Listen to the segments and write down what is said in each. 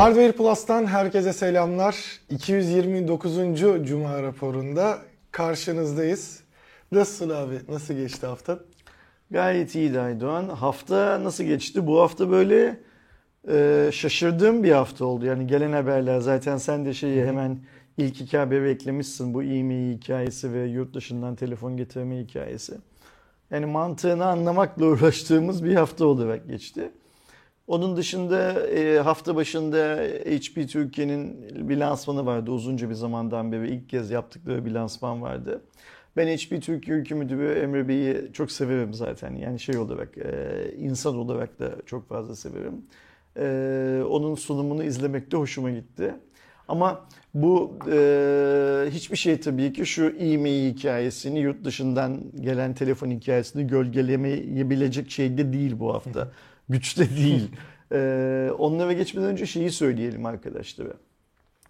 Hardware Plus'tan herkese selamlar. 229. Cuma raporunda karşınızdayız. Nasılsın abi? Nasıl geçti hafta? Gayet iyiydi Aydoğan. Hafta nasıl geçti? Bu hafta böyle e, şaşırdığım bir hafta oldu. Yani gelen haberler zaten sen de şeyi hemen ilk iki haberi eklemişsin. Bu e-mail hikayesi ve yurt dışından telefon getirme hikayesi. Yani mantığını anlamakla uğraştığımız bir hafta olarak geçti. Onun dışında e, hafta başında HP Türkiye'nin bir lansmanı vardı. Uzunca bir zamandan beri ilk kez yaptıkları bir lansman vardı. Ben HP Türkiye Ülke Müdürü Emre Bey'i çok severim zaten. Yani şey olarak, e, insan olarak da çok fazla severim. E, onun sunumunu izlemek de hoşuma gitti. Ama bu e, hiçbir şey tabii ki şu e-mail hikayesini, yurt dışından gelen telefon hikayesini gölgelemeyebilecek şeyde değil bu hafta. Güçte değil. E, onlara geçmeden önce şeyi söyleyelim arkadaşlara.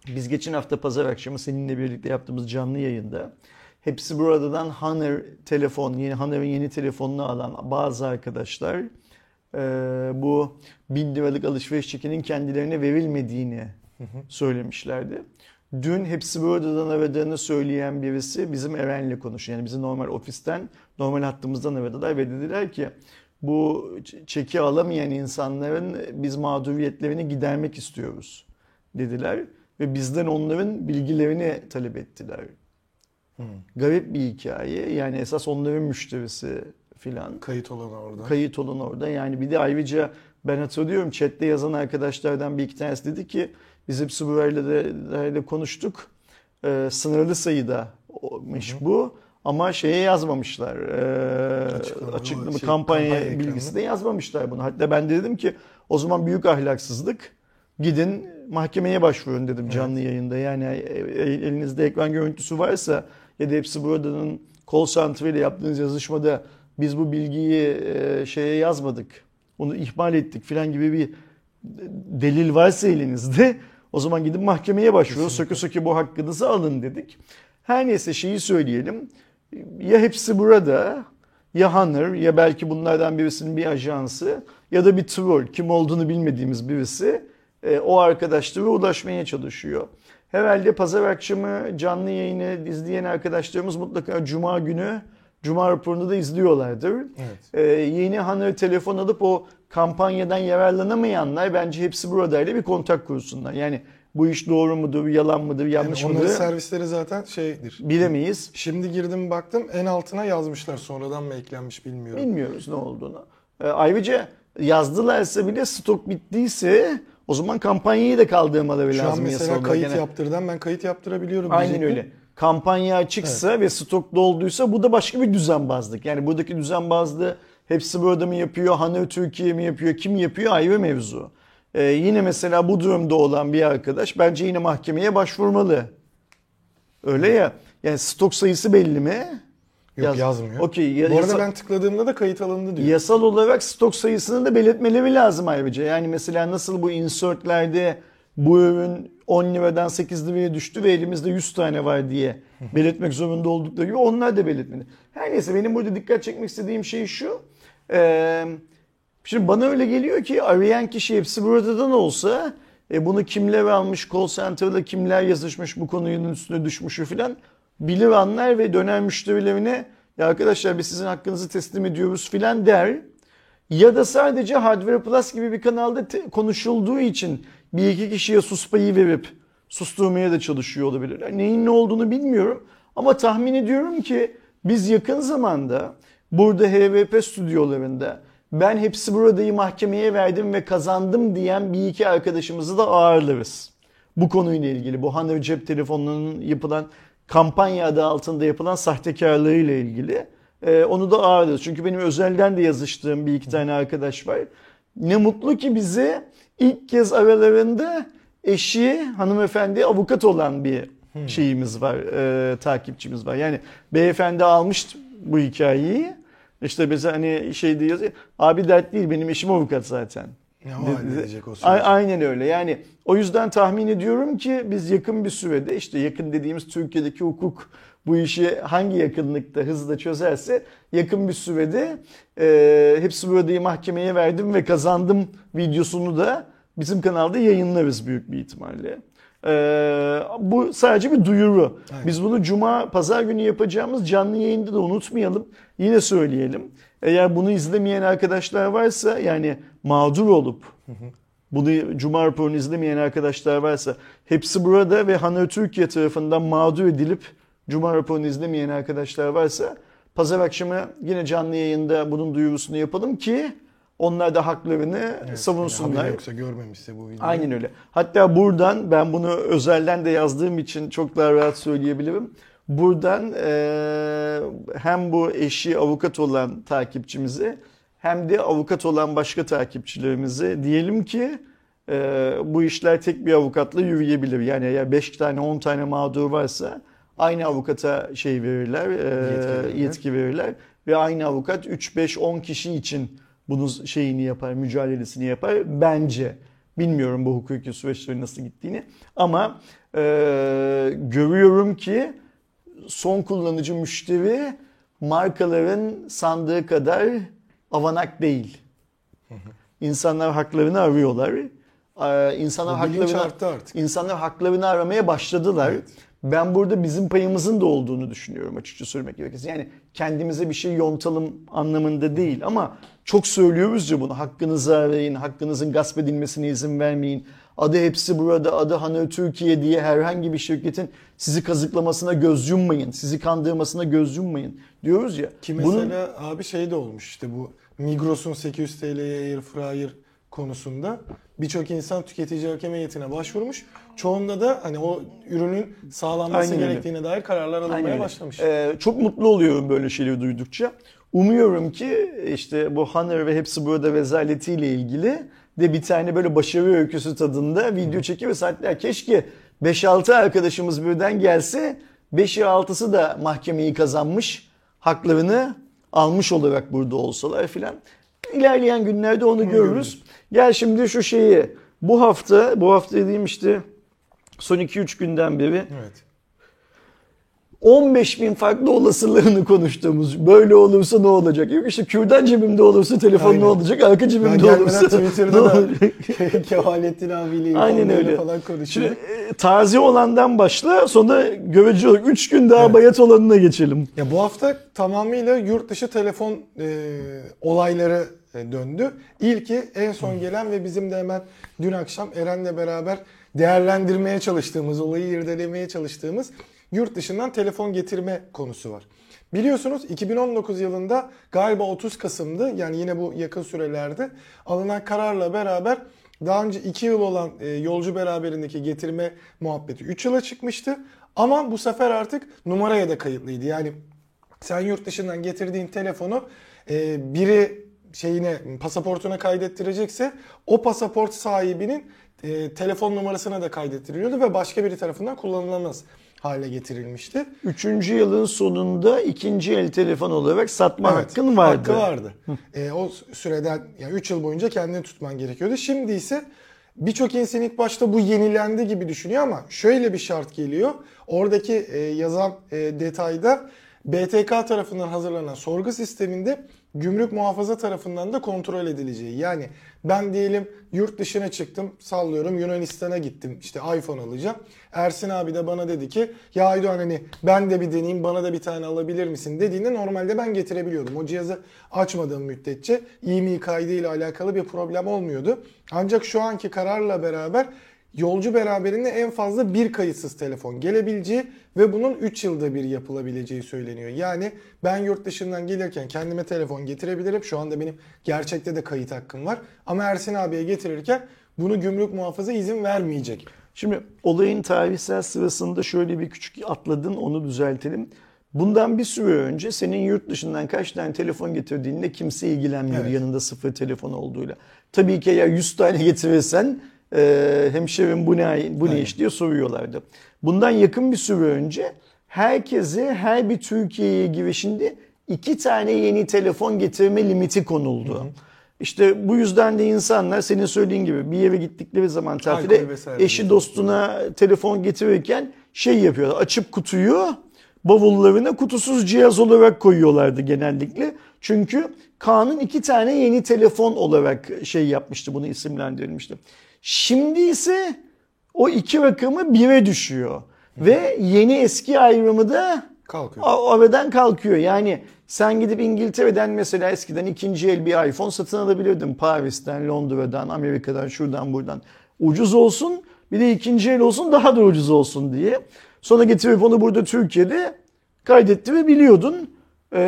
Biz geçen hafta pazar akşamı seninle birlikte yaptığımız canlı yayında hepsi buradan Honor telefon, yeni Honor'ın yeni telefonunu alan bazı arkadaşlar e, bu bin liralık alışveriş çekinin kendilerine verilmediğini söylemişlerdi. Dün hepsi buradan aradığını söyleyen birisi bizim Eren'le konuşuyor. Yani bizi normal ofisten, normal hattımızdan aradılar ve dediler ki bu çeki alamayan insanların biz mağduriyetlerini gidermek istiyoruz dediler. Ve bizden onların bilgilerini talep ettiler. Hmm. Garip bir hikaye. Yani esas onların müşterisi filan. Kayıt olan orada. Kayıt olan orada. Yani bir de ayrıca ben hatırlıyorum chatte yazan arkadaşlardan bir iki tanesi dedi ki biz hepsi burayla da konuştuk. Ee, sınırlı sayıda olmuş bu. Ama şeye yazmamışlar. E, açıklama, açıklama şey, kampanya, kampanya bilgisi de yazmamışlar bunu. Hatta ben de dedim ki o zaman büyük ahlaksızlık. Gidin mahkemeye başvurun dedim evet. canlı yayında. Yani elinizde ekran görüntüsü varsa ya da hepsi buradanın call center ile yaptığınız yazışmada biz bu bilgiyi şeye yazmadık. Onu ihmal ettik filan gibi bir delil varsa elinizde o zaman gidin mahkemeye başvurun. Söke söke bu hakkınızı alın dedik. Her neyse şeyi söyleyelim. Ya hepsi burada ya Honor ya belki bunlardan birisinin bir ajansı ya da bir troll kim olduğunu bilmediğimiz birisi e, o arkadaşlara ulaşmaya çalışıyor. Herhalde pazar akşamı canlı yayını izleyen arkadaşlarımız mutlaka cuma günü Cuma raporunu da izliyorlardır. Evet. Ee, yeni Honor telefon alıp o kampanyadan yararlanamayanlar bence hepsi buradayla bir kontak kursunlar. Yani bu iş doğru mudur, yalan mıdır, yanlış yani mıdır? Onların servisleri zaten şeydir. Bilemeyiz. Şimdi girdim baktım en altına yazmışlar. Sonradan mı eklenmiş bilmiyorum. Bilmiyoruz ne olduğunu. Ee, ayrıca yazdılarsa bile stok bittiyse o zaman kampanyayı da kaldırmaları lazım. Şu an mesela kayıt Gene... yaptırdan ben kayıt yaptırabiliyorum. Aynen diyecektim. öyle. Kampanya açıksa evet. ve stok dolduysa bu da başka bir düzenbazlık. Yani buradaki düzenbazlığı hepsi burada mı yapıyor, Hanö Türkiye mi yapıyor, kim yapıyor ayrı mevzu. Ee, yine mesela bu durumda olan bir arkadaş bence yine mahkemeye başvurmalı. Öyle ya. Yani stok sayısı belli mi? Yok Yaz, yazmıyor. Okey. Ya, Bu arada yasa, ben tıkladığımda da kayıt alındı diyor. Yasal olarak stok sayısını da belirtmeleri lazım ayrıca. Yani mesela nasıl bu insertlerde bu ürün 10 liradan 8 liraya düştü ve elimizde 100 tane var diye belirtmek zorunda oldukları gibi onlar da belirtmeli. Her neyse benim burada dikkat çekmek istediğim şey şu. Ee, Şimdi bana öyle geliyor ki arayan kişi hepsi buradan olsa e, bunu kimler almış, call center'da kimler yazışmış bu konunun üstüne düşmüşü filan bilir anlar ve döner müşterilerine ya arkadaşlar biz sizin hakkınızı teslim ediyoruz filan der. Ya da sadece Hardware Plus gibi bir kanalda konuşulduğu için bir iki kişiye sus payı verip susturmaya da çalışıyor olabilirler. Neyin ne olduğunu bilmiyorum ama tahmin ediyorum ki biz yakın zamanda burada HVP stüdyolarında ben hepsi buradayı mahkemeye verdim ve kazandım diyen bir iki arkadaşımızı da ağırlarız. Bu konuyla ilgili bu Hanır cep telefonunun yapılan kampanya adı altında yapılan sahtekarlığıyla ilgili ee, onu da ağırlarız. Çünkü benim özelden de yazıştığım bir iki tane arkadaş var. Ne mutlu ki bize ilk kez aralarında eşi hanımefendi avukat olan bir şeyimiz var, e, takipçimiz var. Yani beyefendi almış bu hikayeyi işte mesela hani şey diyor abi dert değil benim eşim avukat zaten. Ne halledecek o süreci. Aynen öyle yani o yüzden tahmin ediyorum ki biz yakın bir sürede işte yakın dediğimiz Türkiye'deki hukuk bu işi hangi yakınlıkta hızla çözerse yakın bir sürede e, hepsi buradayı mahkemeye verdim ve kazandım videosunu da bizim kanalda yayınlarız büyük bir ihtimalle. Ee, bu sadece bir duyuru. Aynen. Biz bunu cuma, pazar günü yapacağımız canlı yayında da unutmayalım. Yine söyleyelim. Eğer bunu izlemeyen arkadaşlar varsa yani mağdur olup bunu Cuma raporunu izlemeyen arkadaşlar varsa hepsi burada ve Hanır Türkiye tarafından mağdur edilip Cuma raporunu izlemeyen arkadaşlar varsa pazar akşamı yine canlı yayında bunun duyurusunu yapalım ki onlar da haklarını Evet, savunsunlar. haberi yoksa görmemişse bu videoyu. Aynen öyle. Hatta buradan ben bunu özelden de yazdığım için çok daha rahat söyleyebilirim. Buradan eee, hem bu eşi avukat olan takipçimize hem de avukat olan başka takipçilerimize diyelim ki eee, bu işler tek bir avukatla yürüyebilir. Yani eğer 5 tane 10 tane mağdur varsa aynı avukata şey verirler, eee, Yetki verirler. yetki verirler ve aynı avukat 3 5 10 kişi için bunun şeyini yapar, mücadelesini yapar bence. Bilmiyorum bu hukuki süreçlerin nasıl gittiğini ama e, görüyorum ki son kullanıcı müşteri markaların sandığı kadar avanak değil. İnsanlar haklarını arıyorlar. Ee, İnsanlar haklarını, artık. insanlar haklarını aramaya başladılar. Evet. Ben burada bizim payımızın da olduğunu düşünüyorum açıkça söylemek gerekirse. Yani kendimize bir şey yontalım anlamında değil ama çok söylüyoruz ya bunu. Hakkınızı arayın, hakkınızın gasp edilmesine izin vermeyin. Adı hepsi burada, adı Hanır Türkiye diye herhangi bir şirketin sizi kazıklamasına göz yummayın. Sizi kandırmasına göz yummayın diyoruz ya. Ki Bunun- mesela abi şey de olmuş işte bu Migros'un 800 TL'ye Air Fryer konusunda birçok insan tüketici hakem heyetine başvurmuş. Çoğunda da hani o ürünün sağlanması Aynen öyle. gerektiğine dair kararlar Aynen alınmaya öyle. başlamış. Ee, çok mutlu oluyorum böyle şeyleri duydukça. Umuyorum ki işte bu Hunter ve hepsi burada rezaletiyle ilgili de bir tane böyle başarı öyküsü tadında video çekiyor ve saatler keşke 5-6 arkadaşımız birden gelse 5'i 6'sı da mahkemeyi kazanmış haklarını almış olarak burada olsalar filan. İlerleyen günlerde onu görürüz. görürüz. Gel şimdi şu şeyi bu hafta bu hafta dediğim işte son 2-3 günden beri Evet. 15 bin farklı olasılığını konuştuğumuz böyle olursa ne olacak? Yok işte kürdan cebimde olursa telefon Aynen. ne olacak? Arka cebimde olursa ne Twitter'da da olacak? Kehalettin abiyle Aynen öyle. falan Şimdi konuşuyorduk. e, taze olandan başla sonra görece olarak 3 gün daha Evet. bayat olanına geçelim. Ya bu hafta tamamıyla yurt dışı telefon e, olayları e, döndü. İlki en son gelen ve bizim de hemen dün akşam Eren'le beraber değerlendirmeye çalıştığımız, olayı irdelemeye çalıştığımız yurt dışından telefon getirme konusu var. Biliyorsunuz 2019 yılında galiba 30 Kasım'dı yani yine bu yakın sürelerde alınan kararla beraber daha önce 2 yıl olan e, yolcu beraberindeki getirme muhabbeti 3 yıla çıkmıştı. Ama bu sefer artık numaraya da kayıtlıydı. Yani sen yurt dışından getirdiğin telefonu e, biri şeyine pasaportuna kaydettirecekse o pasaport sahibinin e, telefon numarasına da kaydettiriliyordu ve başka biri tarafından kullanılamaz hale getirilmişti. Üçüncü yılın sonunda ikinci el telefon olarak satma hakkın vardı. Hakkı vardı. E, o süreden yani 3 yıl boyunca kendini tutman gerekiyordu. Şimdi ise birçok insan ilk başta bu yenilendi gibi düşünüyor ama şöyle bir şart geliyor. Oradaki e, yazan e, detayda BTK tarafından hazırlanan sorgu sisteminde gümrük muhafaza tarafından da kontrol edileceği. Yani ben diyelim yurt dışına çıktım sallıyorum Yunanistan'a gittim işte iPhone alacağım. Ersin abi de bana dedi ki ya Aydoğan hani ben de bir deneyeyim bana da bir tane alabilir misin dediğinde normalde ben getirebiliyordum. O cihazı açmadığım müddetçe IMEI kaydı ile alakalı bir problem olmuyordu. Ancak şu anki kararla beraber yolcu beraberinde en fazla bir kayıtsız telefon gelebileceği ve bunun 3 yılda bir yapılabileceği söyleniyor. Yani ben yurt dışından gelirken kendime telefon getirebilirim. Şu anda benim gerçekte de kayıt hakkım var. Ama Ersin abiye getirirken bunu gümrük muhafaza izin vermeyecek. Şimdi olayın tarihsel sırasında şöyle bir küçük atladın onu düzeltelim. Bundan bir süre önce senin yurt dışından kaç tane telefon getirdiğinde kimse ilgilenmiyor Evet. yanında sıfır telefon olduğuyla. Tabii ki eğer 100 tane getirirsen e, hemşerim bu ne, bu ne iş diye soruyorlardı. Bundan yakın bir süre önce herkese her bir Türkiye'ye girişinde iki tane yeni telefon getirme limiti konuldu. İşte bu yüzden de insanlar senin söylediğin gibi bir yere gittikleri zaman tatile eşi dostuna telefon getirirken şey yapıyorlar. Açıp kutuyu bavullarına kutusuz cihaz olarak koyuyorlardı genellikle. Çünkü kanun iki tane yeni telefon olarak şey yapmıştı bunu isimlendirilmişti. Şimdi ise o iki rakamı bire düşüyor. Ve yeni eski ayrımı da Kalkıyor. oradan kalkıyor. Yani sen gidip İngiltere'den mesela eskiden ikinci el bir iPhone satın alabilirdin. Paris'ten, Londra'dan, Amerika'dan, şuradan buradan. Ucuz olsun bir de ikinci el olsun daha da ucuz olsun diye. Sonra getirip onu burada Türkiye'de kaydetti ve biliyordun. Ee,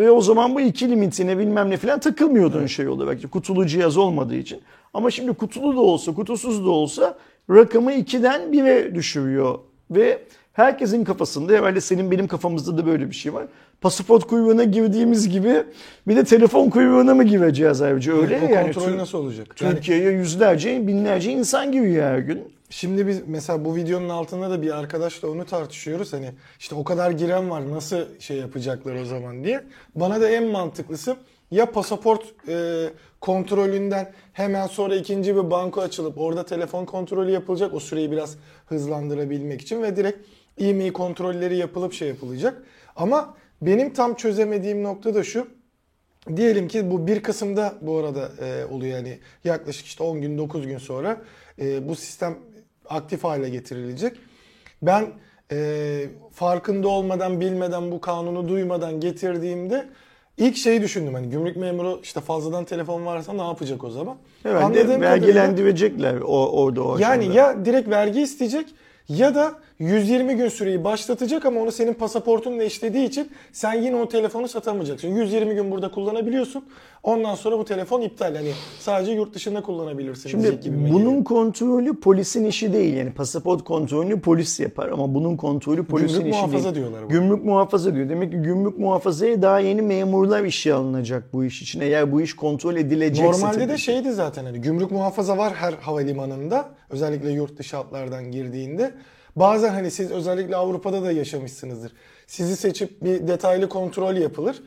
ve o zaman bu iki limitine bilmem ne falan takılmıyordun şey olarak. Kutulu cihaz olmadığı için. Ama şimdi kutulu da olsa kutusuz da olsa rakamı 2'den 1'e düşürüyor. Ve herkesin kafasında herhalde senin benim kafamızda da böyle bir şey var. Pasaport kuyruğuna girdiğimiz gibi bir de telefon kuyruğuna mı gireceğiz ayrıca öyle o yani. kontrol nasıl olacak? Yani Türkiye'ye yüzlerce binlerce insan giriyor her gün. Şimdi biz mesela bu videonun altında da bir arkadaşla onu tartışıyoruz. Hani işte o kadar giren var nasıl şey yapacaklar o zaman diye. Bana da en mantıklısı ya pasaport e, kontrolünden hemen sonra ikinci bir banko açılıp orada telefon kontrolü yapılacak. O süreyi biraz hızlandırabilmek için ve direkt e-mail kontrolleri yapılıp şey yapılacak. Ama benim tam çözemediğim nokta da şu. Diyelim ki bu 1 Kasım'da bu arada e, oluyor yani yaklaşık işte 10 gün 9 gün sonra e, bu sistem aktif hale getirilecek. Ben e, farkında olmadan bilmeden bu kanunu duymadan getirdiğimde ilk şeyi düşündüm hani gümrük memuru işte fazladan telefon varsa ne yapacak o zaman? Herhalde Anladığım vergilendirecekler o, orada o yani aşamada. ya direkt vergi isteyecek ya da 120 gün süreyi başlatacak ama onu senin pasaportunla işlediği için sen yine o telefonu satamayacaksın. 120 gün burada kullanabiliyorsun. Ondan sonra bu telefon iptal. Hani sadece yurt dışında kullanabilirsin. Şimdi bunun geliyor. kontrolü polisin işi değil. Yani pasaport kontrolünü polis yapar ama bunun kontrolü polisin Gümrük işi muhafaza değil. diyorlar buna. Gümrük muhafaza diyor. Demek ki gümrük muhafazaya daha yeni memurlar işe alınacak bu iş için. Eğer bu iş kontrol edilecekse Normalde tabii de şeydi zaten hani gümrük muhafaza var her havalimanında. Özellikle yurt dışı hatlardan girdiğinde. Bazen hani siz özellikle Avrupa'da da yaşamışsınızdır. Sizi seçip bir detaylı kontrol yapılır.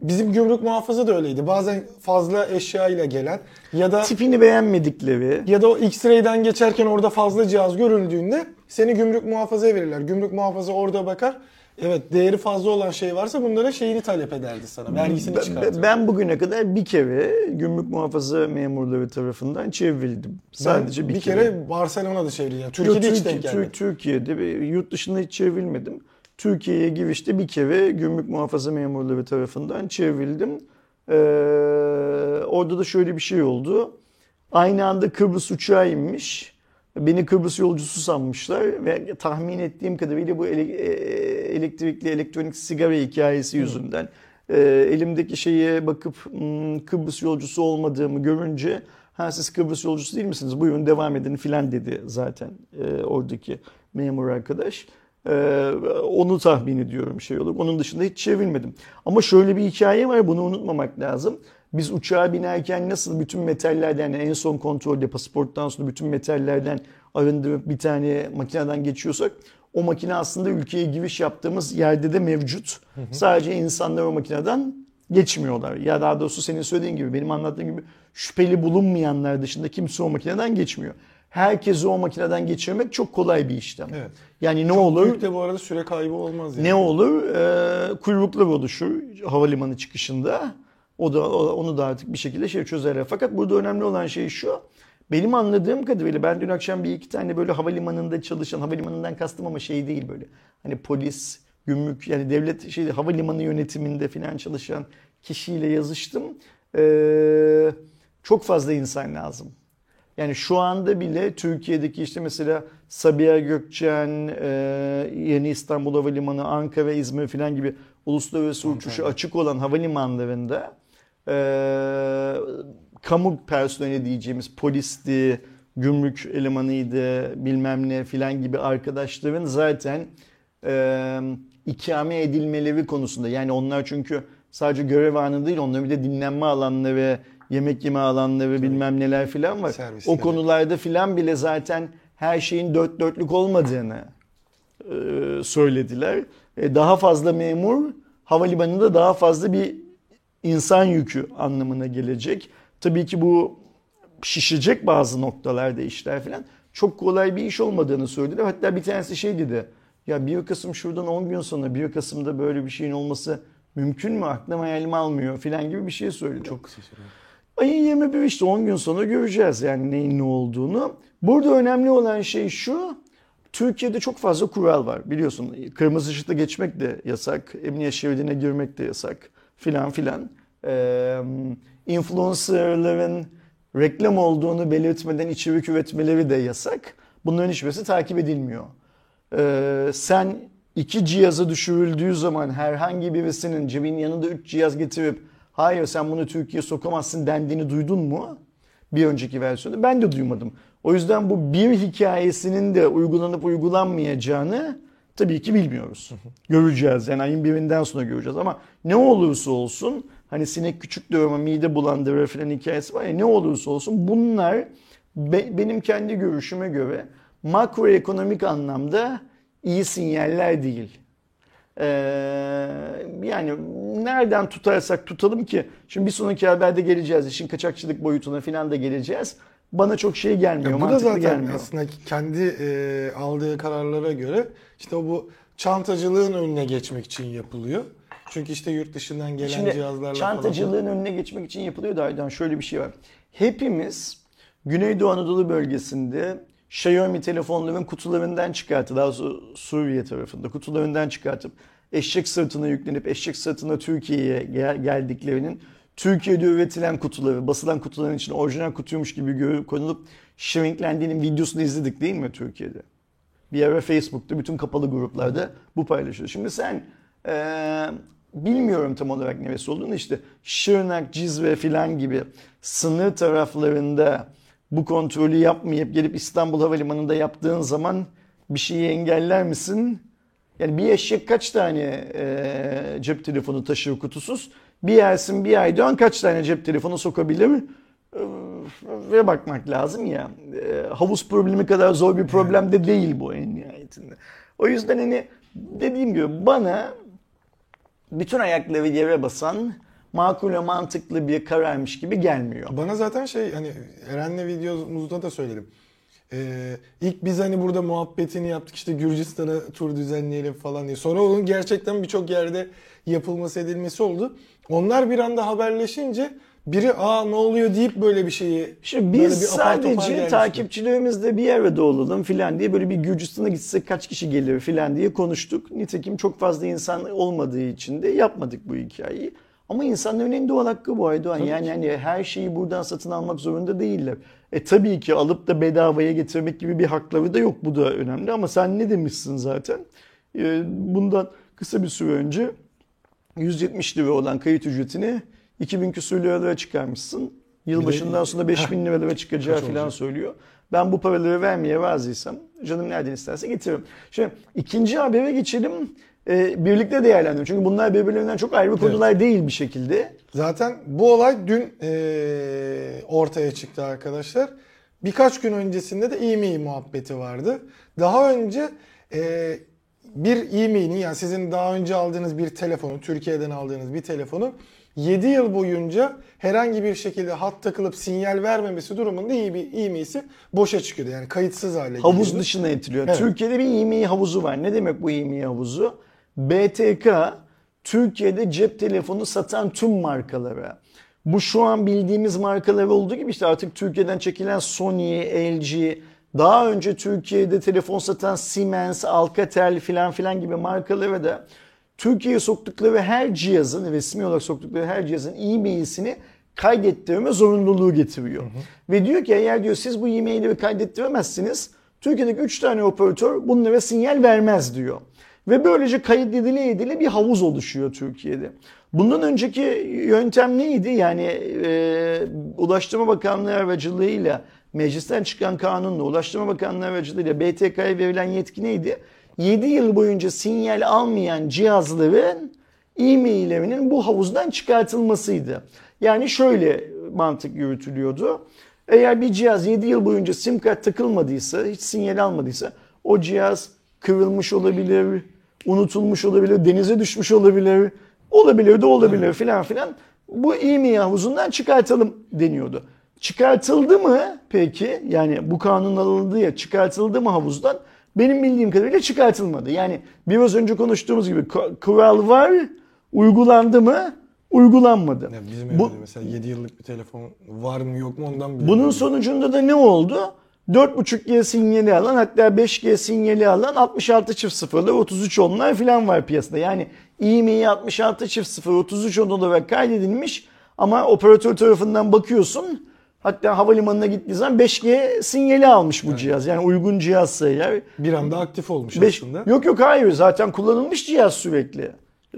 Bizim gümrük muhafaza da öyleydi. Bazen fazla eşya ile gelen ya da tipini beğenmedikleri ya da o X-ray'den geçerken orada fazla cihaz görüldüğünde seni gümrük muhafazaya verirler. Gümrük muhafaza orada bakar. Evet değeri fazla olan şey varsa bunlara şeyini talep ederdi sana. Vergisini Ben- çıkartır. Ben bugüne kadar bir kere gümrük muhafaza memurları tarafından çevrildim. Sadece Ben bir, bir kere, Barcelona'da çevirdim. Yani Türkiye'de Yok, hiç Türkiye- denk gelmedi. Tür- Türkiye'de ve yurt dışında hiç çevrilmedim. Türkiye'ye girişte bir kere gümrük muhafaza memurları tarafından çevrildim. Ee, orada da şöyle bir şey oldu. Aynı anda Kıbrıs uçağı inmiş. Beni Kıbrıs yolcusu sanmışlar ve tahmin ettiğim kadarıyla bu e, elektrikli elektronik sigara hikayesi yüzünden e, elimdeki şeye bakıp hmm, Kıbrıs yolcusu olmadığımı görünce ha siz Kıbrıs yolcusu değil misiniz buyurun devam edin filan dedi zaten e, oradaki memur arkadaş. E, onu tahmin ediyorum şey olur. Onun dışında hiç çevirmedim. Ama şöyle bir hikaye var bunu unutmamak lazım. Biz uçağa binerken nasıl bütün metallerden en son kontrolde pasaporttan sonra bütün metallerden arındırıp bir tane makineden geçiyorsak o makine aslında ülkeye giriş yaptığımız yerde de mevcut. Sadece insanlar o makineden geçmiyorlar. Ya daha doğrusu senin söylediğin gibi benim anlattığım gibi şüpheli bulunmayanlar dışında kimse o makineden geçmiyor. Herkesi o makineden geçirmek çok kolay bir işlem. Evet. Yani ne olur? Büyük de bu arada süre kaybı olmaz yani. Ne olur? Ee, kuyruklar oluşur havalimanı çıkışında. O da onu da artık bir şekilde şey çözerler. Fakat burada önemli olan şey şu. Benim anladığım kadarıyla ben dün akşam bir iki tane böyle havalimanında çalışan, havalimanından kastım ama şey değil böyle. Hani polis, gümrük yani devlet şey havalimanı yönetiminde falan çalışan kişiyle yazıştım. Ee, çok fazla insan lazım. Yani şu anda bile Türkiye'deki işte mesela Sabiha Gökçen, e, Yeni İstanbul Havalimanı, Ankara, İzmir falan gibi uluslararası uçuşu açık olan havalimanlarında e, kamu personeli diyeceğimiz polisti, gümrük elemanıydı, bilmem ne filan gibi arkadaşların zaten e, ikame edilmeleri konusunda yani onlar çünkü sadece görev anı değil onların bir de dinlenme alanları, yemek yeme alanları bilmem neler filan var. Servisleri. O konularda filan bile zaten her şeyin dört dörtlük olmadığını e, söylediler. E, daha fazla memur havalimanında daha fazla bir insan yükü anlamına gelecek. Tabii ki bu şişecek bazı noktalarda işler falan. Çok kolay bir iş olmadığını söylediler. Hatta bir tanesi şey dedi. Ya 1 Kasım şuradan 10 gün sonra 1 Kasım'da böyle bir şeyin olması mümkün mü? Aklım hayalim almıyor falan gibi bir şey söyledi. Çok. Ayın 21 işte 10 gün sonra göreceğiz yani neyin ne olduğunu. Burada önemli olan şey şu. Türkiye'de çok fazla kural var biliyorsun. Kırmızı ışıkta geçmek de yasak. Emniyet şeridine girmek de yasak filan filan. Ee, influencerların reklam olduğunu belirtmeden içerik üretmeleri de yasak. Bunların hiçbirisi takip edilmiyor. Ee, sen iki cihazı düşürüldüğü zaman herhangi birisinin cebin yanında üç cihaz getirip hayır sen bunu Türkiye'ye sokamazsın dendiğini duydun mu? Bir önceki versiyonda ben de duymadım. O yüzden bu bir hikayesinin de uygulanıp uygulanmayacağını tabii ki bilmiyoruz. Göreceğiz yani ayın birinden sonra göreceğiz ama ne olursa olsun hani sinek küçük ama mide bulandırır falan hikayesi var ya ne olursa olsun bunlar be- benim kendi görüşüme göre makroekonomik anlamda iyi sinyaller değil. Ee, yani nereden tutarsak tutalım ki şimdi bir sonraki haberde geleceğiz işin kaçakçılık boyutuna falan da geleceğiz. Bana çok şey gelmiyor, Ya bu da zaten gelmiyor. aslında kendi e, aldığı kararlara göre işte o bu çantacılığın önüne geçmek için yapılıyor. Çünkü işte yurt dışından gelen Şimdi cihazlarla çantacılığın önüne geçmek için yapılıyor da Aydan şöyle bir şey var. Hepimiz Güneydoğu Anadolu bölgesinde Xiaomi telefonların kutularından çıkartıp daha Suriye tarafında kutularından çıkartıp eşek sırtına yüklenip eşek sırtına Türkiye'ye gel- geldiklerinin Türkiye'de üretilen kutuları, basılan kutuların içine orijinal kutuymuş gibi konulup shrinklendiğinin videosunu izledik değil mi Türkiye'de? Bir ara Facebook'ta bütün kapalı gruplarda bu paylaşıyor. Şimdi sen eee, bilmiyorum tam olarak neresi olduğunu işte Şırnak, Cizre filan gibi sınır taraflarında bu kontrolü yapmayıp gelip İstanbul Havalimanı'nda yaptığın zaman bir şeyi engeller misin? Yani bir eşek kaç tane eee, cep telefonu taşır kutusuz? Bir Ersin bir Aydoğan kaç tane cep telefonu sokabilir? Ee, Ve bakmak lazım ya. Ee, Havuz problemi kadar zor bir problem de değil bu en nihayetinde. O yüzden hani dediğim gibi bana bütün ayakları yere basan makul ve mantıklı bir kararmış gibi gelmiyor. Bana zaten şey hani Eren'le videomuzda da söyledim. Ee, ilk biz hani burada muhabbetini yaptık işte Gürcistan'a tur düzenleyelim falan diye. Sonra onun gerçekten birçok yerde yapılması edilmesi oldu. Onlar bir anda haberleşince biri aa ne oluyor deyip böyle bir şeyi Şimdi böyle biz bir sadece takipçilerimizle bir arada olalım filan diye böyle bir Gürcistan'a gitsek kaç kişi gelir filan diye konuştuk. Nitekim çok fazla insan olmadığı için de yapmadık bu hikayeyi. Ama insanların en doğal hakkı bu Aydoğan. Yani hani her şeyi buradan satın almak zorunda değiller. E tabii ki alıp da bedavaya getirmek gibi bir hakları da yok. Bu da önemli ama sen ne demişsin zaten? E, bundan kısa bir süre önce 170 lira olan kayıt ücretini 2000 küsur liralara çıkarmışsın. Yılbaşından sonra 5000 liralara çıkacağı falan söylüyor. Ben bu paraları vermeye razıysam canım nereden isterse getiririm. Şimdi ikinci habere geçelim. Ee, birlikte değerlendirelim. Çünkü bunlar birbirlerinden çok ayrı konular değil bir şekilde. Zaten bu olay dün eee, ortaya çıktı arkadaşlar. Birkaç gün öncesinde de e-mail muhabbeti vardı. Daha önce eee, bir e-mail'in yani sizin daha önce aldığınız bir telefonu, Türkiye'den aldığınız bir telefonu 7 yıl boyunca herhangi bir şekilde hat takılıp sinyal vermemesi durumunda iyi bir e-mail'si boşa çıkıyordu. Yani kayıtsız hale Havuz geliyordu. dışına itiliyor. Evet. Türkiye'de bir yemeği havuzu var. Ne demek bu yemeği havuzu? BTK Türkiye'de cep telefonu satan tüm markalara. Bu şu an bildiğimiz markalar olduğu gibi işte artık Türkiye'den çekilen Sony, LG, daha önce Türkiye'de telefon satan Siemens, Alcatel filan filan gibi markalara da Türkiye'ye soktukları her cihazın, resmi olarak soktukları her cihazın e-mail'sini kaydettirme zorunluluğu getiriyor. Ve diyor ki eğer diyor siz bu e-mailleri kaydettiremezsiniz Türkiye'deki 3 tane operatör bunlara sinyal vermez diyor. Ve böylece kayıt edile edile bir havuz oluşuyor Türkiye'de. Bundan önceki yöntem neydi? Yani e, Ulaştırma Bakanlığı aracılığıyla meclisten çıkan kanunla Ulaştırma Bakanlığı aracılığıyla BTK'ya verilen yetki neydi? 7 yıl boyunca sinyal almayan cihazların e-maillerinin bu havuzdan çıkartılmasıydı. Yani şöyle mantık yürütülüyordu. Eğer bir cihaz 7 yıl boyunca sim kart takılmadıysa, hiç sinyal almadıysa o cihaz kırılmış olabilir, unutulmuş olabilir, denize düşmüş olabilir, olabilir de olabilir filan filan. Bu e-mail havuzundan çıkartalım deniyordu. Çıkartıldı mı peki? Yani bu kanun alındı ya çıkartıldı mı havuzdan? Benim bildiğim kadarıyla çıkartılmadı. Yani biraz önce konuştuğumuz gibi ku- kural var, uygulandı mı? uygulanmadı. Ya bizim Bu- evde mesela 7 yıllık bir telefon var mı yok mu ondan bile Bunun bilmiyorum. sonucunda da ne oldu? 4.5G sinyali alan hatta 5G sinyali alan 66 çift sıfırlar 33 onlar falan var piyasada. Yani IMEI 66 çift sıfır 33 on olarak kaydedilmiş ama operatör tarafından bakıyorsun hatta havalimanına gittiği zaman 5G sinyali almış bu cihaz. Yani uygun cihazsa eğer. bir anda aktif olmuş Beş- aslında. Yok yok hayır zaten kullanılmış cihaz sürekli.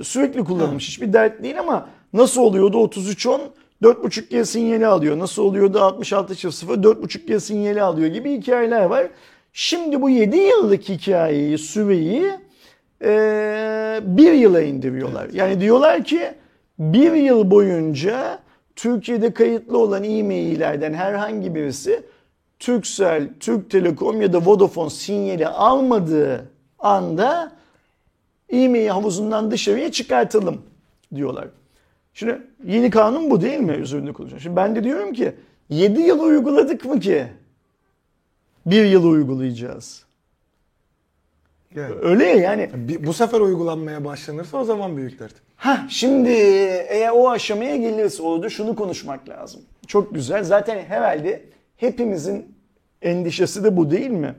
Sürekli kullanılmış hiçbir dert değil ama nasıl oluyordu 3310 4.5G sinyali alıyor. Nasıl oluyordu 66 çift 0 4.5G sinyali alıyor gibi hikayeler var. Şimdi bu 7 yıllık hikayeyi süreyi eee bir yıla indiriyorlar. Yani diyorlar ki bir yıl boyunca Türkiye'de kayıtlı olan e-maillerden herhangi birisi Turkcell, Türk Telekom ya da Vodafone sinyali almadığı anda e-mail havuzundan dışarıya çıkartalım diyorlar. Şimdi yeni kanun bu değil mi üzerinde konuşuyor. Şimdi ben de diyorum ki 7 yıl uyguladık mı ki? Bir yıl uygulayacağız. Öyle ya yani. Bu sefer uygulanmaya başlanırsa o zaman büyük dert. Ha şimdi eğer o aşamaya gelirse orada şunu konuşmak lazım. Çok güzel. Zaten herhalde hepimizin endişesi de bu değil mi?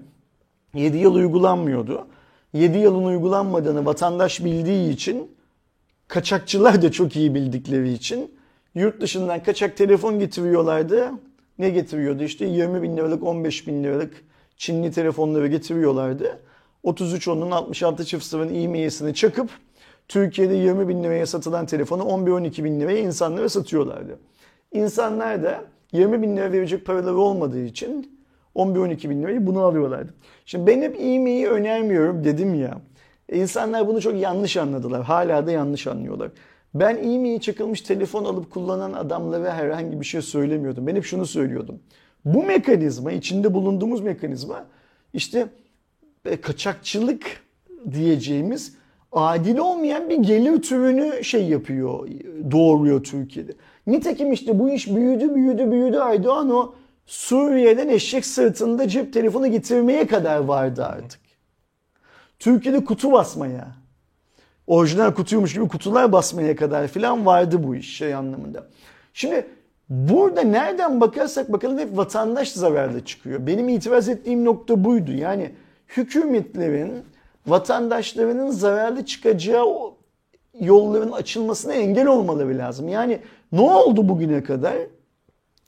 7 yıl uygulanmıyordu. 7 yılın uygulanmadığını vatandaş bildiği için kaçakçılar da çok iyi bildikleri için yurt dışından kaçak telefon getiriyorlardı. Ne getiriyordu işte 20 bin liralık 15 bin liralık Çinli telefonları getiriyorlardı. 33 onun 66 çift sıfırın e-mail'sini çakıp Türkiye'de 20 bin liraya satılan telefonu 11-12 bin liraya insanlara satıyorlardı. İnsanlar da 20 bin lira verecek paraları olmadığı için 11-12 bin lirayı bunu alıyorlardı. Şimdi ben hep e-mail'i önermiyorum dedim ya. İnsanlar bunu çok yanlış anladılar. Hala da yanlış anlıyorlar. Ben e-mail çakılmış telefon alıp kullanan adamlara herhangi bir şey söylemiyordum. Ben hep şunu söylüyordum. Bu mekanizma, içinde bulunduğumuz mekanizma işte e, kaçakçılık diyeceğimiz adil olmayan bir gelir türünü şey yapıyor, doğuruyor Türkiye'de. Nitekim işte bu iş büyüdü, büyüdü, büyüdü. Aydoğan o Suriye'den eşek sırtında cep telefonu getirmeye kadar vardı artık. Türkiye'de kutu basmaya, orijinal kutuymuş gibi kutular basmaya kadar filan vardı bu iş şey anlamında. Şimdi burada nereden bakarsak bakalım hep vatandaş zararlı çıkıyor. Benim itiraz ettiğim nokta buydu. Yani hükümetlerin vatandaşlarının zararlı çıkacağı yolların açılmasına engel olmaları lazım. Yani ne oldu bugüne kadar?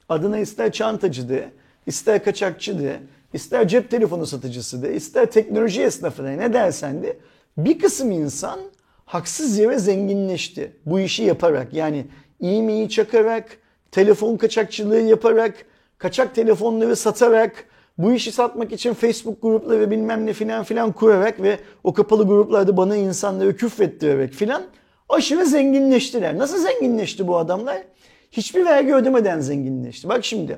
Adına ister çantacı de, ister kaçakçı de, ister cep telefonu satıcısı de, ister teknoloji esnafı ne dersen de bir kısım insan haksız yere zenginleşti. Bu işi yaparak yani e-mail çakarak, telefon kaçakçılığı yaparak, kaçak telefonları satarak, bu işi satmak için Facebook grupları bilmem ne filan filan kurarak ve o kapalı gruplarda bana insanları küfrettirerek filan aşırı zenginleştiler. Nasıl zenginleşti bu adamlar? Hiçbir vergi ödemeden zenginleşti. Bak şimdi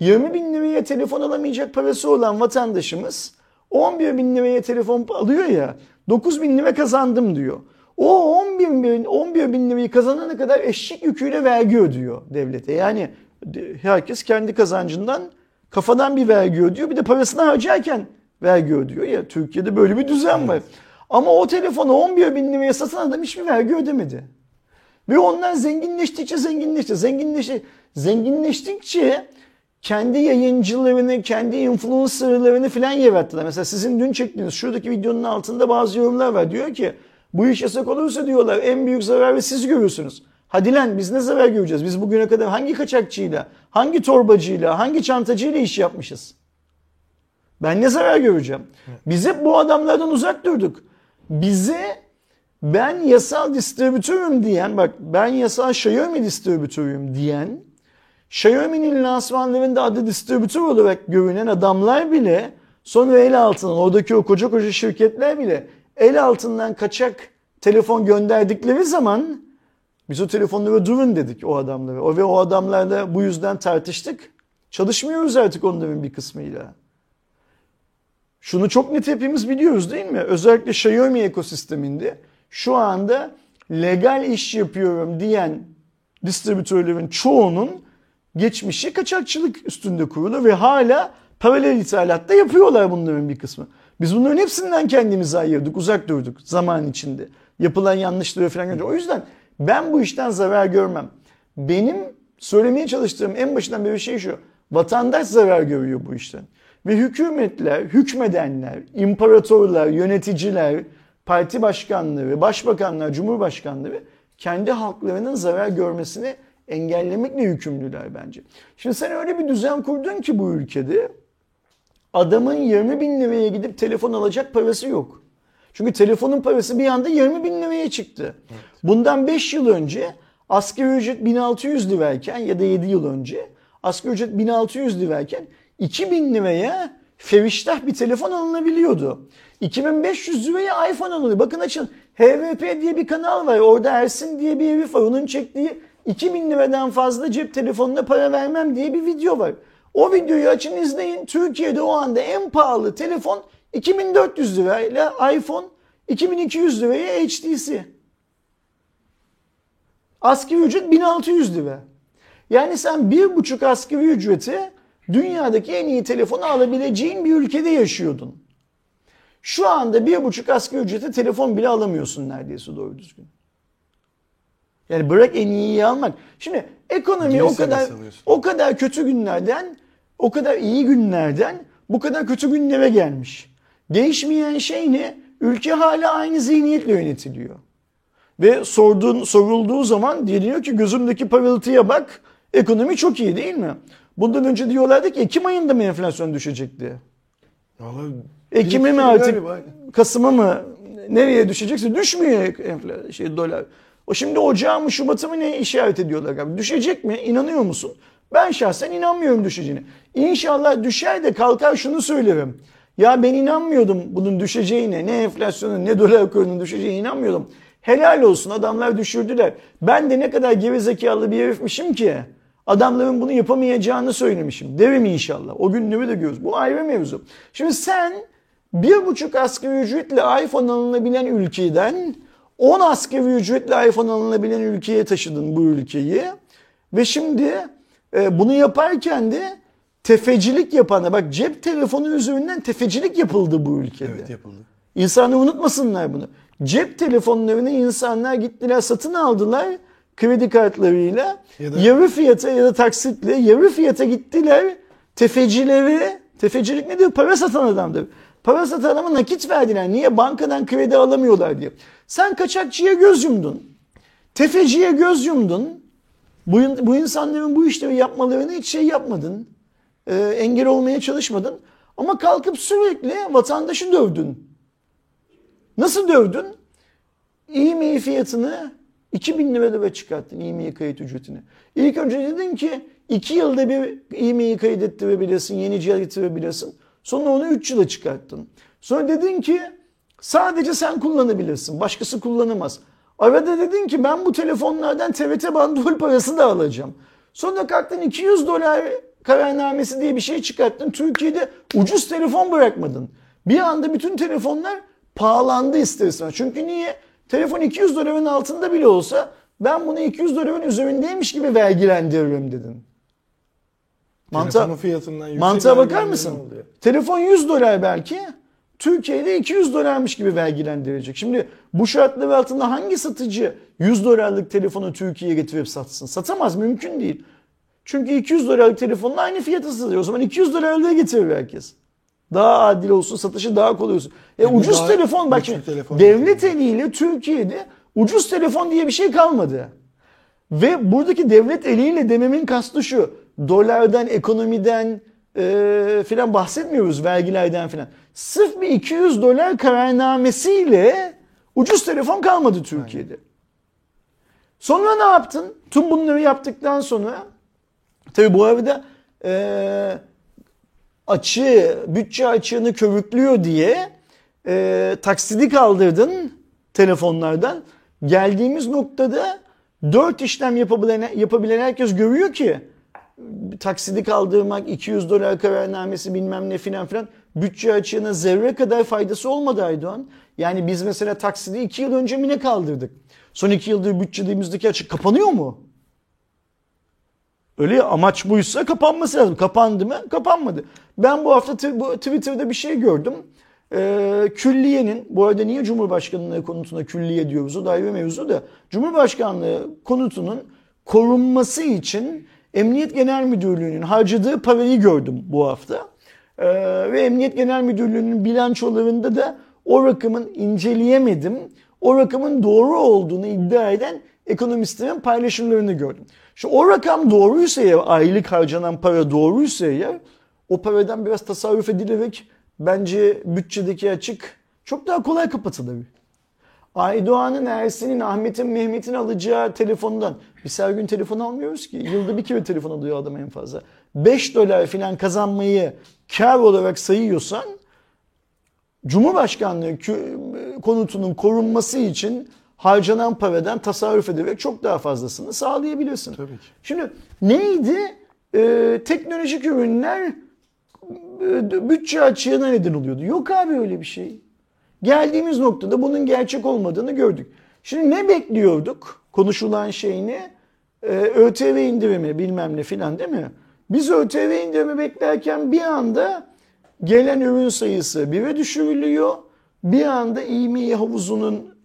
20 bin liraya telefon alamayacak parası olan vatandaşımız 11 bin liraya telefon alıyor ya 9 bin lira kazandım diyor. O 11 bin, 11 bin lirayı kazanana kadar eşek yüküyle vergi ödüyor devlete. Yani herkes kendi kazancından kafadan bir vergi ödüyor. Bir de parasını harcarken vergi ödüyor ya. Türkiye'de böyle bir düzen var. Ama o telefonu 11 bin liraya satan adam hiçbir vergi ödemedi. Ve onlar zenginleştikçe zenginleşti. Zenginleşti. Zenginleştikçe kendi yayıncılarını, kendi influencerlarını filan yarattılar. Mesela sizin dün çektiğiniz şuradaki videonun altında bazı yorumlar var. Diyor ki bu iş yasak olursa diyorlar en büyük zararı siz görürsünüz. Hadi lan biz ne zarar göreceğiz? Biz bugüne kadar hangi kaçakçıyla, hangi torbacıyla, hangi çantacıyla iş yapmışız? Ben ne zarar göreceğim? Biz hep bu adamlardan uzak durduk. Bize ben yasal distribütörüm diyen, bak ben yasal Xiaomi distribütörüyüm diyen, Xiaomi'nin lansmanlarında adı distribütör olarak görünen adamlar bile sonra el altından, oradaki o koca koca şirketler bile el altından kaçak telefon gönderdikleri zaman biz o telefonları durun dedik o adamlara. O ve o adamlarla bu yüzden tartıştık. Çalışmıyoruz artık onların bir kısmıyla. Şunu çok net hepimiz biliyoruz değil mi? Özellikle Xiaomi ekosisteminde şu anda legal iş yapıyorum diyen distribütörlerin çoğunun geçmişi kaçakçılık üstünde kurulu ve hala paralel ithalatta yapıyorlar bunların bir kısmı. Biz bunların hepsinden kendimizi ayırdık, uzak durduk zaman içinde. Yapılan yanlışları falan. O yüzden Ben bu işten zarar görmem. Benim söylemeye çalıştığım en başından beri şey şu. Vatandaş zarar görüyor bu işten. Ve hükümetler, hükmedenler, imparatorlar, yöneticiler, parti başkanları, başbakanlar, cumhurbaşkanları kendi halklarının zarar görmesini engellemekle yükümlüler bence. Şimdi sen öyle bir düzen kurdun ki bu ülkede adamın 20 bin liraya gidip telefon alacak parası yok. Çünkü telefonun parası bir anda 20 bin liraya çıktı. Bundan 5 yıl önce asgari ücret 1600 lirayken ya da 7 yıl önce asgari ücret 1600 lirayken 2000 liraya feviştah bir telefon alınabiliyordu. 2500 liraya iPhone alınıyor. Bakın açın HVP diye bir kanal var. Orada Ersin diye bir herif var. Onun çektiği 2000 liradan fazla cep telefonuna para vermem diye bir video var. O videoyu açın izleyin. Türkiye'de o anda en pahalı telefon 2400 lirayla iPhone 2200 liraya HTC. Asgari ücret 1600 lira. Yani sen bir buçuk asgari ücreti dünyadaki en iyi telefonu alabileceğin bir ülkede yaşıyordun. Şu anda bir buçuk asgari ücrete telefon bile alamıyorsun neredeyse doğru düzgün. Yani bırak en iyiyi almak. Şimdi ekonomi o Girse kadar o kadar kötü günlerden, o kadar iyi günlerden bu kadar kötü günlere gelmiş. Değişmeyen şey ne? Ülke hala aynı zihniyetle yönetiliyor. Ve sorduğun, sorulduğu zaman deniyor ki gözümdeki parıltıya bak ekonomi çok iyi değil mi? Bundan önce diyorlardı ki Ekim ayında mı enflasyon düşecek diye. Vallahi Ekim'e mi iki artık. Kasım'a mı nereye düşecekse düşmüyor enflasyon şey dolar. O şimdi Ocağı mı Şubat'a mı ne işaret ediyorlar abi? Düşecek mi? İnanıyor musun? Ben şahsen inanmıyorum düşeceğine. İnşallah düşer de kalkar şunu söylerim. Ya ben inanmıyordum bunun düşeceğine. Ne enflasyonun ne dolar kurunun düşeceğine inanmıyordum. Helal olsun adamlar düşürdüler. Ben de ne kadar gerizekalı bir herifmişim ki. Adamların bunu yapamayacağını söylemişim. Derim inşallah. O günleri de görürüz. Bu ayrı mevzu. Şimdi sen bir buçuk asgari ücretle iPhone alınabilen ülkeden 10 asgari ücretle iPhone alınabilen ülkeye taşıdın bu ülkeyi. Ve şimdi e, bunu yaparken de tefecilik yapana bak cep telefonu üzerinden tefecilik yapıldı bu ülkede. Evet yapıldı. İnsanlar unutmasınlar bunu. Cep telefonlarını insanlar gittiler satın aldılar kredi kartlarıyla. Ya da- Yarı fiyata ya da taksitle yarı fiyata gittiler tefecilere. Tefecilik nedir? Para satan adamdır. Para satan adama nakit verdiler. Niye? Bankadan kredi alamıyorlar diye. Sen kaçakçıya göz yumdun. Tefeciye göz yumdun. Bu, bu insanların bu işleri yapmalarını hiç şey yapmadın. Ee, engel olmaya çalışmadın. Ama kalkıp sürekli vatandaşı dövdün. Nasıl dövdün? E-mail fiyatını 2000 lira çıkarttın e-mail kayıt ücretini. İlk önce dedin ki 2 yılda bir e-mail kaydettirebilirsin, yeni cihaz getirebilirsin. Sonra onu 3 yıla çıkarttın. Sonra dedin ki sadece sen kullanabilirsin, başkası kullanamaz. Arada dedin ki ben bu telefonlardan TRT bandrol parası da alacağım. Sonra kalktın 200 dolar kararnamesi diye bir şey çıkarttın. Türkiye'de ucuz telefon bırakmadın. Bir anda bütün telefonlar pahalandı istersen. Çünkü niye? Telefon 200 doların altında bile olsa ben bunu 200 doların üzerindeymiş gibi vergilendiririm dedin. Mantığa, fiyatından mantığa bakar mısın? Telefon 100 dolar belki. Türkiye'de 200 dolarmış gibi vergilendirecek. Şimdi bu şartlar altında hangi satıcı 100 dolarlık telefonu Türkiye'ye getirip satsın? Satamaz mümkün değil. Çünkü 200 dolarlık telefonun aynı fiyata satıyor. O zaman 200 dolarlığa getirir herkes. Daha adil olsun, satışı daha kolay olsun. E, E bu ucuz telefon bak şimdi telefon devlet eliyle Türkiye'de ucuz telefon diye bir şey kalmadı. Ve buradaki devlet eliyle dememin kastı şu. Dolardan, ekonomiden e, filan bahsetmiyoruz. Vergilerden filan. Sırf bir 200 dolar kararnamesiyle ucuz telefon kalmadı Türkiye'de. Sonra ne yaptın? Tüm bunları yaptıktan sonra tabi bu arada e, açığı, bütçe açığını körüklüyor diye e, taksidi kaldırdın telefonlardan. Geldiğimiz noktada dört işlem yapabilen, yapabilen herkes görüyor ki taksidi kaldırmak, 200 dolar kararnamesi bilmem ne filan filan bütçe açığına zerre kadar faydası olmadı Aydoğan. Yani biz mesela taksidi 2 yıl önce mi ne kaldırdık? Son 2 yıldır bütçemizdeki açık kapanıyor mu? Öyle amaç buysa kapanması lazım. Kapandı mı? Kapanmadı. Ben bu hafta bu Twitter'da bir şey gördüm. Ee, külliyenin, bu arada niye Cumhurbaşkanlığı konutuna külliye diyoruz o da ayrı mevzu da. Cumhurbaşkanlığı konutunun korunması için Emniyet Genel Müdürlüğü'nün harcadığı parayı gördüm bu hafta. Ee, ve Emniyet Genel Müdürlüğü'nün bilançolarında da o rakamın inceleyemedim. O rakamın doğru olduğunu iddia eden ekonomistlerin paylaşımlarını gördüm. Şu o rakam doğruysa eğer aylık harcanan para doğruysa eğer o paradan biraz tasarruf edilerek bence bütçedeki açık çok daha kolay kapatılır. Aydoğan'ın, Ersin'in, Ahmet'in, Mehmet'in alacağı telefondan biz her gün telefon almıyoruz ki. Yılda bir kere telefon alıyor adam en fazla. 5 dolar falan kazanmayı kar olarak sayıyorsan Cumhurbaşkanlığı konutunun korunması için harcanan paradan tasarruf ederek çok daha fazlasını sağlayabilirsin. Tabii ki. Şimdi neydi? Ee, teknolojik ürünler e, bütçe açığına neden oluyordu. Yok abi öyle bir şey. Geldiğimiz noktada bunun gerçek olmadığını gördük. Şimdi ne bekliyorduk? Konuşulan şey ne? Ee, ÖTV indirimi bilmem ne filan değil mi? Biz ÖTV indirimi beklerken bir anda gelen ürün sayısı bire düşürülüyor. Bir anda İMİ havuzunun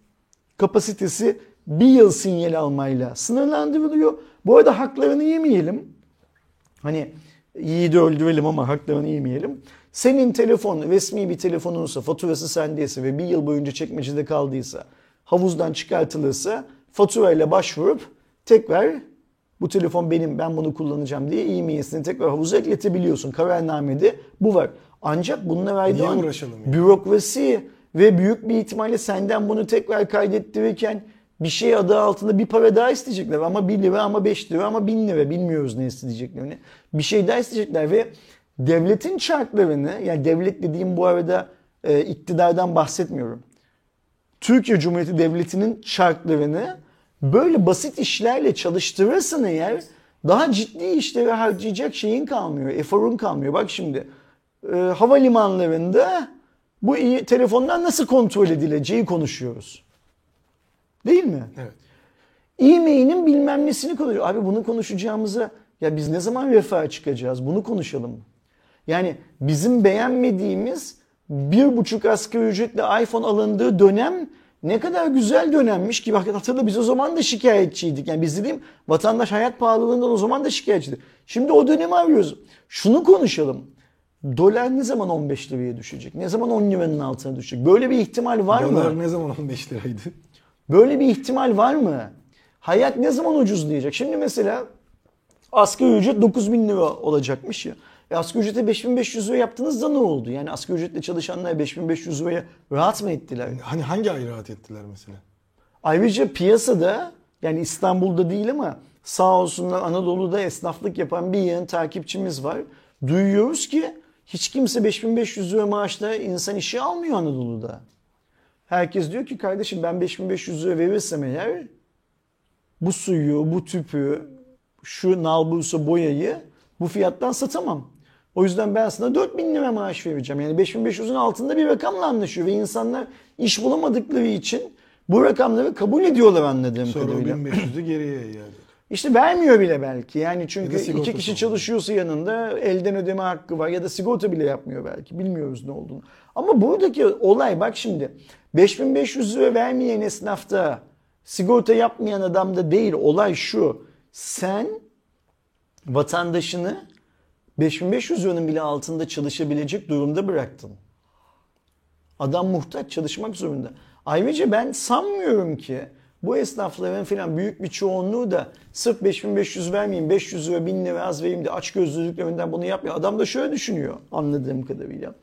kapasitesi bir yıl sinyal almayla sınırlandırılıyor. Bu arada haklarını yemeyelim. Hani iyi de öldürelim ama haklarını yemeyelim. Senin telefon resmi bir telefonunsa, faturası sendeyse ve bir yıl boyunca çekmecede kaldıysa, havuzdan çıkartılırsa faturayla başvurup tekrar bu telefon benim ben bunu kullanacağım diye e-mail'sini tekrar havuza ekletebiliyorsun. Kararnamede bu var. Ancak bununla yani? bürokrasi ve büyük bir ihtimalle senden bunu tekrar kaydettirirken bir şey adı altında bir para daha isteyecekler. Ama 1 lira ama 5 lira ama 1000 lira bilmiyoruz ne isteyeceklerini. Bir şey daha isteyecekler ve devletin çarklarını yani devlet dediğim bu arada e, iktidardan bahsetmiyorum. Türkiye Cumhuriyeti Devleti'nin çarklarını böyle basit işlerle çalıştırırsan eğer daha ciddi işlere harcayacak şeyin kalmıyor, eforun kalmıyor. Bak şimdi e, havalimanlarında bu iyi, telefondan nasıl kontrol edileceği konuşuyoruz. Değil mi? Evet. E-mail'in bilmem nesini konuşuyor. Abi bunu konuşacağımıza ya biz ne zaman refaha çıkacağız? Bunu konuşalım. Yani bizim beğenmediğimiz bir buçuk asgari ücretle iPhone alındığı dönem ne kadar güzel dönemmiş ki bak hatırla biz o zaman da şikayetçiydik. Yani biz dediğim vatandaş hayat pahalılığından o zaman da şikayetçiydi. Şimdi o dönemi arıyoruz. Şunu konuşalım. Dolar ne zaman 15 liraya düşecek? Ne zaman 10 liranın altına düşecek? Böyle bir ihtimal var mı? Dolar ne zaman 15 liraydı? Böyle bir ihtimal var mı? Hayat ne zaman ucuzlayacak? Şimdi mesela asgari ücret 9000 lira olacakmış ya. E asgari ücrete 5500 lira yaptığınızda ne oldu? Yani asgari ücretle çalışanlar 5500 liraya rahat mı ettiler? Hani hangi ay rahat ettiler mesela? Ayrıca piyasada yani İstanbul'da değil ama sağ olsunlar Anadolu'da esnaflık yapan bir yığın takipçimiz var. Duyuyoruz ki hiç kimse 5500 lira maaşla insan işi almıyor Anadolu'da. Herkes diyor ki kardeşim ben 5500 lira verirsem eğer bu suyu, bu tüpü, şu nalbursa boyayı bu fiyattan satamam. O yüzden ben sana 4000 lira maaş vereceğim. Yani 5500'ün altında bir rakamla anlaşıyor ve insanlar iş bulamadıkları için bu rakamları kabul ediyorlar anladığım Sonra kadarıyla. 1500'ü geriye iade ediyor. İşte vermiyor bile belki. Yani Ya çünkü iki kişi çalışıyorsa yanında elden ödeme hakkı var ya da sigorta bile yapmıyor belki. Bilmiyoruz ne olduğunu. Ama buradaki olay bak şimdi 5500 lira vermeyen esnafta sigorta yapmayan adamda değil. Olay şu. Sen vatandaşını 5500 liranın bile altında çalışabilecek durumda bıraktın. Adam muhtaç çalışmak zorunda. Ayrıca ben sanmıyorum ki bu esnafların falan büyük bir çoğunluğu da sırf 5500 vermeyeyim 500 lira 1000 lira az vereyim de aç gözlülüklerinden bunu yapmıyor. Adam da şöyle düşünüyor anladığım kadarıyla.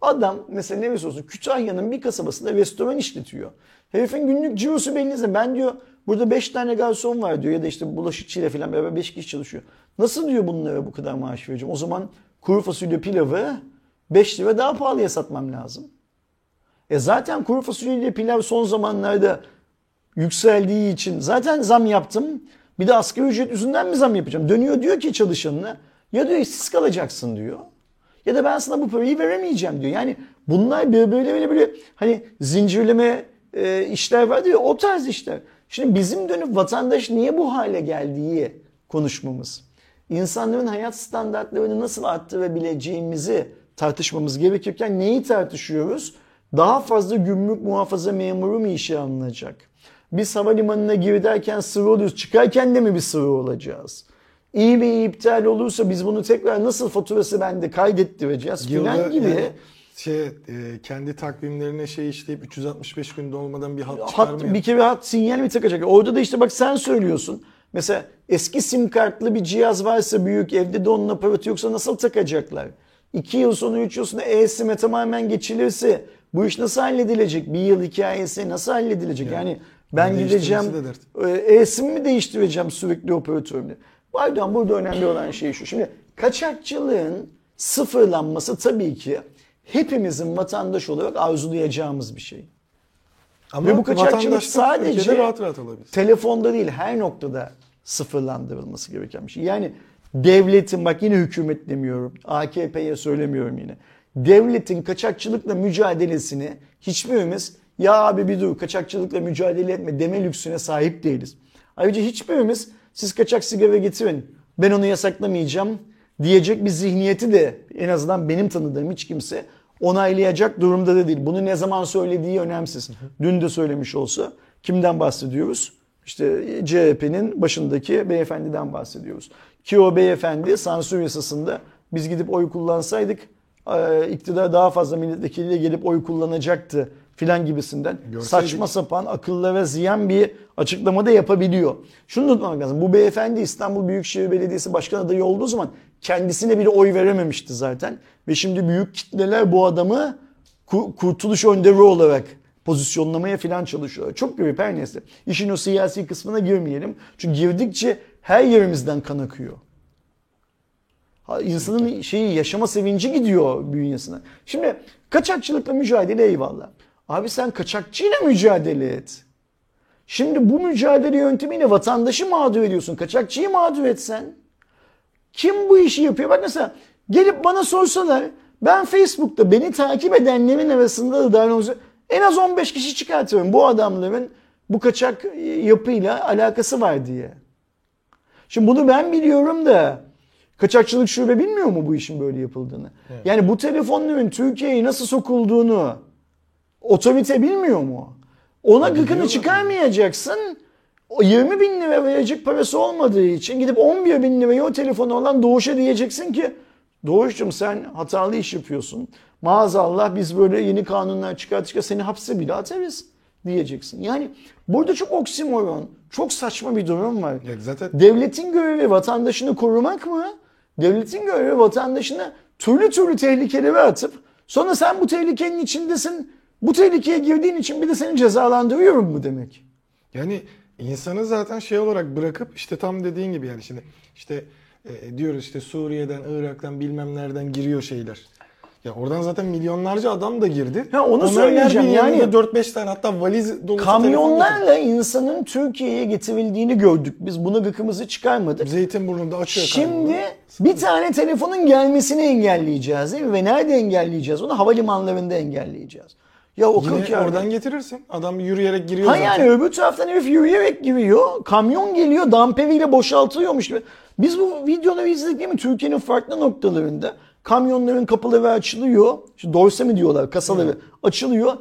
Adam mesela ne olsun Kütahya'nın bir kasabasında restoran işletiyor. Herifin günlük cirosu belli. Ben diyor burada 5 tane garson var diyor ya da işte bulaşıkçıyla falan beraber 5 kişi çalışıyor. Nasıl diyor bunlara bu kadar maaş vereceğim? O zaman kuru fasulye pilavı 5 lira daha pahalıya satmam lazım. E zaten kuru fasulye ile pilav son zamanlarda yükseldiği için zaten zam yaptım. Bir de asgari ücret yüzünden mi zam yapacağım? Dönüyor diyor ki çalışanına ya diyor işsiz kalacaksın diyor. Ya da ben sana bu parayı veremeyeceğim diyor. Yani bunlar böyle böyle böyle, hani zincirleme e, işler var diyor o tarz işler. Şimdi bizim dönüp vatandaş niye bu hale geldiği konuşmamız. İnsanların hayat standartlarını nasıl arttırabileceğimizi tartışmamız gerekirken neyi tartışıyoruz? Daha fazla gümrük muhafaza memuru mu işe alınacak? Biz havalimanına giderken sıra oluyoruz. Çıkarken de mi bir sıra olacağız? İyi bir iptal olursa biz bunu tekrar nasıl faturası bende kaydettireceğiz filan gibi. yani şey e, kendi takvimlerine şey işleyip 365 günde olmadan bir hat hat, bir kere hat sinyal mi takacak? Orada da işte bak sen söylüyorsun. Mesela eski sim kartlı bir cihaz varsa büyük evde de onun aparatı yoksa nasıl takacaklar? 2 yıl sonra 3 yıl sonra e-sim'e tamamen geçilirse bu iş nasıl halledilecek? Bir yıl hikayesi nasıl halledilecek? Yani, ben gideceğim e, e-sim mi değiştireceğim sürekli operatörümle? Pardon burada önemli olan şey şu. Şimdi kaçakçılığın sıfırlanması tabii ki hepimizin vatandaş olarak arzulayacağımız bir şey. Ama Ve bu kaçakçılık sadece- rahat rahat. Telefonda değil her noktada sıfırlandırılması gereken bir şey. Yani devletin bak yine hükümet demiyorum. AKP'ye söylemiyorum yine. Devletin kaçakçılıkla mücadelesini hiçbirimiz ya abi bir dur kaçakçılıkla mücadele etme deme lüksüne sahip değiliz. Ayrıca hiçbirimiz siz kaçak sigara getirin ben onu yasaklamayacağım diyecek bir zihniyeti de en azından benim tanıdığım hiç kimse onaylayacak durumda da değil. Bunu ne zaman söylediği önemsiz. Dün de söylemiş olsa kimden bahsediyoruz? İşte CHP'nin başındaki beyefendiden bahsediyoruz. Ki o beyefendi sansür yasasında biz gidip oy kullansaydık iktidar daha fazla milletvekiliyle gelip oy kullanacaktı filan gibisinden Görseydik. saçma sapan akıllara ziyan bir açıklama da yapabiliyor. Şunu unutmamak lazım. Bu beyefendi İstanbul Büyükşehir Belediyesi Başkan adayı olduğu zaman kendisine bile oy verememişti zaten. Ve şimdi büyük kitleler bu adamı ku- kurtuluş önderi olarak pozisyonlamaya filan çalışıyor. Çok garip her neyse. İşin o siyasi kısmına girmeyelim. Çünkü girdikçe her yerimizden kan akıyor. İnsanın şeyi yaşama sevinci gidiyor bünyesine. Şimdi kaçakçılıkla mücadele eyvallah. Abi sen kaçakçıyla mücadele et. Şimdi bu mücadele yöntemiyle vatandaşı mağdur ediyorsun. Kaçakçıyı mağdur etsen. Kim bu işi yapıyor? Bak mesela gelip bana sorsalar ben Facebook'ta beni takip edenlerin arasında da dahil olacak en az 15 kişi çıkartıyorum. Bu adamların bu kaçak yapıyla alakası var diye. Şimdi bunu ben biliyorum da kaçakçılık şube bilmiyor mu bu işin böyle yapıldığını? Yani bu telefonların Türkiye'ye nasıl sokulduğunu otorite bilmiyor mu? Ona gıkını biliyorlar. çıkarmayacaksın. O 20 bin lira verecek parası olmadığı için gidip 11 bin liraya o telefonu olan Doğuş'a diyeceksin ki Doğuş'cum sen hatalı iş yapıyorsun. Maazallah biz böyle yeni kanunlar çıkarttıkça seni hapse bile atarız diyeceksin. Yani burada çok oksimoron, çok saçma bir durum var. Ya zaten Devletin görevi vatandaşını korumak mı? Devletin görevi vatandaşına türlü türlü tehlikelere atıp sonra sen bu tehlikenin içindesin. Bu tehlikeye girdiğin için bir de seni cezalandırıyorum mu demek? Yani insanı zaten şey olarak bırakıp işte tam dediğin gibi yani şimdi işte e, diyoruz işte Suriye'den, Irak'tan bilmem nereden giriyor şeyler. Ya oradan zaten milyonlarca adam da girdi. Ha, onu Onların söyleyeceğim. Yani- yanında 4-5 tane hatta valiz dolusu. Kamyonlarla insanın Türkiye'ye getirildiğini gördük. Biz buna gıkımızı çıkarmadık. Zeytinburnu'nda açıyor Şimdi bir tane telefonun gelmesini engelleyeceğiz değil mi? Ve nerede engelleyeceğiz? Onu havalimanlarında engelleyeceğiz. Ya o Yine kırk oradan getirirsin. Adam yürüyerek giriyor Ha zaten. yani öbür taraftan herif yürüyerek giriyor. Kamyon geliyor damperiyle boşaltıyormuş gibi. Biz bu videoları izledik değil mi? Türkiye'nin farklı noktalarında kamyonların kapıları açılıyor. İşte dorse mi diyorlar kasaları açılıyor.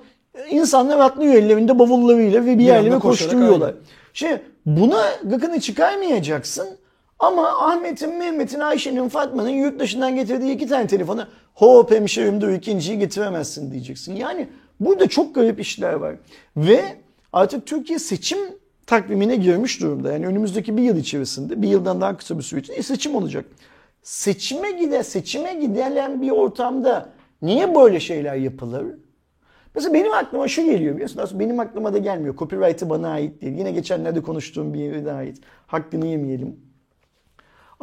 İnsanlar atlıyor ellerinde bavullarıyla ve bir yerlere koşturuyorlar. aynen. Şimdi buna gıkını çıkarmayacaksın. Ama Ahmet'in, Mehmet'in, Ayşe'nin, Fatma'nın yurt dışından getirdiği iki tane telefonu hop hemşerim dur ikinciyi getiremezsin diyeceksin. Yani burada çok garip işler var. Ve artık Türkiye seçim takvimine girmiş durumda. Yani önümüzdeki bir yıl içerisinde, bir yıldan daha kısa bir süre içinde seçim olacak. Seçime gide, seçime gidilen bir ortamda niye böyle şeyler yapılır? Mesela benim aklıma şu geliyor biliyorsun. Aslında benim aklıma da gelmiyor. Copyright'ı bana ait değil. Yine geçenlerde konuştuğum bir yere ait. Hakkını yemeyelim.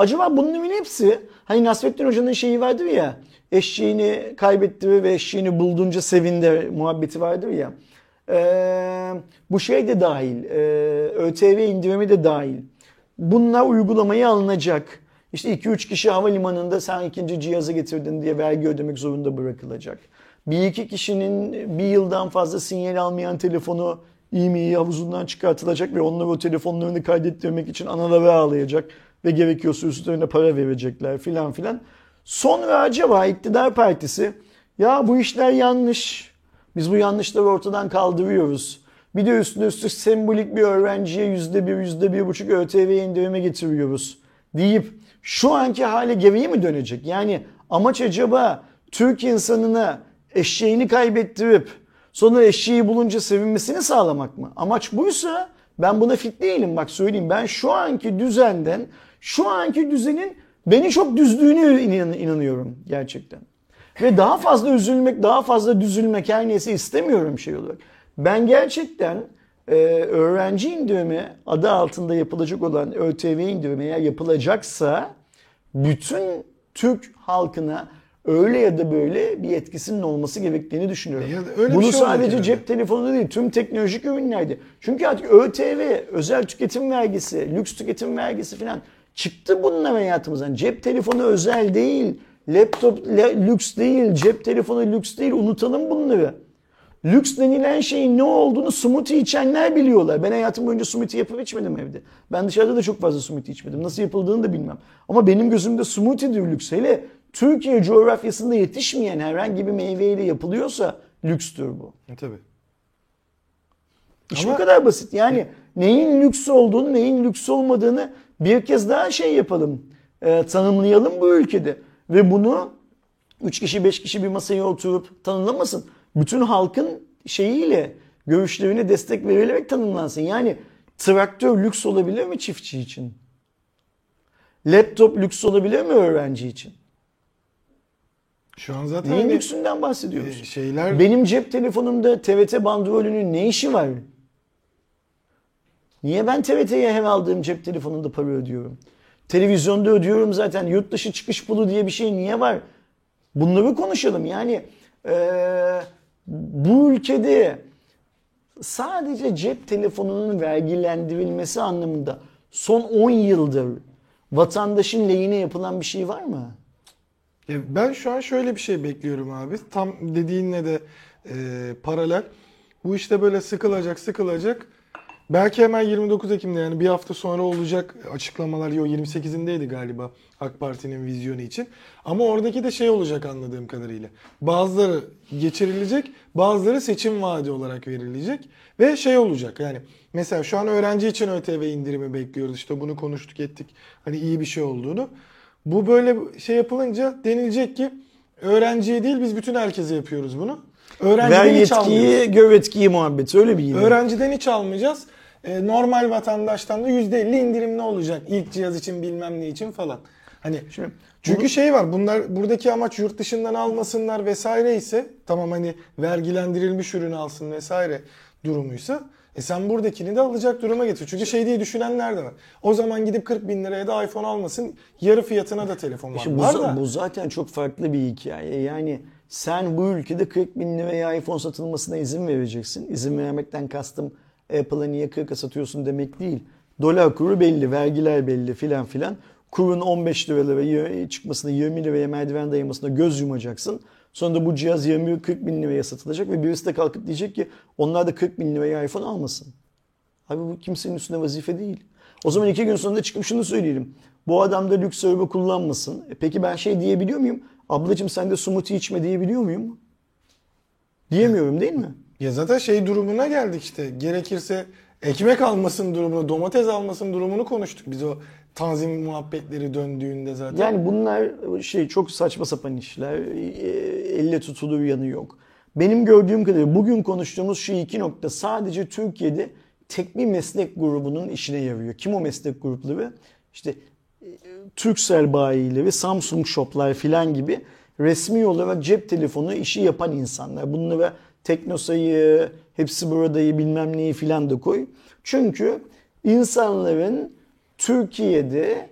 Acaba bunların hepsi hani Nasrettin Hoca'nın şeyi vardır ya eşeğini kaybetti ve eşeğini bulduğunca sevindi muhabbeti vardır ya. Ee, bu şey de dahil. E, ÖTV indirimi de dahil. Bunlar uygulamaya alınacak. İşte 2-3 kişi havalimanında sen ikinci cihazı getirdin diye vergi ödemek zorunda bırakılacak. Bir iki kişinin bir yıldan fazla sinyal almayan telefonu e-mail havuzundan çıkartılacak ve onları o telefonlarını kaydettirmek için analara ağlayacak ve gerekiyorsa üstlerine para verecekler filan filan. Sonra acaba iktidar partisi ya bu işler yanlış. Biz bu yanlışları ortadan kaldırıyoruz. Bir de üstüne üstlük sembolik bir öğrenciye yüzde bir, yüzde bir buçuk ÖTV indirime getiriyoruz. Deyip şu anki hale geriye mi dönecek? Yani amaç acaba Türk insanına eşeğini kaybettirip sonra eşeği bulunca sevinmesini sağlamak mı? Amaç buysa ben buna fit değilim bak söyleyeyim. Ben şu anki düzenden, şu anki düzenin beni çok düzdüğünü inan- inanıyorum gerçekten. Ve daha fazla üzülmek, daha fazla düzülmek her neyse istemiyorum şey olarak. Ben gerçekten e, öğrenci indirimi adı altında yapılacak olan ÖTV indirimi eğer yapılacaksa bütün Türk halkına öyle ya da böyle bir etkisinin olması gerektiğini düşünüyorum. Ya öyle Bunu şey sadece herhalde. cep telefonu değil tüm teknolojik ürünlerde. Çünkü artık ÖTV, özel tüketim vergisi, lüks tüketim vergisi falan çıktı bunlar hayatımızdan. Cep telefonu özel değil, laptop le- lüks değil, cep telefonu lüks değil unutalım bunları. Lüks denilen şeyin ne olduğunu smoothie içenler biliyorlar. Ben hayatım boyunca smoothie yapıp içmedim evde. Ben dışarıda da çok fazla smoothie içmedim. Nasıl yapıldığını da bilmem. Ama benim gözümde smoothie'dir lüks. Hele Türkiye coğrafyasında yetişmeyen herhangi bir meyveyle yapılıyorsa lükstür bu. E, Tabii. İş Ama- bu kadar basit. Yani neyin lüks olduğunu, neyin lüks olmadığını bir kez daha şey yapalım. e, tanımlayalım bu ülkede. Ve bunu 3 kişi 5 kişi bir masaya oturup tanımlamasın. Bütün halkın şeyiyle görüşlerine destek verilerek tanımlansın. Yani traktör lüks olabilir mi çiftçi için? Laptop lüks olabilir mi öğrenci için? Şu an zaten Neyin hani, lüksünden bahsediyoruz? e, şeyler Benim cep telefonumda TRT bandrolünün ne işi var? Niye ben TRT'ye her aldığım cep telefonunda para ödüyorum? Televizyonda ödüyorum zaten. Yurt dışı çıkış pulu diye bir şey niye var? Bunları konuşalım. Yani eee, bu ülkede sadece cep telefonunun vergilendirilmesi anlamında son 10 yıldır vatandaşın lehine yapılan bir şey var mı? Ya ben şu an şöyle bir şey bekliyorum abi. Tam dediğinle de e, paralel. Bu işte böyle sıkılacak sıkılacak. Belki hemen 29 Ekim'de yani bir hafta sonra olacak açıklamalar. Yo 28'indeydi galiba AK Parti'nin vizyonu için. Ama oradaki de şey olacak anladığım kadarıyla. Bazıları geçirilecek, bazıları seçim vaadi olarak verilecek. Ve şey olacak yani mesela şu an öğrenci için ÖTV indirimi bekliyoruz. İşte bunu konuştuk ettik. Hani iyi bir şey olduğunu. Bu böyle şey yapılınca denilecek ki öğrenciye değil biz bütün herkese yapıyoruz bunu. Öğrenciden Ver hiç yetkiyi, gör etkiyi muhabbeti öyle bir yine. Öğrenciden hiç almayacağız. E, normal vatandaştan da %50 indirimli olacak. İlk cihaz için bilmem ne için falan. Hani Şimdi çünkü şey var bunlar buradaki amaç yurt dışından almasınlar vesaire ise tamam hani vergilendirilmiş ürün alsın vesaire durumuysa e sen buradakini de alacak duruma getir. Çünkü şey diye düşünenler de var. O zaman gidip 40 bin liraya da iPhone almasın yarı fiyatına da telefon var. İşte bu, var da. bu zaten çok farklı bir hikaye. Yani sen bu ülkede 40 bin liraya iPhone satılmasına izin vereceksin. İzin vermekten kastım Apple'a niye 40'a satıyorsun demek değil. Dolar kuru belli, vergiler belli filan filan. Kurun 15 liralara çıkmasına, 20 liraya merdiven dayamasına göz yumacaksın. Sonra da bu cihaz 20-40 bin liraya satılacak ve birisi de kalkıp diyecek ki onlar da 40 bin liraya iPhone almasın. Abi bu kimsenin üstüne vazife değil. O zaman iki gün sonra çıkıp şunu söyleyelim. Bu adam da lüks araba kullanmasın. E peki ben şey diyebiliyor muyum? Ablacığım sen de smoothie içme diyebiliyor muyum? Diyemiyorum değil mi? Ya zaten şey durumuna geldik işte. Gerekirse ekmek almasın durumunu, domates almasın durumunu konuştuk. Biz o tanzim muhabbetleri döndüğünde zaten. Yani bunlar şey çok saçma sapan işler. E, Elle tutulur yanı yok. Benim gördüğüm kadarıyla bugün konuştuğumuz şu iki nokta sadece Türkiye'de tek bir meslek grubunun işine yarıyor. Kim o meslek grupları? İşte e, Turkcell bayileri, Samsung shoplar filan gibi resmi olarak cep telefonu işi yapan insanlar. Bunlara Teknosa'yı, hepsi buradayı bilmem neyi filan da koy. Çünkü insanların Türkiye'de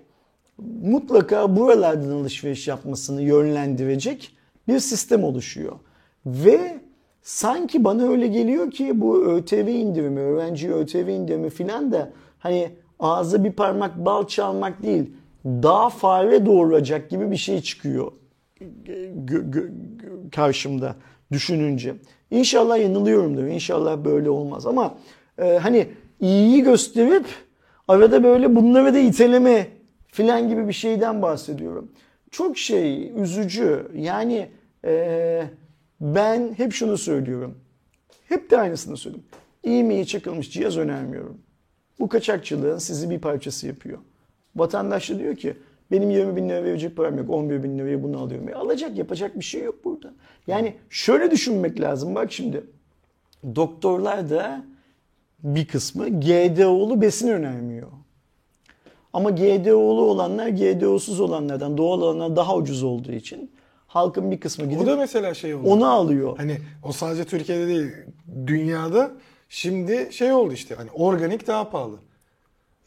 mutlaka buralardan alışveriş yapmasını yönlendirecek bir sistem oluşuyor. Ve sanki bana öyle geliyor ki bu ÖTV indirimi, öğrenci ÖTV indirimi filan da hani ağza bir parmak bal çalmak değil, daha fare doğuracak gibi bir şey çıkıyor karşımda düşününce. İnşallah yanılıyorumdur. İnşallah böyle olmaz ama e, hani iyiyi gösterip arada böyle bunları da iteleme filan gibi bir şeyden bahsediyorum. Çok şey üzücü. Yani e, ben hep şunu söylüyorum. Hep de aynısını söyledim. İyi mi iyi çakılmış cihaz önermiyorum. Bu kaçakçılığın sizi bir parçası yapıyor. Vatandaş da diyor ki benim 20 bin lira verecek param yok. 11 bin liraya bunu alıyorum. E alacak yapacak bir şey yok burada. Yani şöyle düşünmek lazım. Bak şimdi doktorlar da bir kısmı GDO'lu besin önermiyor. Ama GDO'lu olanlar GDO'suz olanlardan doğal olanlar daha ucuz olduğu için halkın bir kısmı O gidip da mesela şey oldu. onu alıyor. Hani o sadece Türkiye'de değil, dünyada şimdi şey oldu işte hani organik daha pahalı.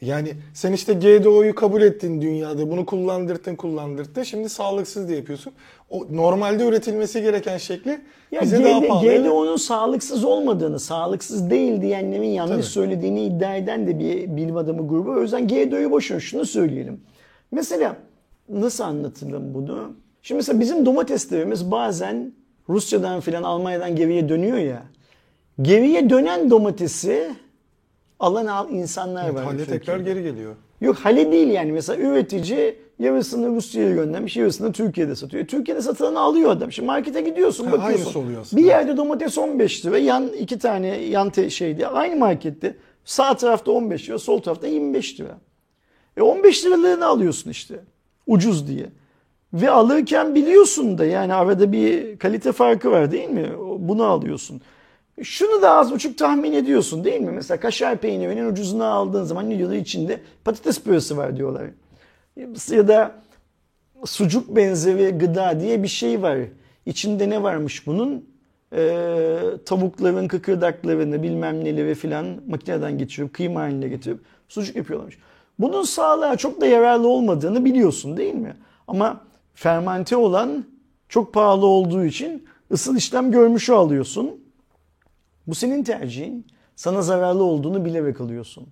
Yani sen işte GDO'yu kabul ettin dünyada, bunu kullandırttın kullandırttın. Şimdi sağlıksız diye yapıyorsun. O normalde üretilmesi gereken şekli Ya bize daha GD pahalı. GDO'nun sağlıksız olmadığını, sağlıksız değil diyenlerin yanlış Tabii. söylediğini iddia eden de bir bilim adamı grubu. O yüzden GDO'yu boş ver. Şunu söyleyelim. Mesela nasıl anlatırım bunu? Şimdi mesela bizim domateslerimiz bazen Rusya'dan filan Almanya'dan geriye dönüyor ya. Geriye dönen domatesi alan al insanlar var. Hale tekrar geri geliyor. Yok hale değil yani. Mesela üretici yarısını Rusya'ya göndermiş, yarısını Türkiye'de satıyor. Türkiye'de satılanı alıyor adam. Şimdi markete gidiyorsun, Ha, bakıyorsun. oluyor aslında. Bir yerde domates 15 lira, yan iki tane yan te- şeydi. Aynı markette sağ tarafta 15 lira, sol tarafta 25 lira. E 15 liralığını alıyorsun işte. Ucuz diye. Ve alırken biliyorsun da yani arada bir kalite farkı var değil mi? Bunu alıyorsun. Şunu da az buçuk tahmin ediyorsun değil mi? Mesela kaşar peynirinin ucuzunu aldığın zaman ne diyorlar içinde patates püresi var diyorlar. Ya da sucuk benzeri gıda diye bir şey var. İçinde ne varmış bunun? Ee, tavukların kıkırdaklarını bilmem neleri filan makineden geçirip kıyma haline getirip sucuk yapıyorlarmış. Bunun sağlığa çok da yararlı olmadığını biliyorsun değil mi? Ama fermente olan çok pahalı olduğu için ısıl işlem görmüşü alıyorsun. Bu senin tercihin. Sana zararlı olduğunu bilerek alıyorsun.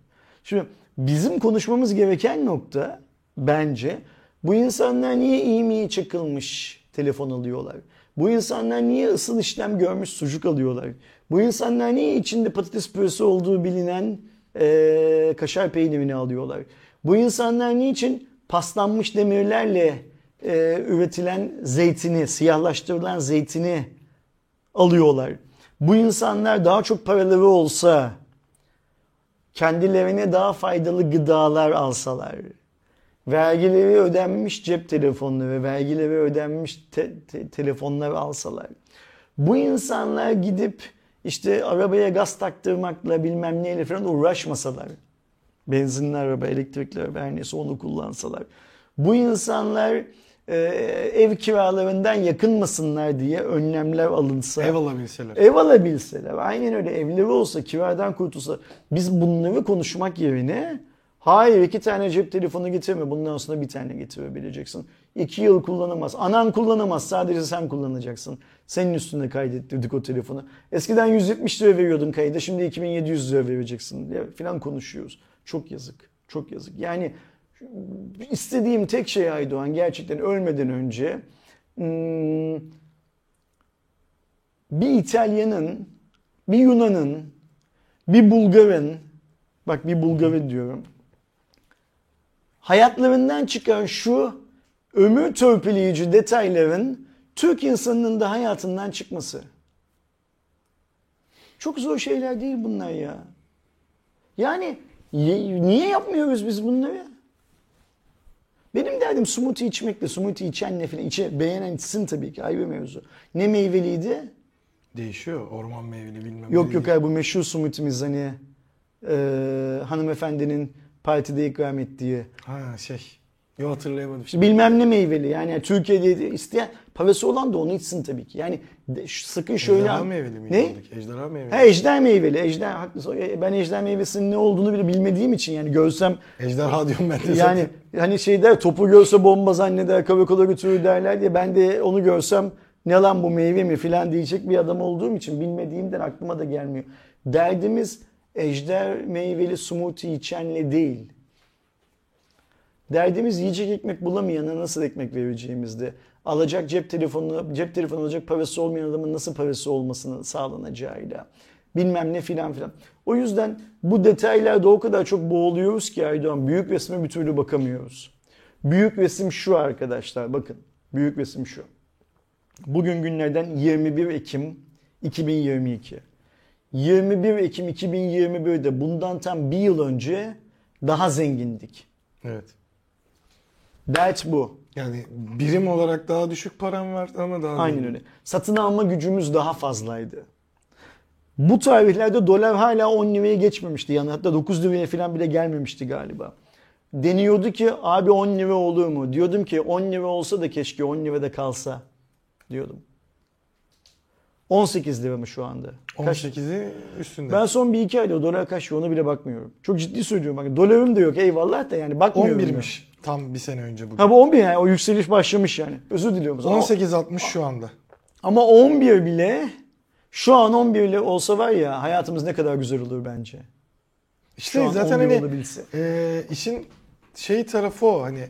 Şimdi bizim konuşmamız gereken nokta bence bu insanlar niye iyi mi iyi çakılmış telefon alıyorlar? Bu insanlar niye ısıl işlem görmüş sucuk alıyorlar? Bu insanlar niye içinde patates püresi olduğu bilinen eee, kaşar peynirini alıyorlar? Bu insanlar niçin paslanmış demirlerle eee, üretilen zeytini, siyahlaştırılan zeytini alıyorlar? Bu insanlar daha çok paraları olsa kendilerine daha faydalı gıdalar alsalar, vergileri ödenmiş cep telefonları, vergileri ödenmiş te- te- telefonlar alsalar, bu insanlar gidip işte arabaya gaz taktırmakla bilmem neyle falan uğraşmasalar, benzinli araba, elektrikli araba her neyse onu kullansalar, bu insanlar ev kiralarından yakınmasınlar diye önlemler alınsa, Ev alabilseler. Ev alabilseler, aynen öyle evleri olsa, kiradan kurtulsa biz bunları konuşmak yerine hayır iki tane cep telefonu getirme bundan sonra bir tane getirebileceksin. İki yıl kullanamaz. Anan kullanamaz sadece sen kullanacaksın. Senin üstüne kaydettirdik o telefonu. Eskiden 170 lira veriyordun kayda şimdi 2700 lira vereceksin diye filan konuşuyoruz. Çok yazık. Çok yazık. Yani istediğim tek şey Aydoğan gerçekten ölmeden önce hmm, bir İtalyanın, bir Yunan'ın, bir Bulgar'ın, bak bir Bulgar'ı diyorum, hayatlarından çıkan şu ömür törpüleyici detayların Türk insanının da hayatından çıkması. Çok zor şeyler değil bunlar ya. Yani ye- niye yapmıyoruz biz bunları? Benim derdim smoothie içmekle, smoothie içenle falan. içe, beğenen içsin tabii ki ayrı mevzu. Ne meyveliydi? Değişiyor. Orman meyveli bilmem Yok yok hayır bu meşhur smoothie'miz hani e, hanımefendinin partide ikram ettiği. Ha şey. Yo hatırlayamadım. İşte bilmem ne meyveli yani Türkiye'de isteyen parası olan da onu içsin tabii ki. Yani de- sakın şöyle... Ejderha meyveli miydi? Ne? oradaki? Ejderha meyveli. Ha ejder meyveli. Ejder haklısın. E, Ben ejder meyvesinin ne olduğunu bile bilmediğim için yani görsem Ejderha diyorum ben de. yani hani şey der topu görse bomba zanneder karakola götürür derler diye ben de onu görsem ne lan bu meyve mi filan diyecek bir adam olduğum için bilmediğimden aklıma da gelmiyor. Derdimiz ejder meyveli smoothie içenle değil. Derdimiz yiyecek ekmek bulamayana nasıl ekmek vereceğimizde. Alacak cep telefonu, cep telefonu alacak parası olmayan adamın nasıl parası olmasını sağlanacağıyla. Bilmem ne filan filan. O yüzden bu detaylarda o kadar çok boğuluyoruz ki Aydoğan. Büyük resme bir türlü bakamıyoruz. Büyük resim şu arkadaşlar bakın. Büyük resim şu. Bugün günlerden 21 Ekim 2022. 21 Ekim 2021'de bundan tam bir yıl önce daha zengindik. Evet. Dert bu. Yani birim olarak daha düşük param var ama daha Aynen öyle. Satın alma gücümüz daha fazlaydı. Bu tarihlerde dolar hala 10 liraya geçmemişti. Yani hatta 9 liraya falan bile gelmemişti galiba. Deniyordu ki abi 10 lira olur mu? Diyordum ki 10 lira olsa da keşke 10 lirada kalsa diyordum. 18 lira mı şu anda? Kaç? 18'i üstünde. Ben son bir iki ayda dolar kaç lira onu bile bakmıyorum. Çok ciddi söylüyorum. Bak, dolarım da yok eyvallah da yani bakmıyorum. 11'miş tam bir sene önce bugün. Ha bu 11 yani o yükseliş başlamış yani. Özür diliyorum. o zaman. 18.60 şu anda. Ama 11 bile şu an 11 bile olsa var ya hayatımız ne kadar güzel olur bence. İşte Şu zaten 11 hani olabilse. e, işin şey tarafı o hani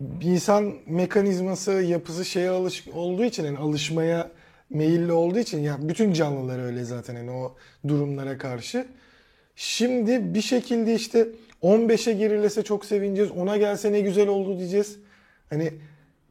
bir insan mekanizması yapısı şeye alış olduğu için hani alışmaya meyilli olduğu için ya bütün canlılar öyle zaten hani o durumlara karşı. Şimdi bir şekilde işte 15'e girilese çok sevineceğiz. Ona gelse ne güzel oldu diyeceğiz. Hani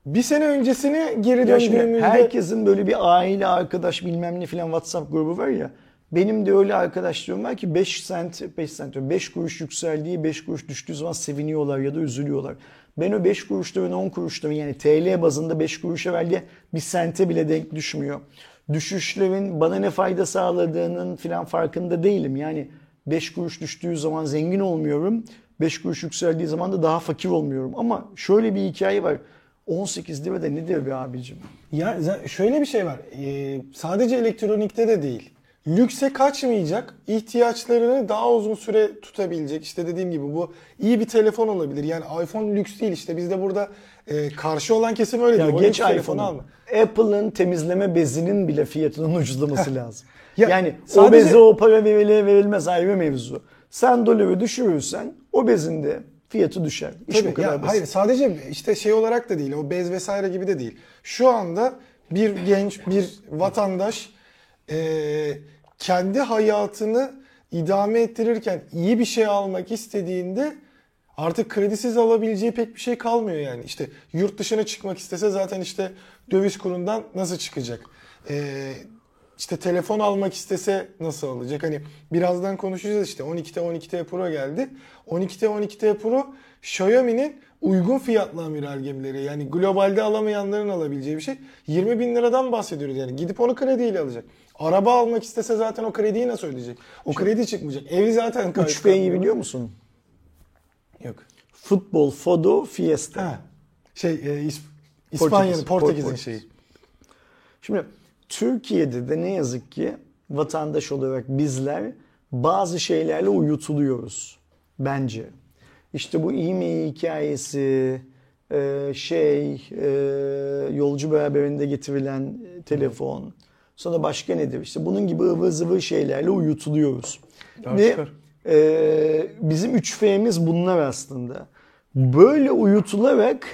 bir sene öncesine geri Ya şimdi döndüğümüzde herkesin böyle bir aile, arkadaş bilmem ne filan WhatsApp grubu var ya. Benim de öyle arkadaşlarım var ki 5 sent, 5 sent, diyorum, 5 kuruş yükseldiği, 5 kuruş düştüğü zaman seviniyorlar ya da üzülüyorlar. Ben o 5 kuruşların 10 kuruşların yani TL bazında 5 kuruşa verdiği bir sente bile denk düşmüyor. Düşüşlerin bana ne fayda sağladığının filan farkında değilim. Yani 5 kuruş düştüğü zaman zengin olmuyorum. 5 kuruş yükseldiği zaman da daha fakir olmuyorum. Ama şöyle bir hikaye var. 18 lira da nedir be abicim? Ya şöyle bir şey var. Ee, sadece elektronikte de değil. Lükse kaçmayacak, ihtiyaçlarını daha uzun süre tutabilecek. İşte dediğim gibi bu iyi bir telefon olabilir. Yani iPhone lüks değil. İşte bizde burada e, karşı olan kesim öyle Ya diyor. Geç iPhone'u. alma. Apple'ın temizleme bezinin bile fiyatının ucuzlaması lazım. Ya yani o sadece- beze o para verilir verilmez ayrı mevzu. Sen doları düşürürsen o bezin de fiyatı düşer. İş Tabii, bu kadar ya basit. hayır sadece işte şey olarak da değil. O bez vesaire gibi de değil. Şu anda bir genç, bir vatandaş e, kendi hayatını idame ettirirken iyi bir şey almak istediğinde artık kredisiz alabileceği pek bir şey kalmıyor yani. İşte yurt dışına çıkmak istese zaten işte döviz kurundan nasıl çıkacak? E, işte telefon almak istese nasıl alacak? Hani birazdan konuşacağız işte 12'te 12T Pro geldi. 12'te 12T Pro Xiaomi'nin uygun fiyatlı amiral gemileri. Yani globalde alamayanların alabileceği bir şey. 20 bin liradan bahsediyoruz yani. Gidip onu krediyle alacak. Araba almak istese zaten o krediyi nasıl ödeyecek? O kredi çıkmayacak. Evi zaten kayıt 3F'yi biliyor musun? Yok. Futbol, Fodo, Fiesta. Ha. Şey e, İsp- İspanya'nın Portekiz, Portekiz'in Portekiz. şeyi. Şimdi Türkiye'de de ne yazık ki vatandaş olarak bizler bazı şeylerle uyutuluyoruz bence. İşte bu e-mail hikayesi, e, şey, e, yolcu beraberinde getirilen e, telefon, sonra başka nedir? İşte bunun gibi ıvır zıvır şeylerle uyutuluyoruz. Daha Ve çıkar. e, bizim 3F'miz bunlar aslında. Böyle uyutularak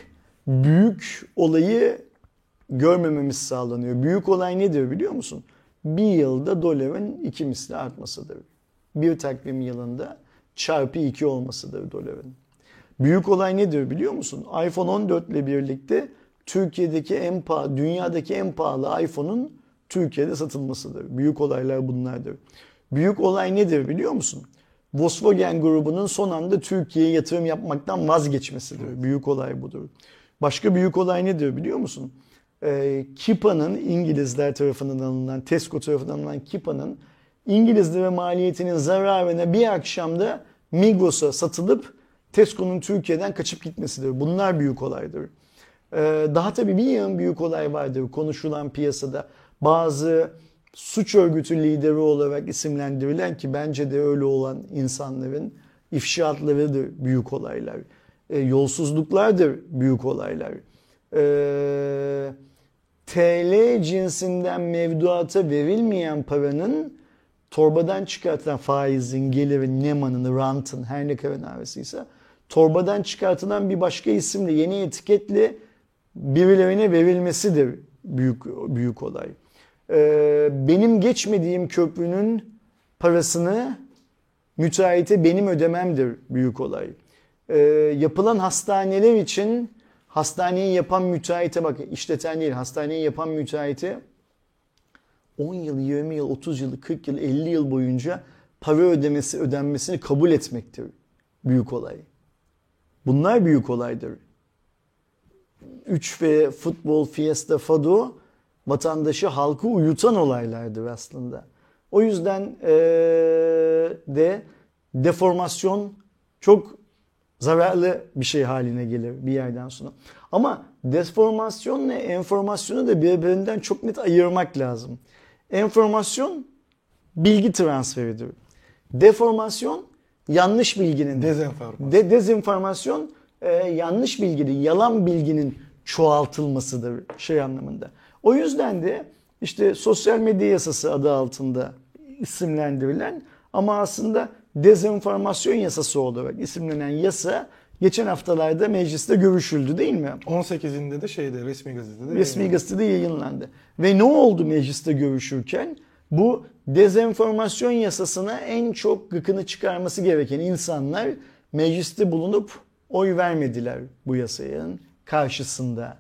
büyük olayı görmememiz sağlanıyor. Büyük olay nedir biliyor musun? Bir yılda doların iki misli artmasıdır. Bir takvim yılında çarpı iki olmasıdır doların. Büyük olay nedir biliyor musun? iPhone 14 ile birlikte Türkiye'deki en pahalı, dünyadaki en pahalı iPhone'un Türkiye'de satılmasıdır. Büyük olaylar bunlardır. Büyük olay nedir biliyor musun? Volkswagen grubunun son anda Türkiye'ye yatırım yapmaktan vazgeçmesidir. Büyük olay budur. Başka büyük olay nedir biliyor musun? Ee, Kipa'nın İngilizler tarafından alınan, Tesco tarafından alınan Kipa'nın İngilizlere maliyetinin zararına bir akşamda Migros'a satılıp Tesco'nun Türkiye'den kaçıp gitmesidir. Bunlar büyük olaydır. Ee, daha tabii bir yığın büyük olay vardır konuşulan piyasada. Bazı suç örgütü lideri olarak isimlendirilen ki bence de öyle olan insanların ifşaatlarıdır büyük olaylar. Ee, yolsuzluklardır büyük olaylar. Ee, TL cinsinden mevduata verilmeyen paranın torbadan çıkartılan faizin, gelirin, nemanın, rantın her ne kadar arasıysa torbadan çıkartılan bir başka isimle yeni etiketle birilerine verilmesidir büyük büyük olay. Ee, benim geçmediğim köprünün parasını müteahhite benim ödememdir büyük olay. Ee, yapılan hastaneler için hastaneyi yapan müteahhite bak işleten değil hastaneyi yapan müteahhite 10 yıl, 20 yıl, 30 yıl, 40 yıl, 50 yıl boyunca para ödemesi ödenmesini kabul etmektir. Büyük olay. Bunlar büyük olaydır. 3 ve futbol, fiesta, fado vatandaşı, halkı uyutan olaylardır aslında. O yüzden eee, de deformasyon çok zararlı bir şey haline gelir bir yerden sonra. Ama deformasyonla enformasyonu da birbirinden çok net ayırmak lazım. Enformasyon bilgi transferidir. Deformasyon yanlış bilginin Dezenformasyon. de dezenformasyon e, yanlış bilginin, yalan bilginin çoğaltılmasıdır şey anlamında. O yüzden de işte sosyal medya yasası adı altında isimlendirilen ama aslında dezenformasyon yasası olarak isimlenen yasa geçen haftalarda mecliste görüşüldü değil mi? 18'inde de şeyde resmi gazetede. Resmi gazetede yayınlandı. Ve ne oldu mecliste görüşürken? Bu dezenformasyon yasasına en çok gıkını çıkarması gereken insanlar mecliste bulunup oy vermediler bu yasanın karşısında.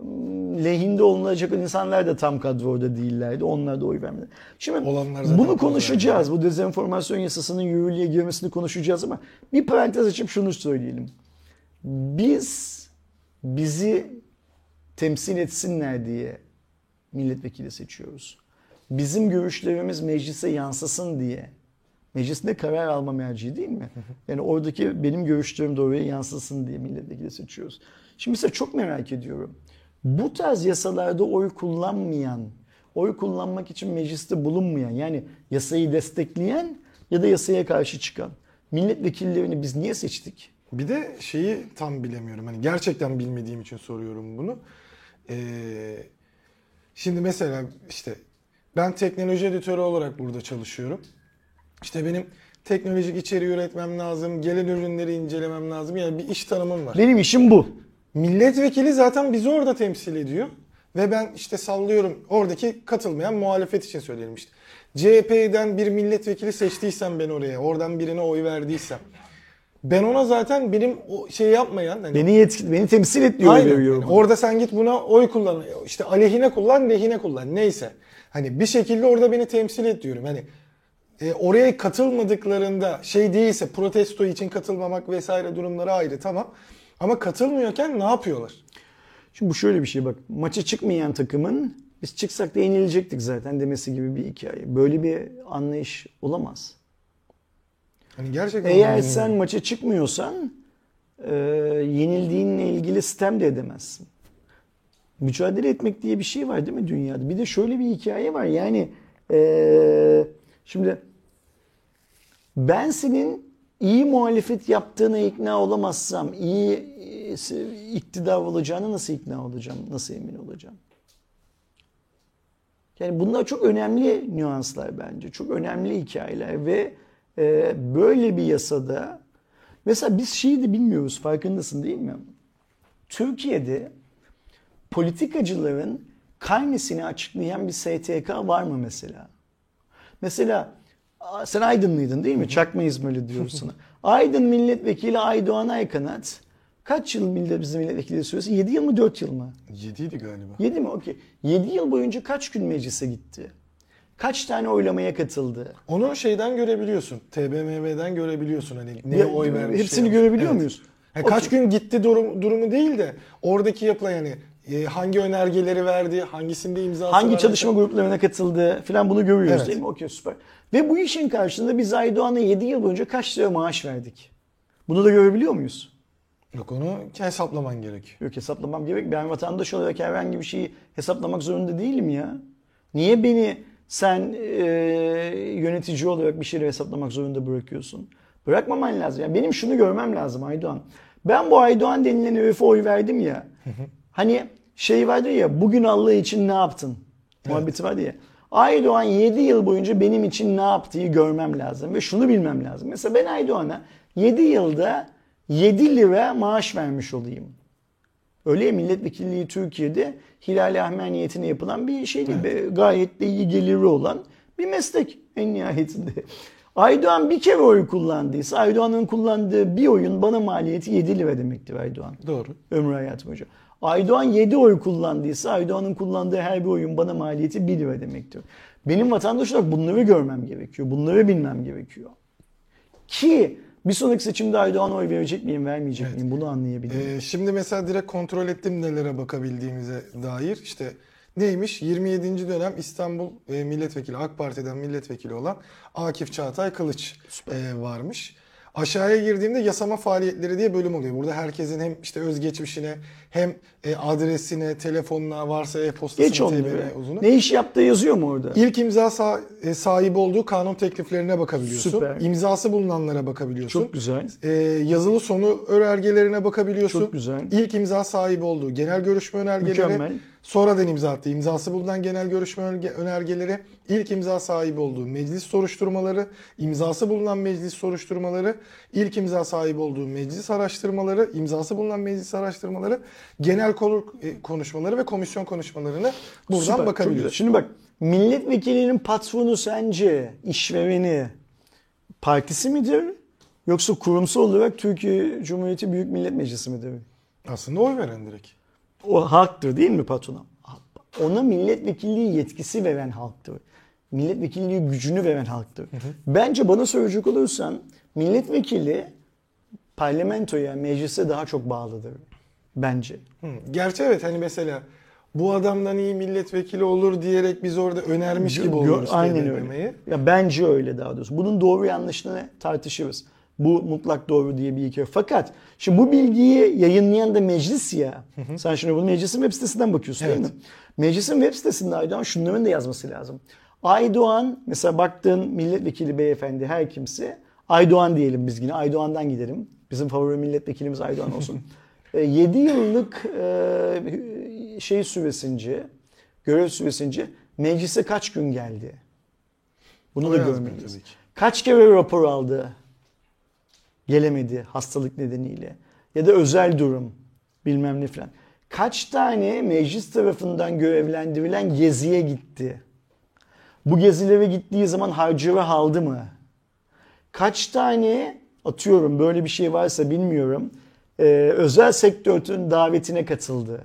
Hmm, Lehinde olunacak insanlar da tam kadroda değillerdi. Onlar da oy vermedi. Şimdi Olanlar bunu konuşacağız. Bu dezenformasyon yasasının yürürlüğe girmesini konuşacağız ama bir parantez açıp şunu söyleyelim. Biz bizi temsil etsinler diye milletvekili seçiyoruz. Bizim görüşlerimiz meclise yansısın diye. Meclisinde karar alma merci değil mi? Yani oradaki benim görüşlerim de oraya yansısın diye milletvekili seçiyoruz. Şimdi mesela çok merak ediyorum. Bu tarz yasalarda oy kullanmayan, oy kullanmak için mecliste bulunmayan yani yasayı destekleyen ya da yasaya karşı çıkan milletvekillerini biz niye seçtik? Bir de şeyi tam bilemiyorum. Hani gerçekten bilmediğim için soruyorum bunu. Ee, şimdi mesela işte ben teknoloji editörü olarak burada çalışıyorum. İşte benim teknolojik içeriği üretmem lazım, gelen ürünleri incelemem lazım. Yani bir iş tanımım var. Benim işim bu. Milletvekili zaten bizi orada temsil ediyor. Ve ben işte sallıyorum oradaki katılmayan muhalefet için söyleyelim işte. CHP'den bir milletvekili seçtiysem ben oraya, oradan birine oy verdiysem. Ben ona zaten benim o şey yapmayan hani Beni yetki, beni temsil et diyor Aynen. Yani orada sen git buna oy kullan. İşte aleyhine kullan, lehine kullan. Neyse. Hani bir şekilde orada beni temsil et diyorum. Hani e, oraya katılmadıklarında şey değilse protesto için katılmamak vesaire durumları ayrı tamam. Ama katılmıyorken ne yapıyorlar? Şimdi bu şöyle bir şey bak. Maça çıkmayan takımın biz çıksak da yenilecektik zaten demesi gibi bir hikaye. Böyle bir anlayış olamaz. Hani gerçekten Eğer bilmiyorum. sen maça çıkmıyorsan e, yenildiğinle ilgili sistem de edemezsin. Mücadele etmek diye bir şey var değil mi dünyada? Bir de şöyle bir hikaye var. Yani e, şimdi ben senin iyi muhalefet yaptığına ikna olamazsam iyi e, iktidar olacağına nasıl ikna olacağım? Nasıl emin olacağım? Yani bunlar çok önemli nüanslar bence. Çok önemli hikayeler ve e, böyle bir yasada mesela biz şeyi de bilmiyoruz farkındasın değil mi? Türkiye'de politikacıların karnesini açıklayan bir STK var mı mesela? Mesela sen Aydınlıydın değil mi? Çakma İzmirli diyoruz sana. Aydın milletvekili Aydoğan Aykanat kaç yıl millet bizim milletvekili süresi? 7 yıl mı 4 yıl mı? 7'ydi galiba. 7 mi? Okey. 7 yıl boyunca kaç gün meclise gitti? Kaç tane oylamaya katıldı? Onu şeyden görebiliyorsun. TBMM'den görebiliyorsun hani neye oy vermiş. hepsini şey görebiliyor yapmış. muyuz? Yani kaç gün gitti durum, durumu değil de oradaki yapılan yani e, hangi önergeleri verdi, hangisinde imzası Hangi var çalışma gruplarına katıldı filan bunu görüyoruz Evet. değil mi? Okey süper. Ve bu işin karşılığında biz Aydoğan'a 7 yıl boyunca kaç lira maaş verdik? Bunu da görebiliyor muyuz? Yok onu hesaplaman gerekiyor. Yok hesaplamam gerek. Ben vatandaş olarak herhangi bir şeyi hesaplamak zorunda değilim ya. Niye beni sen e, yönetici olarak bir şeyleri hesaplamak zorunda bırakıyorsun? Bırakmaman lazım. Yani benim şunu görmem lazım Aydoğan. Ben bu Aydoğan denilen herife oy verdim ya. Hani şey vardı ya bugün Allah için ne yaptın? Muhabbeti vardı ya. Aydoğan 7 yıl boyunca benim için ne yaptığı görmem lazım. Ve şunu bilmem lazım. Mesela ben Aydoğan'a 7 yılda 7 lira maaş vermiş olayım. Öyle ya milletvekilliği Türkiye'de Hilal Ahmer niyetine yapılan bir şey değil. Be- Gayet de iyi geliri olan bir meslek en nihayetinde. Aydoğan bir kere oy kullandıysa Aydoğan'ın kullandığı bir oyun bana maliyeti 7 lira demektir Aydoğan. Doğru. Ömrü hayatı boyunca. Aydoğan 7 oy kullandıysa Aydoğan'ın kullandığı her bir oyun bana maliyeti 1 lira demektir. Benim vatandaş olarak bunları görmem gerekiyor. Bunları bilmem gerekiyor. Ki bir sonraki seçimde Aydoğan'a oy verecek miyim, vermeyecek miyim bunu anlayabilirim. Ee, şimdi mesela direkt kontrol ettim nelere bakabildiğimize dair. İşte neymiş? 27. dönem İstanbul e, milletvekili, AK Parti'den milletvekili olan Akif Çağatay Kılıç e, varmış. Aşağıya girdiğimde yasama faaliyetleri diye bölüm oluyor. Burada herkesin hem işte özgeçmişine hem e, adresine, telefonuna varsa e-postasına. TBM'ye uzunu. Ne iş yaptığı yazıyor mu orada? İlk imza e, sahibi olduğu kanun tekliflerine bakabiliyorsun. Süper. İmzası bulunanlara bakabiliyorsun. Çok güzel. E, yazılı sonu önergelerine bakabiliyorsun. Çok güzel. İlk imza sahibi olduğu genel görüşme önergeleri, Mükemmel. Sonradan imza attığı imzası bulunan genel görüşme önerge- önergeleri, ilk imza sahibi olduğu meclis soruşturmaları, imzası bulunan meclis soruşturmaları, ilk imza sahibi olduğu meclis araştırmaları, imzası bulunan meclis araştırmaları, genel e, konuşmaları ve komisyon konuşmalarını buradan Süper, güzel. Şimdi bak milletvekilinin patronu sence işvereni partisi midir? Yoksa kurumsal olarak Türkiye Cumhuriyeti Büyük Millet Meclisi midir? Aslında oy veren direkt. O halktır değil mi patrona? Ona milletvekilliği yetkisi veren halktır. Milletvekilliği gücünü veren halktır. Bence bana söyleyecek olursan milletvekili parlamentoya, meclise daha çok bağlıdır. Bence. Hı. Gerçi evet hani mesela bu adamdan iyi milletvekili olur diyerek biz orada önermiş gibi oluyoruz. Aynen öyle. Ya bence öyle daha doğrusu. Bunun doğru yanlışını tartışırız. Bu mutlak doğru diye bir iki. Fakat şimdi bu bilgiyi yayınlayan da meclis ya. Sen şimdi bunu meclisin web sitesinden bakıyorsun değil Evet. mi? Meclisin web sitesinde Aydoğan şunların da yazması lazım. Aydoğan mesela baktığın milletvekili beyefendi her kimse Aydoğan diyelim biz yine Aydoğan'dan gidelim. Bizim favori milletvekilimiz Aydoğan olsun. 7 yıllık e, şey süresince görev süresince meclise kaç gün geldi? Bunu O da görmeliyiz. Kaç kere rapor aldı? Gelemedi hastalık nedeniyle. Ya da özel durum bilmem ne falan. Kaç tane meclis tarafından görevlendirilen geziye gitti? Bu gezilere gittiği zaman harcırı aldı mı? Kaç tane atıyorum böyle bir şey varsa bilmiyorum. e, özel sektörün davetine katıldı.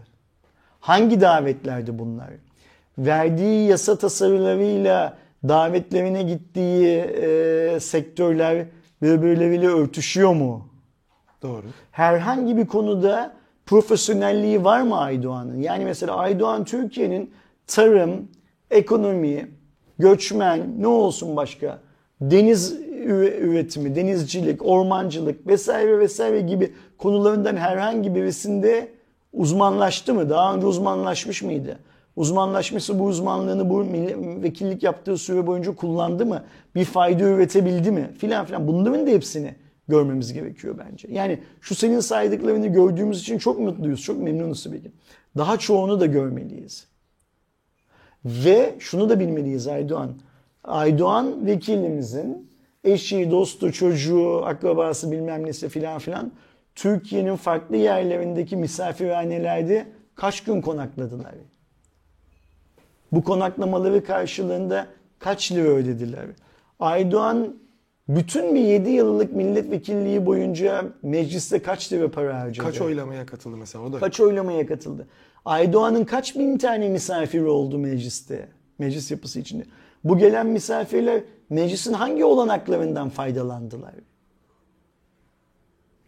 Hangi davetlerdi bunlar? Verdiği yasa tasarılarıyla davetlerine gittiği e, sektörler birbirleriyle örtüşüyor mu? Doğru. herhangi bir konuda profesyonelliği var mı Aydoğan'ın? Yani mesela Aydoğan Türkiye'nin tarım, ekonomi, göçmen, ne olsun başka? Deniz üre- üretimi, denizcilik, ormancılık vesaire vesaire gibi konularından herhangi birisinde uzmanlaştı mı? Daha önce uzmanlaşmış mıydı? Uzmanlaşmışsa bu uzmanlığını bu vekillik yaptığı süre boyunca kullandı mı? Bir fayda üretebildi mi? Filan filan. Bunların da hepsini görmemiz gerekiyor bence. Yani şu senin saydıklarını gördüğümüz için çok mutluyuz, çok memnunuz tabii. Daha çoğunu da görmeliyiz. Ve şunu da bilmeliyiz Aydoğan. Aydoğan vekilimizin eşi, dostu, çocuğu, akrabası bilmem nesi filan filan Türkiye'nin farklı yerlerindeki misafirhanelerde kaç gün konakladılar? Bu konaklamaları karşılığında kaç lira ödediler? Aydoğan bütün bir 7 yıllık milletvekilliği boyunca mecliste kaç lira para harcadı? Kaç oylamaya katıldı mesela o da. Kaç oylamaya katıldı? Aydoğan'ın kaç bin tane misafiri oldu mecliste? Meclis yapısı içinde. Bu gelen misafirler meclisin hangi olanaklarından faydalandılar?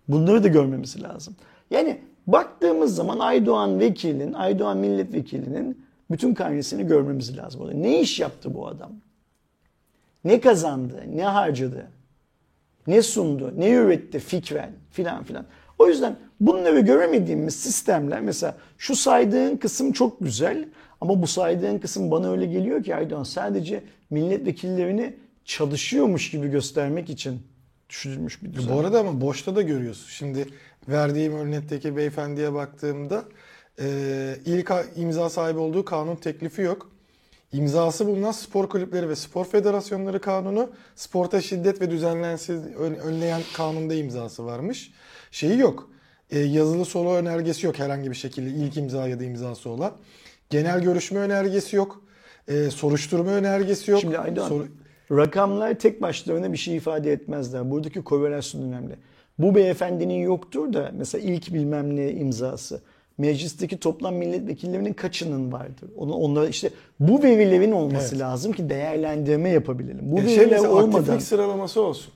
Bunları da görmemiz lazım. Yani baktığımız zaman Aydoğan vekilin, Aydoğan milletvekilinin bütün karnesini görmemiz lazım. Orada. Ne iş yaptı bu adam? Ne kazandı? Ne harcadı? Ne sundu? Ne üretti fikren filan filan. O yüzden bunları göremediğimiz sistemler mesela şu saydığın kısım çok güzel ama bu saydığın kısım bana öyle geliyor ki Aydoğan sadece milletvekillerini çalışıyormuş gibi göstermek için düşünülmüş bir düzen. Bu arada ama boşta da görüyorsun. Şimdi verdiğim örnekteki beyefendiye baktığımda e, ilk imza sahibi olduğu kanun teklifi yok. İmzası bulunan spor kulüpleri ve spor federasyonları kanunu, sporta şiddet ve düzenlensiz ön- önleyen kanunda imzası varmış. Şeyi yok. E, yazılı solo önergesi yok herhangi bir şekilde ilk imza ya da imzası olan. Genel görüşme önergesi yok. E, soruşturma önergesi yok. Şimdi Aydoğan, Sor- rakamlar tek başlarına bir şey ifade etmezler. Buradaki korelasyon önemli. Bu beyefendinin yoktur da mesela ilk bilmem ne imzası. Meclisteki toplam milletvekillerinin kaçının vardır? Onu onlara işte bu verilerin olması Evet. lazım ki değerlendirme yapabilelim. Bu E şey veriler mesela olmadan aktiflik sıralaması olsun.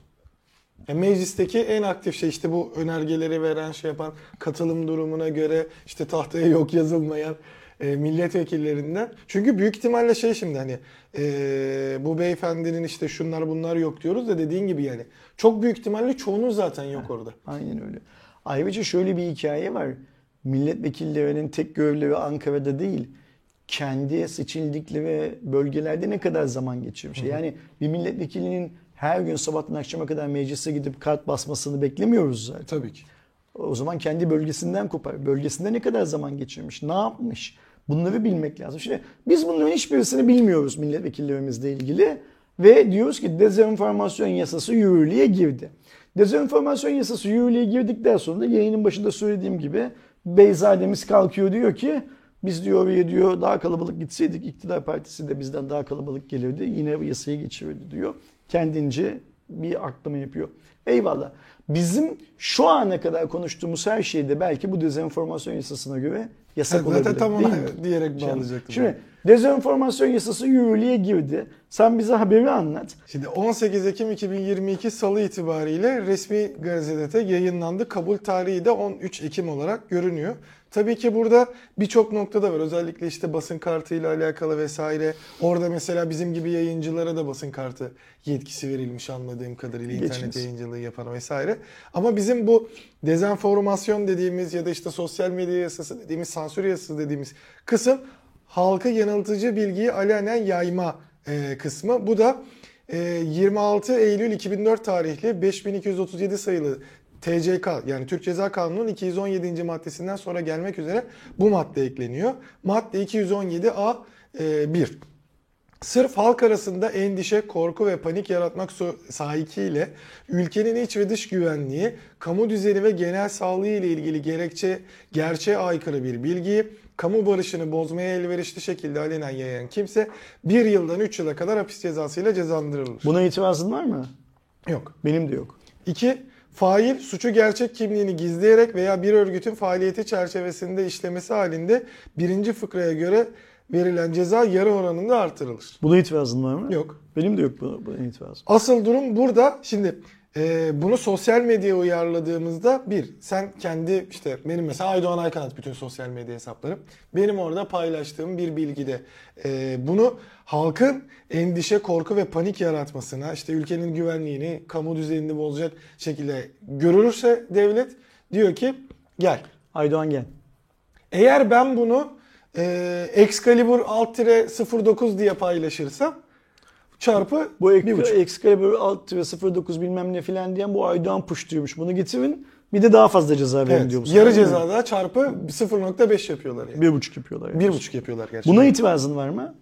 E meclisteki en aktif şey işte bu önergeleri veren şey yapan katılım durumuna göre işte tahtaya yok yazılmayan e, milletvekillerinden. Çünkü büyük ihtimalle şey şimdi hani e, bu beyefendinin işte şunlar bunlar yok diyoruz da dediğin gibi yani çok büyük ihtimalle çoğunun zaten yok orada. Aynen öyle. Ayrıca şöyle bir hikaye var. Milletvekillerinin tek görevleri Ankara'da değil, kendi seçildikleri bölgelerde ne kadar zaman geçirmiş. Yani bir milletvekilinin her gün sabahtan akşama kadar meclise gidip kart basmasını beklemiyoruz zaten. Tabii ki. O zaman kendi bölgesinden kopar. Bölgesinde ne kadar zaman geçirmiş, ne yapmış? Bunları bilmek lazım. Şimdi biz bunların hiçbirisini bilmiyoruz milletvekillerimizle ilgili. Ve diyoruz ki dezenformasyon yasası yürürlüğe girdi. Dezenformasyon yasası yürürlüğe girdikten sonra da yayının başında söylediğim gibi Beyzademiz kalkıyor diyor ki biz diyor oraya diyor daha kalabalık gitseydik iktidar partisi de bizden daha kalabalık gelirdi. Yine yasayı geçirirdi diyor. Kendince bir aklama yapıyor. Eyvallah. Bizim şu ana kadar konuştuğumuz her şeyde belki bu dezenformasyon yasasına göre yasak olabilir. Zaten tam ona diyerek bağlayacaktım. Şimdi dezenformasyon yasası yürürlüğe girdi. Sen bize haberi anlat. Şimdi 18 Ekim 2022 Salı itibariyle resmi gazetede yayınlandı. Kabul tarihi de 13 Ekim olarak görünüyor. Tabii ki burada birçok noktada var. Özellikle işte basın kartıyla alakalı vesaire. Orada mesela bizim gibi yayıncılara da basın kartı yetkisi verilmiş anladığım kadarıyla internet Geçiniz. yayıncılığı yapan vesaire. Ama bizim bu dezenformasyon dediğimiz ya da işte sosyal medya yasası dediğimiz, sansür yasası dediğimiz kısım halka yanıltıcı bilgiyi alenen yayma e, kısmı. Bu da e, 26 Eylül 2004 tarihli 5237 sayılı TCK yani Türk Ceza Kanunu'nun 217. maddesinden sonra gelmek üzere bu madde ekleniyor. Madde 217A e, 1. Sırf halk arasında endişe, korku ve panik yaratmak sahikiyle ülkenin iç ve dış güvenliği, kamu düzeni ve genel sağlığı ile ilgili gerekçe, gerçeğe aykırı bir bilgiyi, kamu barışını bozmaya elverişli şekilde alenen yayan kimse bir yıldan 3 yıla kadar hapis cezasıyla cezalandırılır. Buna itirazın var mı? Yok. Benim de yok. 2. Fail suçu gerçek kimliğini gizleyerek veya bir örgütün faaliyeti çerçevesinde işlemesi halinde birinci fıkraya göre verilen ceza yarı oranında artırılır. Buna itirazın var mı? Yok. Benim de yok buna, buna itirazım. Asıl durum burada. Şimdi e, bunu sosyal medyaya uyarladığımızda bir, sen kendi işte benim mesela Aydoğan Aykanat bütün sosyal medya hesaplarım. Benim orada paylaştığım bir bilgide e, bunu halkın endişe, korku ve panik yaratmasına, işte ülkenin güvenliğini, kamu düzenini bozacak şekilde görülürse devlet diyor ki gel. Aydoğan gel. Eğer ben bunu e, Excalibur alt 09 diye paylaşırsam çarpı Bu ek, Excalibur alt ve 09 bilmem ne filan diyen bu Aydoğan puştuyormuş. Bunu getirin. Bir de daha fazla ceza verin Evet, diyor bu yarı mi? cezada çarpı 0.5 yapıyorlar yani. Bir buçuk yapıyorlar. Yani. Bir buçuk yapıyorlar gerçekten. Buna itirazın var mı?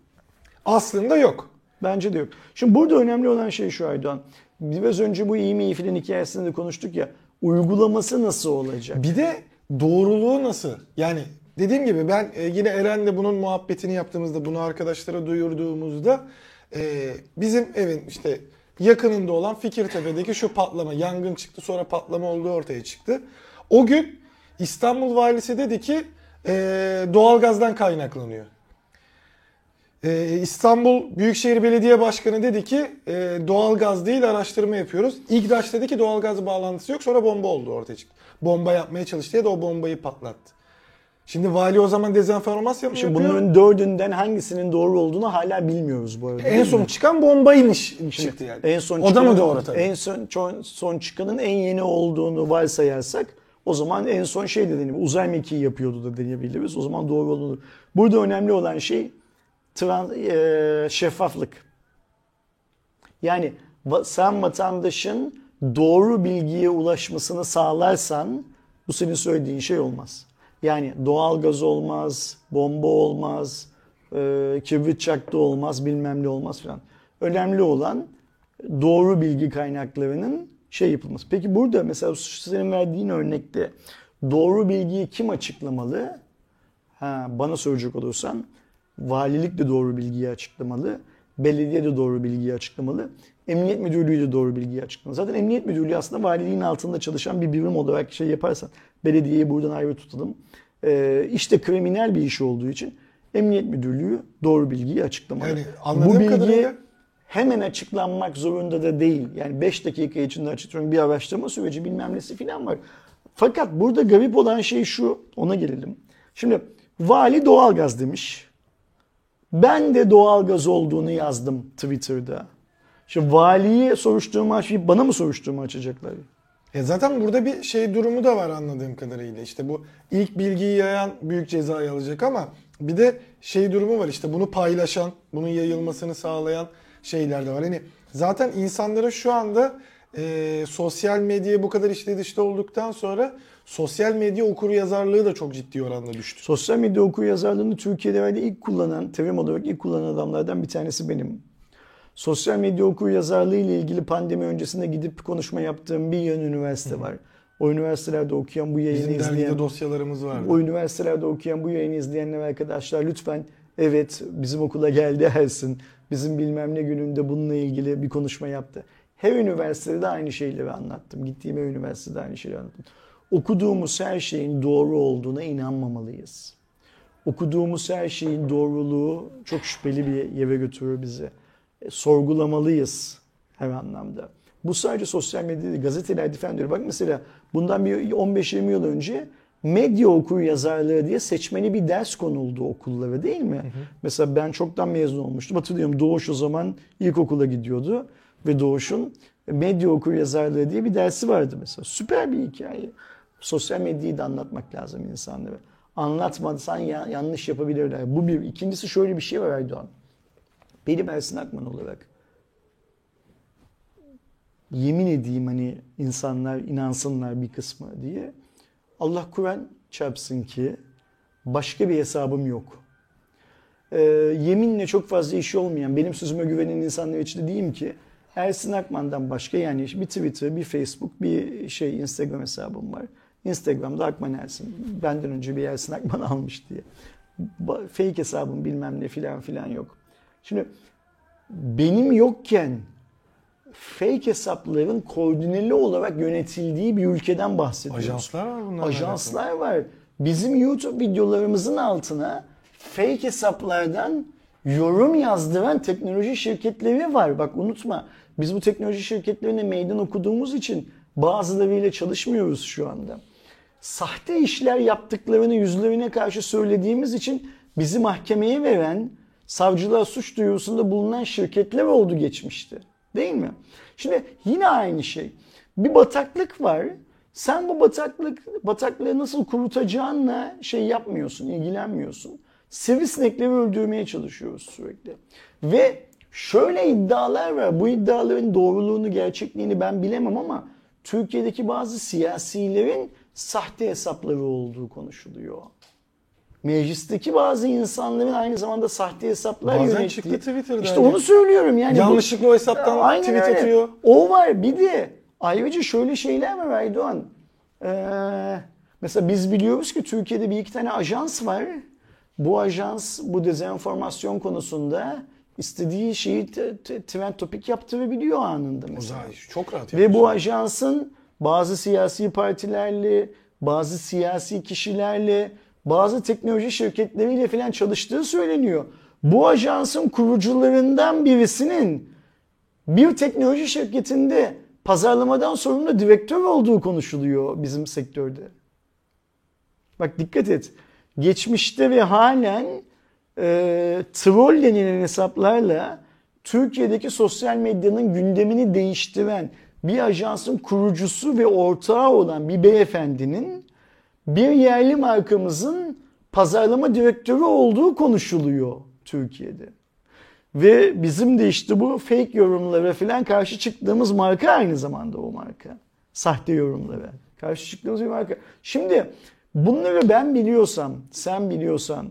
Aslında yok. Bence de yok. Şimdi burada önemli olan şey şu Aydoğan. Biraz önce bu iyi mi iyi filan hikayesinde de konuştuk ya. Uygulaması nasıl olacak? Bir de doğruluğu nasıl? Yani dediğim gibi ben e, yine Eren'le bunun muhabbetini yaptığımızda, bunu arkadaşlara duyurduğumuzda e, bizim evin işte yakınında olan Fikirtepe'deki şu patlama, yangın çıktı sonra patlama olduğu ortaya çıktı. O gün İstanbul valisi dedi ki e, doğalgazdan kaynaklanıyor. Ee, İstanbul Büyükşehir Belediye Başkanı dedi ki e, doğalgaz değil araştırma yapıyoruz. İGDAŞ dedi ki doğalgaz bağlantısı yok sonra bomba oldu ortaya çıktı. Bomba yapmaya çalıştı ya da o bombayı patlattı. Şimdi vali o zaman dezenformasyon mu Şimdi yapıyor? bunların dördünden hangisinin doğru olduğunu hala bilmiyoruz bu arada. En son çıkan bombaymış çıktı yani. En son o da mı doğru tabii? En son, son, çıkanın en yeni olduğunu varsayarsak o zaman en son şey de deneyebiliriz. Uzay mekiği yapıyordu da deneyebiliriz. O zaman doğru olduğunu. Burada önemli olan şey trans, e, şeffaflık. Yani sen vatandaşın doğru bilgiye ulaşmasını sağlarsan bu senin söylediğin şey olmaz. Yani doğal gaz olmaz, bomba olmaz, e, kibrit çaktı olmaz, bilmem ne olmaz falan. Önemli olan doğru bilgi kaynaklarının şey yapılması. Peki burada mesela senin verdiğin örnekte doğru bilgiyi kim açıklamalı? Ha, bana soracak olursan valilik de doğru bilgiyi açıklamalı. Belediye de doğru bilgiyi açıklamalı. Emniyet Müdürlüğü de doğru bilgiyi açıklamalı. Zaten Emniyet Müdürlüğü aslında valiliğin altında çalışan bir birim olarak şey yaparsan belediyeyi buradan ayrı tutalım. e, işte kriminal bir iş olduğu için Emniyet Müdürlüğü doğru bilgiyi açıklamalı. Yani anladığım Bu bilgi kadarıyla- hemen açıklanmak zorunda da değil. Yani 5 dakika içinde açıklıyorum bir araştırma süreci bilmem nesi falan var. Fakat burada garip olan şey şu, ona gelelim. Şimdi vali doğalgaz demiş. Ben de doğalgaz olduğunu yazdım Twitter'da. Şimdi valiyi soruşturma açıp bana mı soruşturma açacaklar? E zaten burada bir şey durumu da var anladığım kadarıyla. İşte bu ilk bilgiyi yayan büyük cezayı alacak ama bir de şey durumu var işte bunu paylaşan, bunun yayılmasını sağlayan şeyler de var. Hani zaten insanlara şu anda e, sosyal medyaya bu kadar içli dışta olduktan sonra sosyal medya okur yazarlığı da çok ciddi oranda düştü. Sosyal medya okur yazarlığını Türkiye'de ilk kullanan, terim olarak ilk kullanan adamlardan bir tanesi benim. Sosyal medya okur yazarlığı ile ilgili pandemi öncesinde gidip konuşma yaptığım bir yığın üniversite var. O üniversitelerde okuyan bu yayını Bizim izleyen dosyalarımız vardı. o üniversitelerde okuyan bu yayını izleyenler arkadaşlar lütfen evet bizim okula geldi Ersin. Bizim bilmem ne gününde bununla ilgili bir konuşma yaptı. Her üniversitede aynı şeyleri anlattım. Gittiğim her üniversitede aynı şeyleri anlattım. Okuduğumuz her şeyin doğru olduğuna inanmamalıyız. Okuduğumuz her şeyin doğruluğu çok şüpheli bir yere götürür bizi. E, sorgulamalıyız her anlamda. Bu sadece sosyal medyada gazetelerde falan diyor. Bak mesela bundan bir 15-20 yıl önce medya okur yazarlığı diye seçmeli bir ders konuldu okullara değil mi? Mesela ben çoktan mezun olmuştum. Hatırlıyorum Doğuş o zaman ilkokula gidiyordu ve Doğuş'un medya okur yazarlığı diye bir dersi vardı mesela. Süper bir hikaye. Sosyal medyayı da anlatmak lazım insanlara. Anlatmadan ya, yanlış yapabilirler. Bu bir. İkincisi şöyle bir şey var Erdoğan. Benim Ersin Akman olarak yemin edeyim hani insanlar inansınlar bir kısmı diye. Allah Kur'an çarpsın ki başka bir hesabım yok. Ee, yeminle çok fazla işi olmayan, benim sözüme güvenen insanlar için de diyeyim ki Ersin Akman'dan başka yani bir Twitter, bir Facebook, bir şey Instagram hesabım var. Instagram'da Akman Ersin. Benden önce bir Ersin Akman almış diye. Fake hesabım bilmem ne filan filan yok. Şimdi benim yokken fake hesapların koordineli olarak yönetildiği bir ülkeden bahsediyoruz. Ajanslar var bunlarla Ajanslar var. Bizim YouTube videolarımızın altına fake hesaplardan yorum yazdıran teknoloji şirketleri var. Bak unutma. Biz bu teknoloji şirketlerine meydan okuduğumuz için bazılarıyla çalışmıyoruz şu anda. Sahte işler yaptıklarını yüzlerine karşı söylediğimiz için bizi mahkemeye veren, savcılığa suç duyurusunda bulunan şirketler oldu geçmişte. Değil mi? Şimdi yine aynı şey. Bir bataklık var. Sen bu bataklık bataklığı nasıl kurutacağınla şey yapmıyorsun, ilgilenmiyorsun. Sivrisinekleri öldürmeye çalışıyoruz sürekli. Ve şöyle iddialar var. Bu iddiaların doğruluğunu, gerçekliğini ben bilemem ama Türkiye'deki bazı siyasilerin sahte hesapları olduğu konuşuluyor. Meclisteki bazı insanların aynı zamanda sahte hesaplar Bazen yönettiği. çıktı Twitter'da İşte hani. onu söylüyorum yani. Yanlışlıkla o hesaptan Aynen tweet öyle. atıyor. O var bir de ayrıca şöyle şeyler var Aydoğan. Ee, mesela biz biliyoruz ki Türkiye'de bir iki tane ajans var. Bu ajans bu dezenformasyon konusunda istediği şeyi trend topik yaptırabiliyor anında O mesela. zaman çok rahat Ve bu ajansın bazı siyasi partilerle, bazı siyasi kişilerle, bazı teknoloji şirketleriyle falan çalıştığı söyleniyor. Bu ajansın kurucularından birisinin bir teknoloji şirketinde pazarlamadan sorumlu direktör olduğu konuşuluyor bizim sektörde. Bak dikkat et. Geçmişte ve halen e, troll denilen hesaplarla Türkiye'deki sosyal medyanın gündemini değiştiren bir ajansın kurucusu ve ortağı olan bir beyefendinin bir yerli markamızın pazarlama direktörü olduğu konuşuluyor Türkiye'de. Ve bizim de işte bu fake yorumlara falan karşı çıktığımız marka aynı zamanda o marka. Sahte yorumlara karşı çıktığımız bir marka. Şimdi bunları ben biliyorsam, sen biliyorsan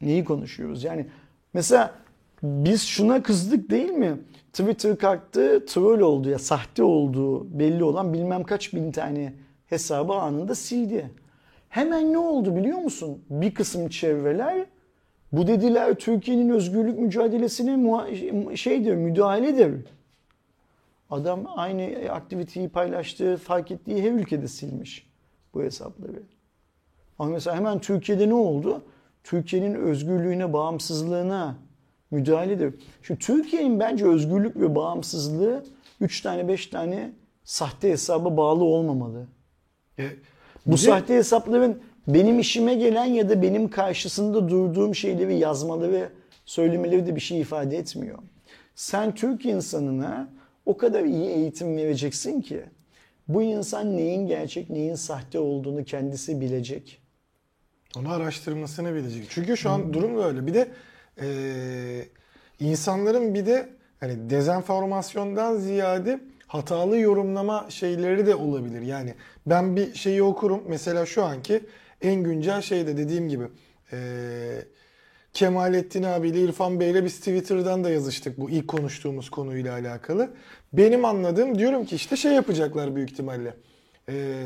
neyi konuşuyoruz? Yani mesela biz şuna kızdık değil mi? Twitter kalktı, troll oldu ya sahte olduğu belli olan bilmem kaç bin tane hesabı anında sildi. Hemen ne oldu biliyor musun? Bir kısım çevreler bu dediler Türkiye'nin özgürlük mücadelesine muha- şeydir, müdahaledir. Adam aynı aktiviteyi paylaştığı, fark ettiği her ülkede silmiş bu hesapları. Ama mesela hemen Türkiye'de ne oldu? Türkiye'nin özgürlüğüne, bağımsızlığına müdahaledir. Şu Türkiye'nin bence özgürlük ve bağımsızlığı 3 tane 5 tane sahte hesaba bağlı olmamalı. Bu bir de- sahte hesapların benim işime gelen ya da benim karşısında durduğum şeyleri yazmaları, söylemeleri de bir şey ifade etmiyor. Sen Türk insanına o kadar iyi eğitim vereceksin ki bu insan neyin gerçek, neyin sahte olduğunu kendisi bilecek. Onu araştırmasını bilecek. Çünkü şu an durum böyle. Bir de e, insanların bir de hani dezenformasyondan ziyade hatalı yorumlama şeyleri de olabilir. Yani ben bir şeyi okurum. Mesela şu anki en güncel şeyde dediğim gibi e, Kemalettin abiyle İrfan Bey'le biz Twitter'dan da yazıştık bu ilk konuştuğumuz konuyla alakalı. Benim anladığım diyorum ki işte şey yapacaklar büyük ihtimalle. Ee,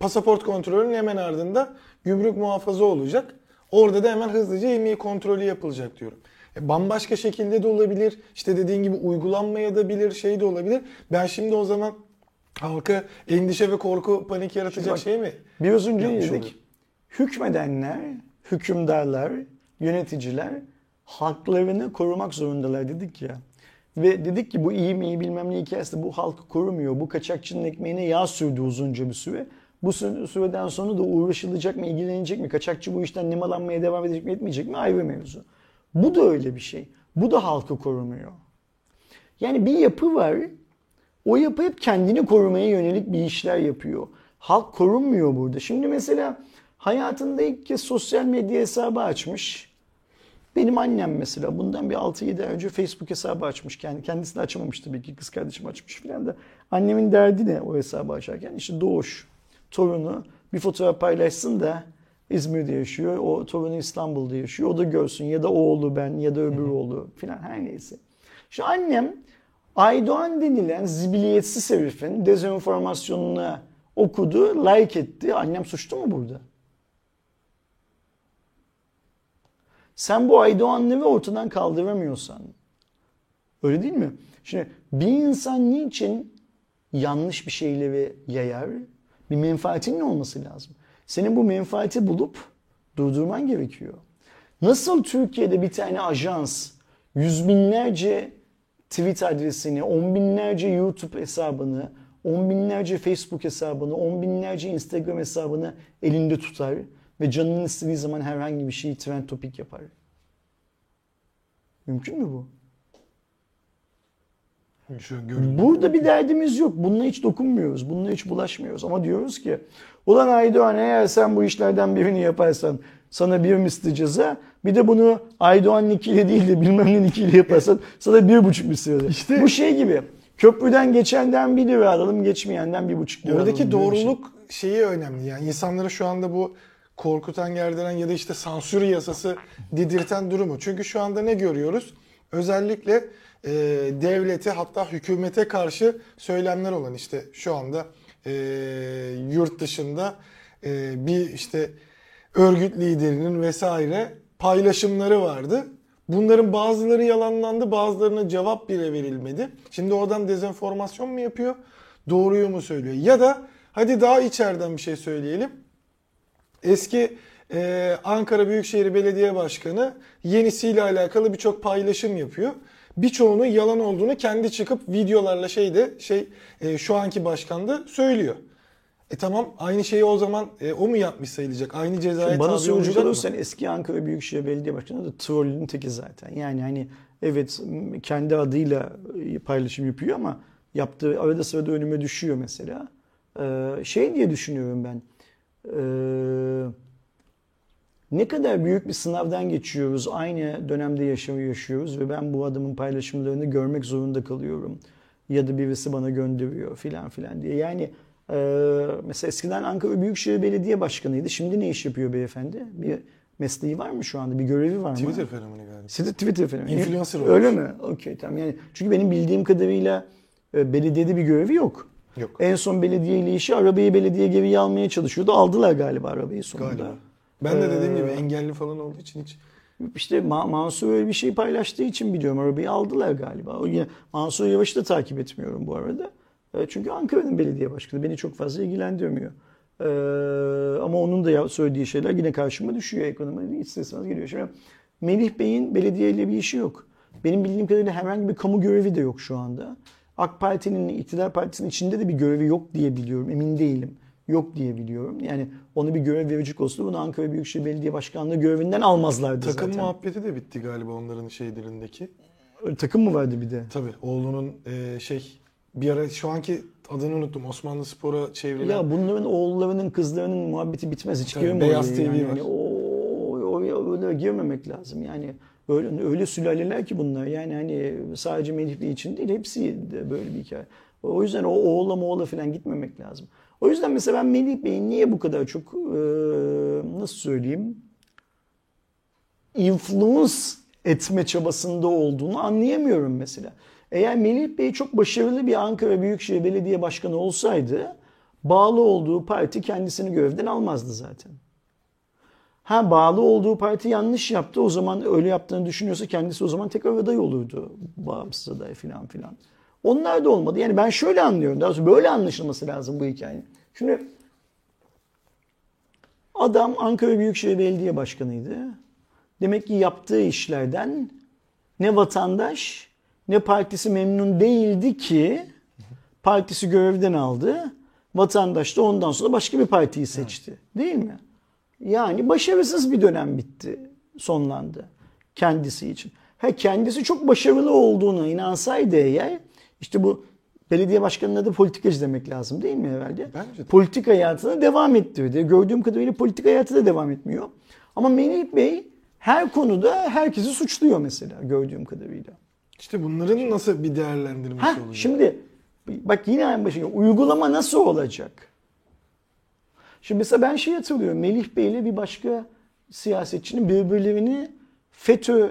pasaport kontrolünün hemen ardında gümrük muhafaza olacak. Orada da hemen hızlıca emniyet kontrolü yapılacak diyorum. E, bambaşka şekilde de olabilir. İşte dediğin gibi uygulanmaya da bilir, şey de olabilir. Ben şimdi o zaman halka endişe ve korku, panik yaratacak bak, şey mi? Biraz önce dedik. oluyor. Hükmedenler, hükümdarlar, yöneticiler halklarını korumak zorundalar dedik ya. Ve dedik ki bu iyi mi iyi bilmem ne hikayesi bu halkı korumuyor. Bu kaçakçının ekmeğine yağ sürdü uzunca bir süre. Bu sü- süreden sonra da uğraşılacak mı, ilgilenecek mi? Kaçakçı bu işten nemalanmaya devam edecek mi, etmeyecek mi? Ayrı mevzu. Bu da öyle bir şey. Bu da halkı korumuyor. Yani bir yapı var. O yapı hep kendini korumaya yönelik bir işler yapıyor. Halk korunmuyor burada. Şimdi mesela hayatında ilk kez sosyal medya hesabı açmış. Benim annem mesela bundan bir 6-7 ay önce Facebook hesabı açmış. Kendi, kendisi de açamamış tabii ki kız kardeşim açmış filan da. Annemin derdi ne o hesabı açarken? İşte Doğuş, torunu bir fotoğraf paylaşsın da İzmir'de yaşıyor. O torunu İstanbul'da yaşıyor. O da görsün ya da oğlu ben ya da öbür oğlu filan her neyse. Şu annem Aydoğan denilen zibiliyetsiz herifin dezenformasyonunu okudu, like etti. Annem suçlu mu burada? Sen bu Aydoğan'ı ortadan kaldıramıyorsan, öyle değil mi? Şimdi bir insan niçin yanlış bir şeyleri yayar? Bir menfaatinin olması lazım. Senin bu menfaati bulup durdurman gerekiyor. Nasıl Türkiye'de bir tane ajans yüz binlerce tweet adresini, on binlerce YouTube hesabını, on binlerce Facebook hesabını, on binlerce Instagram hesabını elinde tutar ve canının istediği zaman herhangi bir şeyi trend topik yapar. Mümkün mü bu? Burada bir derdimiz yok. Bununla hiç dokunmuyoruz. Bununla hiç bulaşmıyoruz. Ama diyoruz ki ulan Aydoğan eğer sen bu işlerden birini yaparsan sana bir misli ceza. Bir de bunu Aydoğan nikiyle değil de bilmem ne nikiyle yaparsan sana bir buçuk misli ceza. İşte- Bu şey gibi. Köprüden geçenden bir lira alalım, geçmeyenden bir buçuk lira bir şey. doğruluk şeyi önemli. Yani insanlara şu anda bu korkutan, gerdiren ya da işte sansür yasası dedirten durumu. Çünkü şu anda ne görüyoruz? Özellikle e, devlete hatta hükümete karşı söylemler olan işte şu anda e, yurt dışında e, bir işte örgüt liderinin vesaire paylaşımları vardı. Bunların bazıları yalanlandı, bazılarına cevap bile verilmedi. Şimdi oradan dezenformasyon mu yapıyor, doğruyu mu söylüyor? Ya da hadi daha içeriden bir şey söyleyelim. Eski e, Ankara Büyükşehir Belediye Başkanı yenisiyle alakalı birçok paylaşım yapıyor. Birçoğunun yalan olduğunu kendi çıkıp videolarla şeyde şey e, şu anki başkan da söylüyor. E tamam aynı şeyi o zaman e, o mu yapmış sayılacak? Aynı cezaya Bana tabi olacak mı? olursan eski Ankara Büyükşehir Belediye Başkanı da trollün teki zaten. Yani hani evet kendi adıyla paylaşım yapıyor ama yaptığı arada sırada önüme düşüyor mesela. Ee, şey diye düşünüyorum ben. Ee, ne kadar büyük bir sınavdan geçiyoruz. Aynı dönemde yaşamı yaşıyoruz ve ben bu adamın paylaşımlarını görmek zorunda kalıyorum. Ya da birisi bana gönderiyor filan filan diye. Yani e, mesela eskiden Ankara Büyükşehir Belediye Başkanı'ydı. Şimdi ne iş yapıyor beyefendi? Bir mesleği var mı şu anda? Bir görevi var mı? Twitter fenomeni galiba. De Twitter fenomeni. Influencer Öyle olmuş. mi? Okey tamam. Yani çünkü benim bildiğim kadarıyla e, belediyede bir görevi yok. Yok. En son belediye ile işi arabayı belediye geri almaya çalışıyordu. Aldılar galiba arabayı sonunda. Galiba. Ben de dediğim Ee, gibi engelli falan olduğu için hiç İşte Ma- Mansur öyle bir şey paylaştığı için biliyorum arabayı aldılar galiba. O yine Mansur Yavaş'ı da takip etmiyorum bu arada. E, Çünkü Ankara'nın belediye başkanı beni çok fazla ilgilendirmiyor. Ee, ama onun da söylediği şeyler yine karşıma düşüyor ekonomi isterseniz geliyor. Şimdi Melih Bey'in belediyeyle bir işi yok. Benim bildiğim kadarıyla herhangi bir kamu görevi de yok şu anda. AK Parti'nin, iktidar partisinin içinde de bir görevi yok diye biliyorum. Emin değilim. Yok diye biliyorum. Yani ona bir görev verecek olsa bunu Ankara Büyükşehir Belediye Başkanlığı görevinden almazlardı Takım zaten. muhabbeti de bitti galiba onların. Öyle takım mı vardı bir de? Tabii oğlunun e, şey bir ara şu anki adını unuttum. Osmanlı Spor'a çevrilen. Ya bunların oğullarının, kızlarının muhabbeti bitmez. Hiç Tabii, Beyaz TV yani. var. Yani o, o, öyle girmemek lazım. Yani öyle, öyle sülaleler ki bunlar. Yani hani sadece Melih Bey için değil hepsi de böyle bir hikaye. O yüzden o oğula moğula falan gitmemek lazım. O yüzden mesela ben Melih Bey'in niye bu kadar çok e, nasıl söyleyeyim influence etme çabasında olduğunu anlayamıyorum mesela. Eğer Melih Bey çok başarılı bir Ankara Büyükşehir Belediye Başkanı olsaydı bağlı olduğu parti kendisini görevden almazdı zaten. Ha bağlı olduğu parti yanlış yaptı o zaman öyle yaptığını düşünüyorsa kendisi o zaman tekrar aday olurdu. Bağımsız aday filan filan. Onlar da olmadı. Yani ben şöyle anlıyorum. Daha böyle anlaşılması lazım bu hikayenin. Şimdi adam Ankara Büyükşehir Belediye Başkanıydı. Demek ki yaptığı işlerden ne vatandaş ne partisi memnun değildi ki partisi görevden aldı. Vatandaş da ondan sonra başka bir partiyi seçti. Değil mi? Yani başarısız bir dönem bitti, sonlandı kendisi için. Ha kendisi çok başarılı olduğuna inansaydı eğer işte bu belediye başkanına da politikacı demek lazım değil mi herhalde? Bence de. Politik hayatına devam ettirdi. Gördüğüm kadarıyla politik hayatı da devam etmiyor. Ama Melih Bey her konuda herkesi suçluyor mesela gördüğüm kadarıyla. İşte bunların nasıl bir değerlendirmesi Ha olacak? şimdi bak yine en başına uygulama nasıl olacak? Şimdi mesela ben şey hatırlıyorum. Melih Bey ile bir başka siyasetçinin birbirlerini FETÖ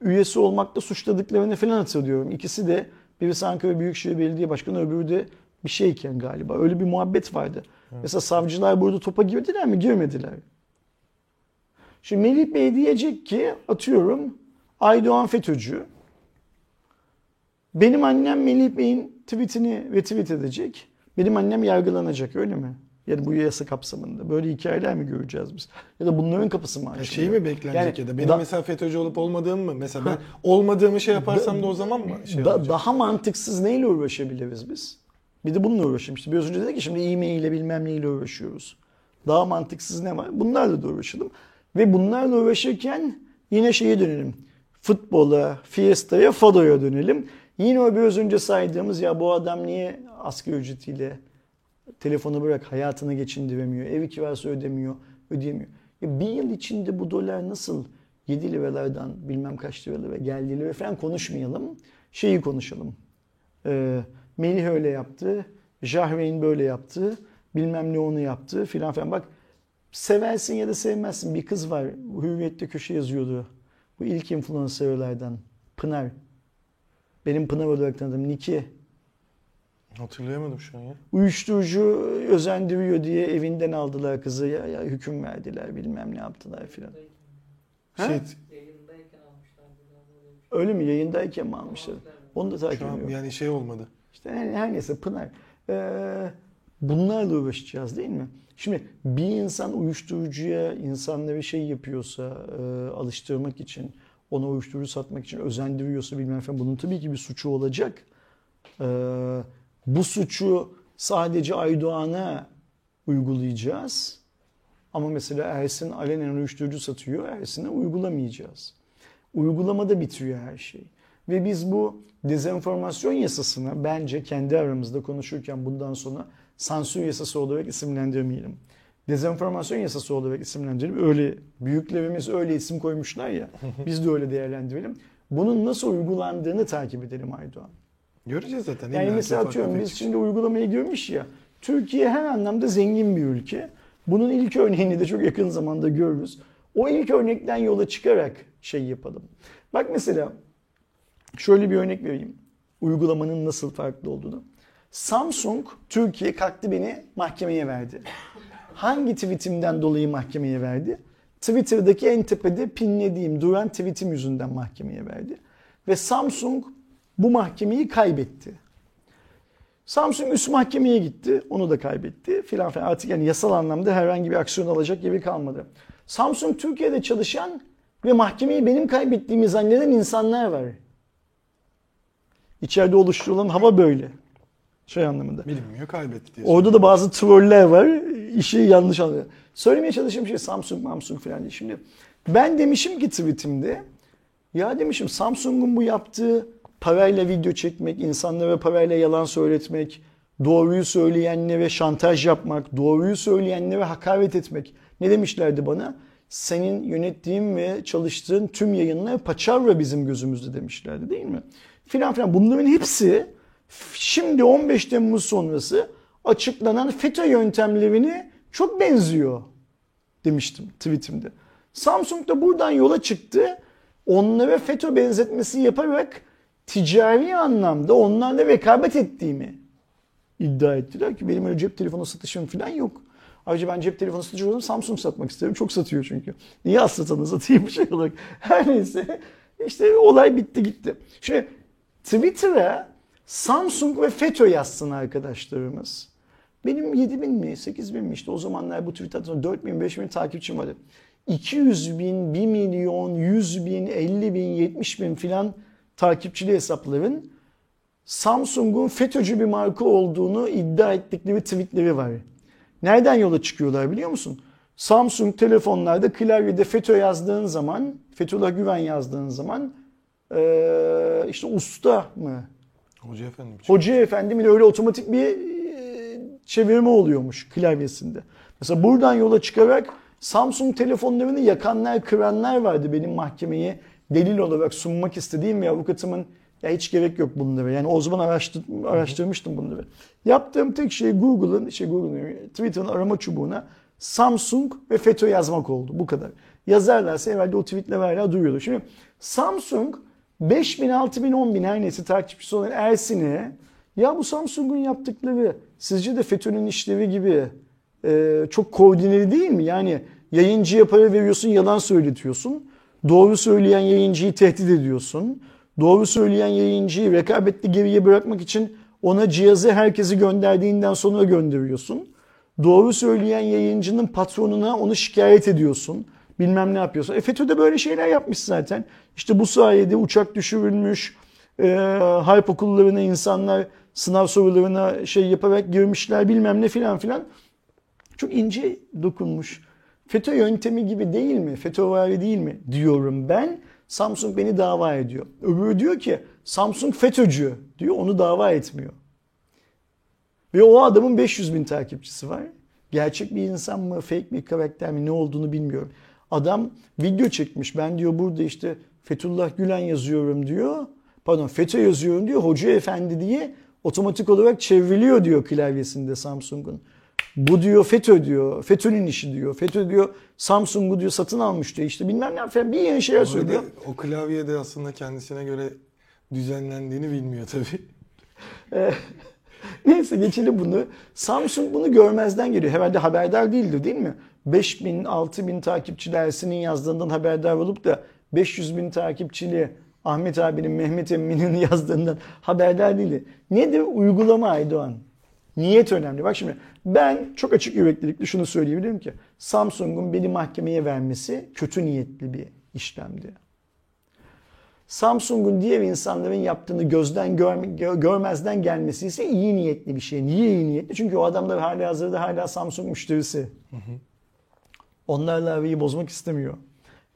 üyesi olmakla suçladıklarını falan hatırlıyorum. İkisi de birisi Ankara Büyükşehir Belediye Başkanı öbürü de bir şeyken galiba. Öyle bir muhabbet vardı. Mesela savcılar burada topa girdiler mi? Girmediler. Şimdi Melih Bey diyecek ki atıyorum Aydoğan FETÖ'cü. Benim annem Melih Bey'in tweetini retweet edecek. Benim annem yargılanacak öyle mi? Yani bu yasa kapsamında. Böyle hikayeler mi göreceğiz biz? Ya da bunların kapısı mı açılıyor? şey mi beklenecek Yani ya da benim da- mesela FETÖ'cü olup olmadığım mı? Mesela ben olmadığımı şey yaparsam da o zaman mı şey Da- olacak? daha mantıksız neyle uğraşabiliriz biz? Bir de bununla uğraşmıştı. Biraz önce dedik ki şimdi e-mail ile bilmem neyle uğraşıyoruz. Daha mantıksız ne var? Bunlarla da uğraşalım. Ve bunlarla uğraşırken yine şeye dönelim. Futbola, Fiesta'ya, Fado'ya dönelim. Yine o biraz önce saydığımız ya bu adam niye asgari ücretiyle telefonu bırak hayatını geçindiremiyor, evi kirası ödemiyor, ödeyemiyor. Ya bir yıl içinde bu dolar nasıl 7 liralardan bilmem kaç liralara geldi lira falan konuşmayalım. Şeyi konuşalım. Ee, Melih öyle yaptı, Jahreyn böyle yaptı, bilmem ne onu yaptı filan filan. Bak seversin ya da sevmezsin bir kız var Hürriyet'te köşe yazıyordu. Bu ilk influencerlardan Pınar. Benim Pınar olarak tanıdığım Niki. Hatırlayamadım şu an ya. Uyuşturucu özendiriyor diye evinden aldılar kızı ya, ya hüküm verdiler bilmem ne yaptılar filan. Ha? Şey, şey. Öyle mi yayındayken mi almışlar? Onu da takip ediyorum. yani şey olmadı. İşte her, her neyse Pınar. Ee, bunlarla uğraşacağız değil mi? Şimdi bir insan uyuşturucuya insanları şey yapıyorsa e, alıştırmak için, ona uyuşturucu satmak için özendiriyorsa bilmem falan bunun tabii ki bir suçu olacak. Ee, bu suçu sadece Aydoğan'a uygulayacağız. Ama mesela Ersin alenen uyuşturucu satıyor. Ersin'e uygulamayacağız. Uygulamada bitiyor her şey. Ve biz bu dezenformasyon yasasını bence kendi aramızda konuşurken bundan sonra sansür yasası olarak isimlendirmeyelim. Dezenformasyon yasası olarak isimlendirelim. Öyle büyüklerimiz öyle isim koymuşlar ya. Biz de öyle değerlendirelim. Bunun nasıl uygulandığını takip edelim Aydoğan. Göreceğiz zaten. Yani mesela atıyorum biz şimdi uygulamayı görmüş ya. Türkiye her anlamda zengin bir ülke. Bunun ilk örneğini de çok yakın zamanda görürüz. O ilk örnekten yola çıkarak şey yapalım. Bak mesela şöyle bir örnek vereyim. Uygulamanın nasıl farklı olduğunu. Samsung Türkiye kalktı beni mahkemeye verdi. Hangi tweetimden dolayı mahkemeye verdi? Twitter'daki en tepede pinlediğim duran tweetim yüzünden mahkemeye verdi. Ve Samsung bu mahkemeyi kaybetti. Samsung üst mahkemeye gitti. Onu da kaybetti filan filan. Artık yani yasal anlamda herhangi bir aksiyon alacak gibi kalmadı. Samsung Türkiye'de çalışan ve mahkemeyi benim kaybettiğimi zanneden insanlar var. İçeride oluşturulan hava böyle. Şey anlamında. Bilinmiyor kaybetti diye. Orada da bazı troller var. İşi yanlış anlıyor. Söylemeye çalıştığım şey Samsung, Samsung falan diye. Şimdi ben demişim ki tweetimde ya demişim Samsung'un bu yaptığı parayla video çekmek, insanlara parayla yalan söyletmek, doğruyu söyleyenlere şantaj yapmak, doğruyu söyleyenlere hakaret etmek. Ne demişlerdi bana? Senin yönettiğin ve çalıştığın tüm yayınlar paçavra bizim gözümüzde demişlerdi değil mi? Filan filan. Bunların hepsi şimdi 15 Temmuz sonrası açıklanan FETÖ yöntemlerini çok benziyor demiştim tweetimde. Samsung da buradan yola çıktı. Onlara FETÖ benzetmesi yaparak ticari anlamda onlarla rekabet ettiğimi iddia ettiler ki benim öyle cep telefonu satışım falan yok. Ayrıca ben cep telefonu satıcı olarak Samsung satmak isterim. Çok satıyor çünkü. Niye az satanı satayım şey olarak. Her neyse işte olay bitti gitti. Şimdi Twitter'a Samsung ve FETÖ yazsın arkadaşlarımız. Benim 7 bin mi 8 bin mi işte o zamanlar bu Twitter'da 4 bin 5 bin takipçim vardı. 200 bin, 1 milyon, 100 bin, 50 bin, 70 bin filan takipçili hesapların Samsung'un FETÖ'cü bir marka olduğunu iddia ettikleri tweetleri var. Nereden yola çıkıyorlar biliyor musun? Samsung telefonlarda klavyede FETÖ yazdığın zaman, Fethullah Güven yazdığın zaman ee, işte usta mı? Hoca efendim. Hoca efendimin öyle otomatik bir çevirme oluyormuş klavyesinde. Mesela buradan yola çıkarak Samsung telefonlarını yakanlar, kıranlar vardı benim mahkemeye delil olarak sunmak istediğim ve avukatımın ya hiç gerek yok bunlara. Yani o zaman araştır, araştırmıştım bunları. Yaptığım tek şey Google'ın, şey Google'ın, Twitter'ın arama çubuğuna Samsung ve FETÖ yazmak oldu. Bu kadar. Yazarlarsa herhalde o tweetler hala duyuyordu. Şimdi Samsung 5000, 6000, 10000 her neyse takipçisi olan Ersin'e ya bu Samsung'un yaptıkları sizce de FETÖ'nün işlevi gibi e, çok koordineli değil mi? Yani yayıncıya para veriyorsun yalan söyletiyorsun. Doğru söyleyen yayıncıyı tehdit ediyorsun. Doğru söyleyen yayıncıyı rekabetli geriye bırakmak için ona cihazı herkesi gönderdiğinden sonra gönderiyorsun. Doğru söyleyen yayıncının patronuna onu şikayet ediyorsun. Bilmem ne yapıyorsun. E FETÖ de böyle şeyler yapmış zaten. İşte bu sayede uçak düşürülmüş, e, harp okullarına insanlar sınav sorularına şey yaparak girmişler bilmem ne filan filan. Çok ince dokunmuş. FETÖ yöntemi gibi değil mi? FETÖvari değil mi? Diyorum ben. Samsung beni dava ediyor. Öbürü diyor ki Samsung FETÖ'cü diyor onu dava etmiyor. Ve o adamın 500 bin takipçisi var. Gerçek bir insan mı, fake bir karakter mi ne olduğunu bilmiyorum. Adam video çekmiş. Ben diyor burada işte Fethullah Gülen yazıyorum diyor. Pardon FETÖ yazıyorum diyor. Hoca efendi diye otomatik olarak çevriliyor diyor klavyesinde Samsung'un. Bu diyor FETÖ diyor. FETÖ'nün işi diyor. FETÖ diyor Samsung'u diyor satın almış diyor. İşte bilmem ne falan bir yeni şeyler Orada söylüyor. o klavyede aslında kendisine göre düzenlendiğini bilmiyor tabii. Neyse geçelim bunu. Samsung bunu görmezden geliyor. Herhalde haberdar değildir değil mi? 5000, 6000 takipçili Ersin'in yazdığından haberdar olup da 500 bin takipçili Ahmet abinin, Mehmet Emin'in yazdığından haberdar değildi. Nedir? Uygulama Aydoğan. Niyet önemli. Bak şimdi ben çok açık yüreklilikle şunu söyleyebilirim ki Samsung'un beni mahkemeye vermesi kötü niyetli bir işlemdi. Samsung'un diğer insanların yaptığını gözden görme, gö- görmezden gelmesi ise iyi niyetli bir şey. Niye iyi niyetli? Çünkü o adamlar hala hazırda hala Samsung müşterisi. Onlarla arayı bozmak istemiyor.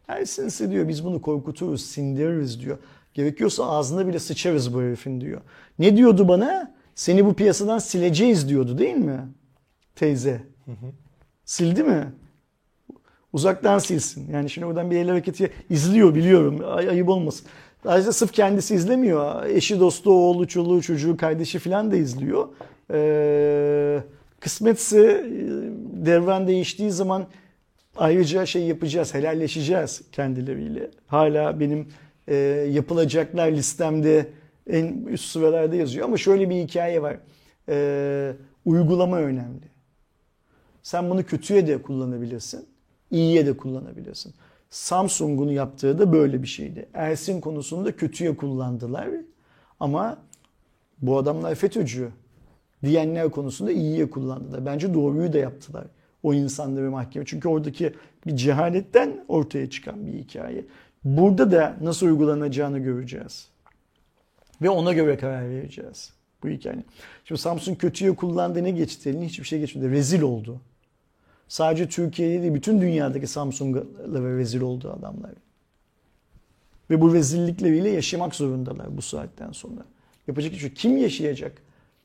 Ersinse diyor biz bunu korkuturuz, sindiririz diyor. Gerekiyorsa ağzına bile sıçarız bu herifin diyor. Ne diyordu bana? Seni bu piyasadan sileceğiz diyordu değil mi? Teyze. Sildi mi? Uzaktan silsin. Yani şimdi oradan bir el hareketi izliyor biliyorum. Ay, ayıp olmasın. Ayrıca sırf kendisi izlemiyor. Eşi, dostu, oğlu, çoluğu, çocuğu, kardeşi falan da izliyor. Ee, kısmetse e, devran değiştiği zaman ayrıca şey yapacağız, helalleşeceğiz kendileriyle. Hala benim e, yapılacaklar listemde en üst sıralarda yazıyor. Ama şöyle bir hikaye var. E, uygulama önemli. Sen bunu kötüye de kullanabilirsin, iyiye de kullanabilirsin. Samsung'un yaptığı da böyle bir şeydi. Ersin konusunda kötüye kullandılar ama bu adamlar FETÖ'cü. diyenler konusunda iyiye kullandılar. Bence doğruyu da yaptılar o insanları mahkeme. Çünkü oradaki bir cehaletten ortaya çıkan bir hikaye. Burada da nasıl uygulanacağını göreceğiz. Ve ona göre karar vereceğiz bu hikayenin. Şimdi Samsung kötüye kullandı ne geçti eline? Hiçbir şey geçmedi. Rezil oldu. Sadece Türkiye'de değil bütün dünyadaki Samsung'lara rezil oldu adamlar. Ve bu rezillikleriyle yaşamak zorundalar bu saatten sonra. Yapacak hiçbir şey. Kim yaşayacak?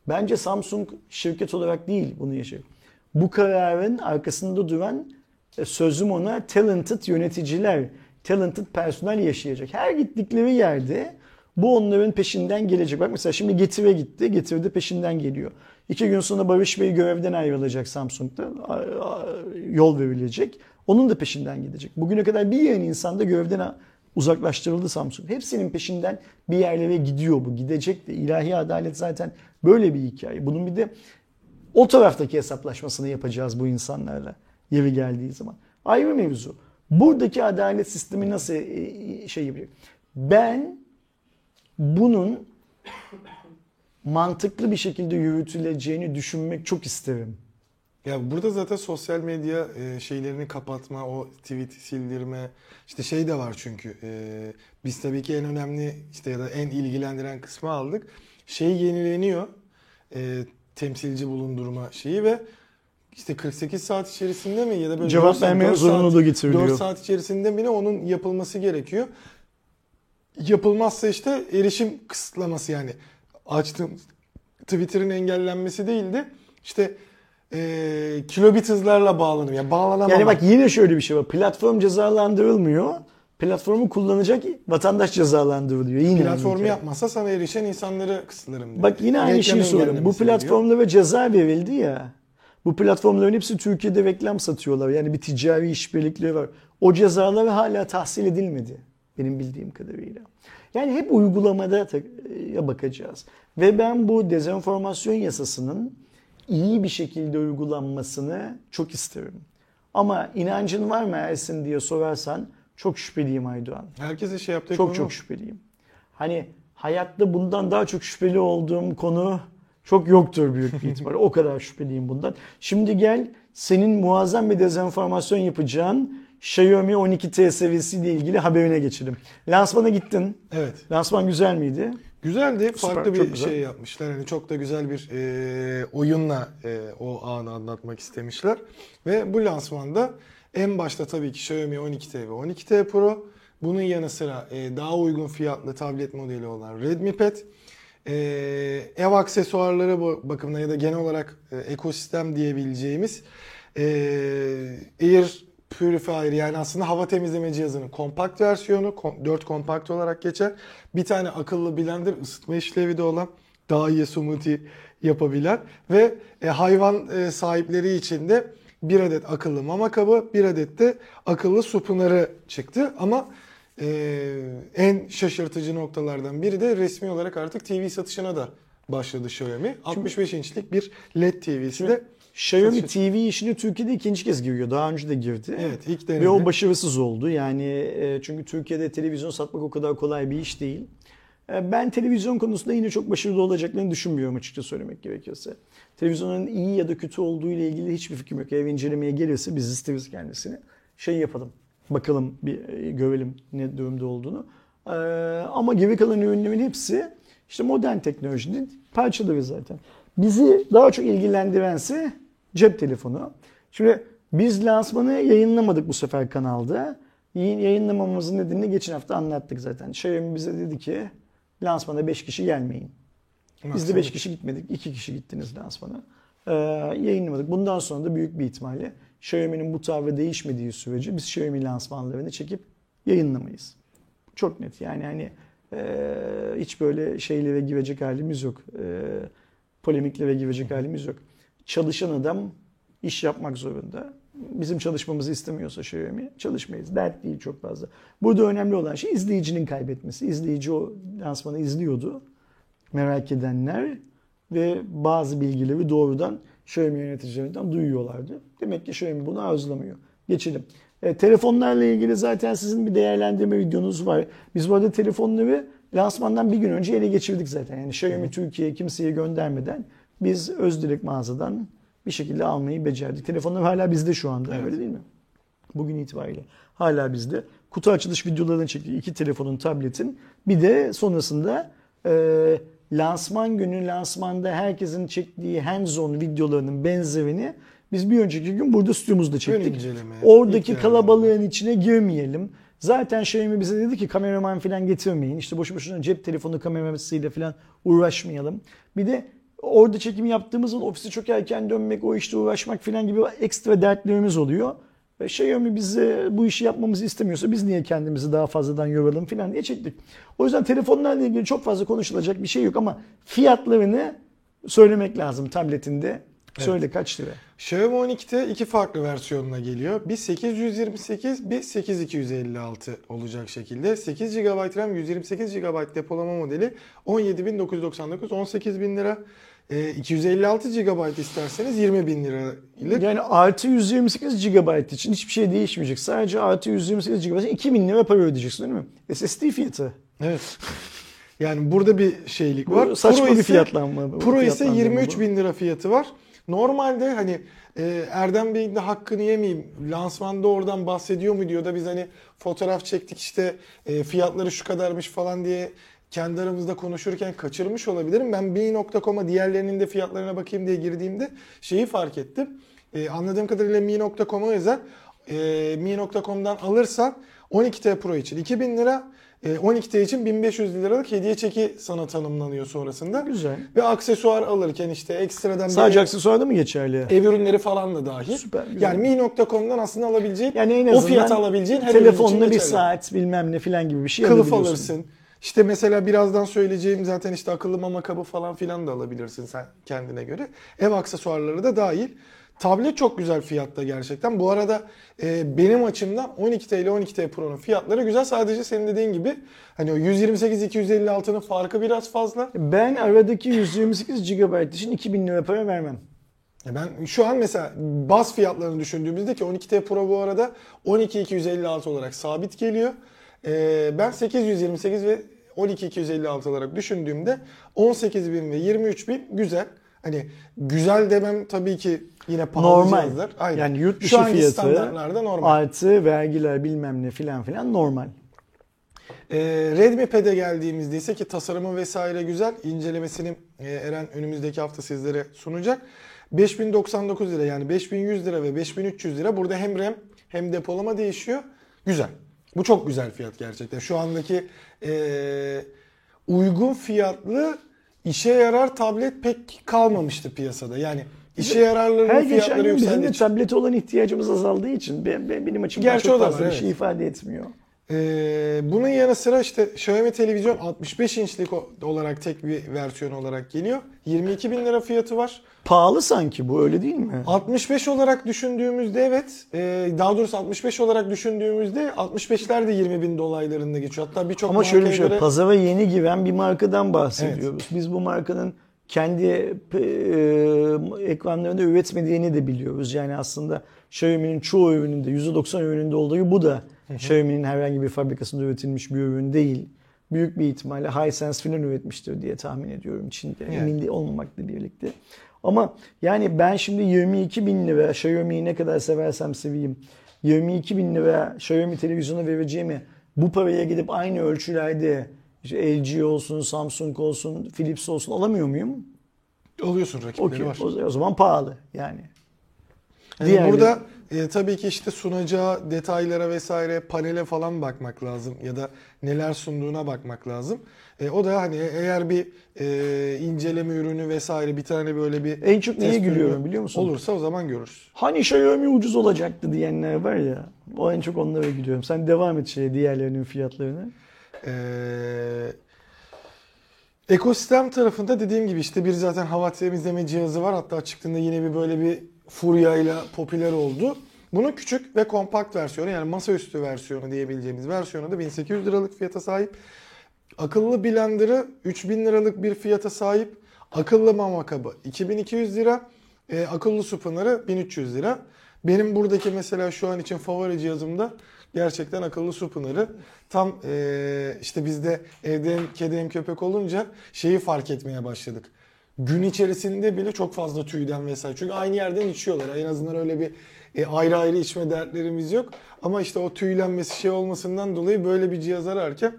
Bence Samsung şirket olarak değil bunu yaşayacak. Bu kararın arkasında duran e, sözüm ona talented yöneticiler, talented personel yaşayacak. Her gittikleri yerde bu onların peşinden gelecek. Bak mesela şimdi Getir'e gitti. Getir de peşinden geliyor. İki gün sonra Barış Bey görevden ayrılacak Samsung'da. Yol verilecek. Onun da peşinden gidecek. Bugüne kadar bir yığın insan da görevden uzaklaştırıldı Samsung. Hepsinin peşinden bir yerlere gidiyor bu. Gidecek de. ilahi adalet zaten böyle bir hikaye. Bunun bir de o taraftaki hesaplaşmasını yapacağız bu insanlarla yeri geldiği zaman. Ayrı mevzu. Buradaki adalet sistemi nasıl e, şey yapıyor? Ben bunun mantıklı bir şekilde yürütüleceğini düşünmek çok isterim. Ya burada zaten sosyal medya e, şeylerini kapatma, o tweet sildirme, işte şey de var çünkü. E, biz tabii ki en önemli işte ya da en ilgilendiren kısmı aldık. Şey yenileniyor. E, temsilci bulundurma şeyi ve işte 48 saat içerisinde mi ya da böyle Cevap 4 saat- vermeye 4 zorunluluğu getiriliyor. 4 saat içerisinde mi ne onun yapılması gerekiyor. Yapılmazsa işte erişim kısıtlaması yani açtığım Twitter'ın engellenmesi değildi. İşte e, kilobit hızlarla bağlanıyor. Yani bağlanamama. Yani bak yine şöyle bir şey var. Platform cezalandırılmıyor. Platformu kullanacak vatandaş cezalandırılıyor. Yine platformu hikaye. yapmazsa sana erişen insanları kısıtlarım. diyor. Bak yine aynı şeyi soruyorum. Bu geliyor. platformlara ceza verildi ya. Bu platformların hepsi Türkiye'de reklam satıyorlar. Yani bir ticari işbirlikleri var. O cezalar hala tahsil edilmedi. Benim bildiğim kadarıyla. Yani hep uygulamada bakacağız. Ve ben bu dezenformasyon yasasının iyi bir şekilde uygulanmasını çok isterim. Ama inancın var mı Ersin diye sorarsan çok şüpheliyim Aydoğan. Herkese şey yaptığı Çok konu çok şüpheliyim. Hani hayatta bundan daha çok şüpheli olduğum konu çok yoktur büyük bir ihtimalle. o kadar şüpheliyim bundan. Şimdi gel senin muazzam bir dezenformasyon yapacağın Xiaomi 12T seviyesiyle ilgili haberine geçelim. Lansmana gittin. Evet. Lansman güzel miydi? Güzeldi. Farklı çok bir güzel. şey yapmışlar. Hani çok da güzel bir e, oyunla e, o anı anlatmak istemişler. Ve bu lansmanda en başta tabii ki Xiaomi 12T ve 12T Pro. Bunun yanı sıra e, daha uygun fiyatlı tablet modeli olan Redmi Pad. E, ev aksesuarları bakımından ya da genel olarak e, ekosistem diyebileceğimiz e, Air Purifier yani aslında hava temizleme cihazının kompakt versiyonu kom- 4 kompakt olarak geçer. Bir tane akıllı blender ısıtma işlevi de olan daha iyi smoothie yapabilen ve e, hayvan e, sahipleri için de bir adet akıllı mama kabı, bir adet de akıllı su pınarı çıktı. Ama e, en şaşırtıcı noktalardan biri de resmi olarak artık TV satışına da başladı Xiaomi. 65 inçlik bir LED TV'si de Xiaomi Satış- TV işine Türkiye'de ikinci kez giriyor. Daha önce de girdi. Evet ilk Ve denedi. o başarısız oldu. Yani e, çünkü Türkiye'de televizyon satmak o kadar kolay bir iş değil. E, Ben televizyon konusunda yine çok başarılı olacaklarını düşünmüyorum açıkça söylemek gerekirse. Televizyonun iyi ya da kötü olduğu ile ilgili hiçbir fikrim yok. Eğer incelemeye gelirse biz isteriz kendisini. Şey yapalım. Bakalım bir e, görelim ne durumda olduğunu. Ama geri kalan ürünlerin hepsi işte modern teknolojinin parçaları zaten. Bizi daha çok ilgilendirense cep telefonu. Şimdi biz lansmanı yayınlamadık bu sefer kanalda. Yayın- Yayınlamamızın nedenini geçen hafta anlattık zaten. Xiaomi bize dedi ki lansmana 5 kişi gelmeyin. Biz de 5 kişi gitmedik. 2 kişi gittiniz lansmana. Ee, yayınlamadık. Bundan sonra da büyük bir ihtimalle Xiaomi'nin bu tavrı değişmediği sürece biz Xiaomi lansmanlarını çekip yayınlamayız. Çok net yani hani e, hiç böyle şeylere girecek halimiz yok. E, polemiklere girecek halimiz yok. Çalışan adam iş yapmak zorunda. Bizim çalışmamızı istemiyorsa Xiaomi çalışmayız. Dert değil çok fazla. Burada önemli olan şey izleyicinin kaybetmesi. İzleyici o lansmanı izliyordu. Merak edenler ve bazı bilgileri doğrudan Xiaomi yöneticilerinden duyuyorlardı. Demek ki Xiaomi bunu arzulamıyor. Geçelim. E, telefonlarla ilgili zaten sizin bir değerlendirme videonuz var. Biz bu arada telefonları lansmandan bir gün önce ele geçirdik zaten. Yani Xiaomi Türkiye'ye kimseye göndermeden biz Özdirek mağazadan bir şekilde almayı becerdik. Telefonlar hala bizde şu anda Evet. öyle değil mi? Bugün itibariyle hala bizde. Kutu açılış videolarını çektik. iki telefonun, tabletin. Bir de sonrasında e, lansman günü lansmanda herkesin çektiği hands-on videolarının benzerini biz bir önceki gün burada stüdyomuzda çektik. Oradaki kalabalığın içine girmeyelim. Zaten Xiaomi bize dedi ki kameraman falan getirmeyin. İşte boşu boşuna cep telefonu kamerasıyla falan uğraşmayalım. Bir de orada çekim yaptığımız zaman ofise çok erken dönmek, o işte uğraşmak falan gibi ekstra dertlerimiz oluyor. Ve Xiaomi bize bu işi yapmamızı istemiyorsa biz niye kendimizi daha fazladan yoralım falan diye çektik. O yüzden telefonlarla ilgili çok fazla konuşulacak bir şey yok ama fiyatlarını söylemek lazım tabletinde. Söyle kaç lira? Xiaomi 12'te iki farklı versiyonuna geliyor. Bir 828, bir 8256 olacak şekilde. 8 GB RAM, 128 GB depolama modeli 17.999, 18.000 lira. Ee, 256 GB isterseniz 20.000 lira ile Yani artı 128 GB için hiçbir şey değişmeyecek. Sadece artı 128 GB için 2000 lira para ödeyeceksin değil mi? SSD fiyatı. Evet. Yani burada bir şeylik Bu var. saçma Pro bir ise- fiyatlanma. bu, Pro ise fiyatlandırma 23 bu. bin lira fiyatı var. Normalde hani e, Erdem Bey'in de hakkını yemeyeyim. Lansmanda oradan bahsediyor mu diyor da biz hani fotoğraf çektik işte e, fiyatları şu kadarmış falan diye kendi aramızda konuşurken kaçırmış olabilirim. Ben mi.com'a diğerlerinin de fiyatlarına bakayım diye girdiğimde şeyi fark ettim. E, anladığım kadarıyla mi.com'a özel e, mi.com'dan alırsan 12T Pro için 2000 lira e, 12T için 1500 liralık hediye çeki sana tanımlanıyor sonrasında. Güzel. Ve aksesuar alırken işte ekstradan Sadece bir aksesuarda mı geçerli? ev ürünleri falan da dahil. Süper, güzel. Yani mi.com'dan aslında alabileceğin, Yani en o fiyata alabileceğin her telefonla bir geçerli. saat bilmem ne filan gibi bir şey Kılıf alırsın. İşte mesela birazdan söyleyeceğim zaten işte akıllı mama kabı falan filan da alabilirsin sen kendine göre. Ev aksesuarları da dahil. Tablet çok güzel fiyatta gerçekten. Bu arada e, benim açımdan 12T ile 12T Pro'nun fiyatları güzel. Sadece senin dediğin gibi hani o 128-256'nın farkı biraz fazla. Ben aradaki 128 GB için 2000 lira para vermem. Ya Ben şu an mesela baz fiyatlarını düşündüğümüzde ki 12T Pro bu arada 12256 olarak sabit geliyor. Ee, ben 828 ve 12256 olarak düşündüğümde 18000 ve 23000 güzel. Hani güzel demem tabii ki yine pahalı Normal. cihazlar. Aynen. Yani yurt dışı Şu anki fiyatı standartlarda normal. artı vergiler bilmem ne filan filan normal. Ee, Redmi Pad'e geldiğimizde ise ki tasarımı vesaire güzel. İncelemesini e, Eren önümüzdeki hafta sizlere sunacak. 5099 lira yani 5100 lira ve 5300 lira. Burada hem RAM hem depolama değişiyor. Güzel. Bu çok güzel fiyat gerçekten. Şu andaki e, uygun fiyatlı işe yarar tablet pek kalmamıştı piyasada. Yani işe yararlarının Her geçen fiyatları gün bizim de tablete olan ihtiyacımız azaldığı için ben, ben- benim açımdan Gerçi çok o da fazla var, bir şey ifade etmiyor. Ee, bunun yanı sıra işte Xiaomi televizyon 65 inçlik olarak tek bir versiyon olarak geliyor. 22 bin lira fiyatı var. Pahalı sanki bu öyle değil mi? 65 olarak düşündüğümüzde evet. Ee, daha doğrusu 65 olarak düşündüğümüzde 65'ler de 20 bin dolaylarında geçiyor. Hatta birçok Ama şöyle bir şey göre- pazara yeni giren bir markadan bahsediyoruz. Biz bu markanın kendi e, ekranlarında üretmediğini de biliyoruz. Yani aslında Xiaomi'nin çoğu ürününde %90 ürününde olduğu bu da Xiaomi'nin herhangi bir fabrikasında üretilmiş bir ürün değil. Büyük bir ihtimalle Hisense falan üretmiştir diye tahmin ediyorum Çin'de. Yani. Emin olmamakla birlikte. Ama yani ben şimdi 22 bin lira Xiaomi'yi ne kadar seversem seveyim 22 bin lira Xiaomi televizyona vereceğimi bu paraya gidip aynı ölçülerde işte LG olsun, Samsung olsun, Philips olsun alamıyor muyum? alıyorsun rakipleri Okey. var. O, o zaman pahalı yani. Yani Diğerleri- burada e, tabii ki işte sunacağı detaylara vesaire panele falan bakmak lazım ya da neler sunduğuna bakmak lazım. E, o da hani eğer bir e, inceleme ürünü vesaire bir tane böyle bir En çok neye gülüyorum biliyor musun? Olursa o zaman görürüz. Hani Xiaomi ucuz olacaktı diyenler var ya. O en çok onlara gülüyorum. Sen devam et şeye diğerlerinin fiyatlarını. Ee, ekosistem tarafında dediğim gibi işte bir zaten hava temizleme cihazı var. Hatta çıktığında yine bir böyle bir furyayla popüler oldu. Bunun küçük ve kompakt versiyonu yani masaüstü versiyonu diyebileceğimiz versiyonu da 1800 liralık fiyata sahip. Akıllı blenderı 3000 liralık bir fiyata sahip. Akıllı mama kabı 2200 lira. E, akıllı su pınarı 1300 lira. Benim buradaki mesela şu an için favori cihazımda gerçekten akıllı su pınarı. Tam e, işte bizde evde hem kedi hem köpek olunca şeyi fark etmeye başladık. gün içerisinde bile çok fazla tüyden vesaire. Çünkü aynı yerden içiyorlar. En azından öyle bir e, ayrı ayrı içme dertlerimiz yok. Ama işte o tüylenmesi şey olmasından dolayı böyle bir cihaz ararken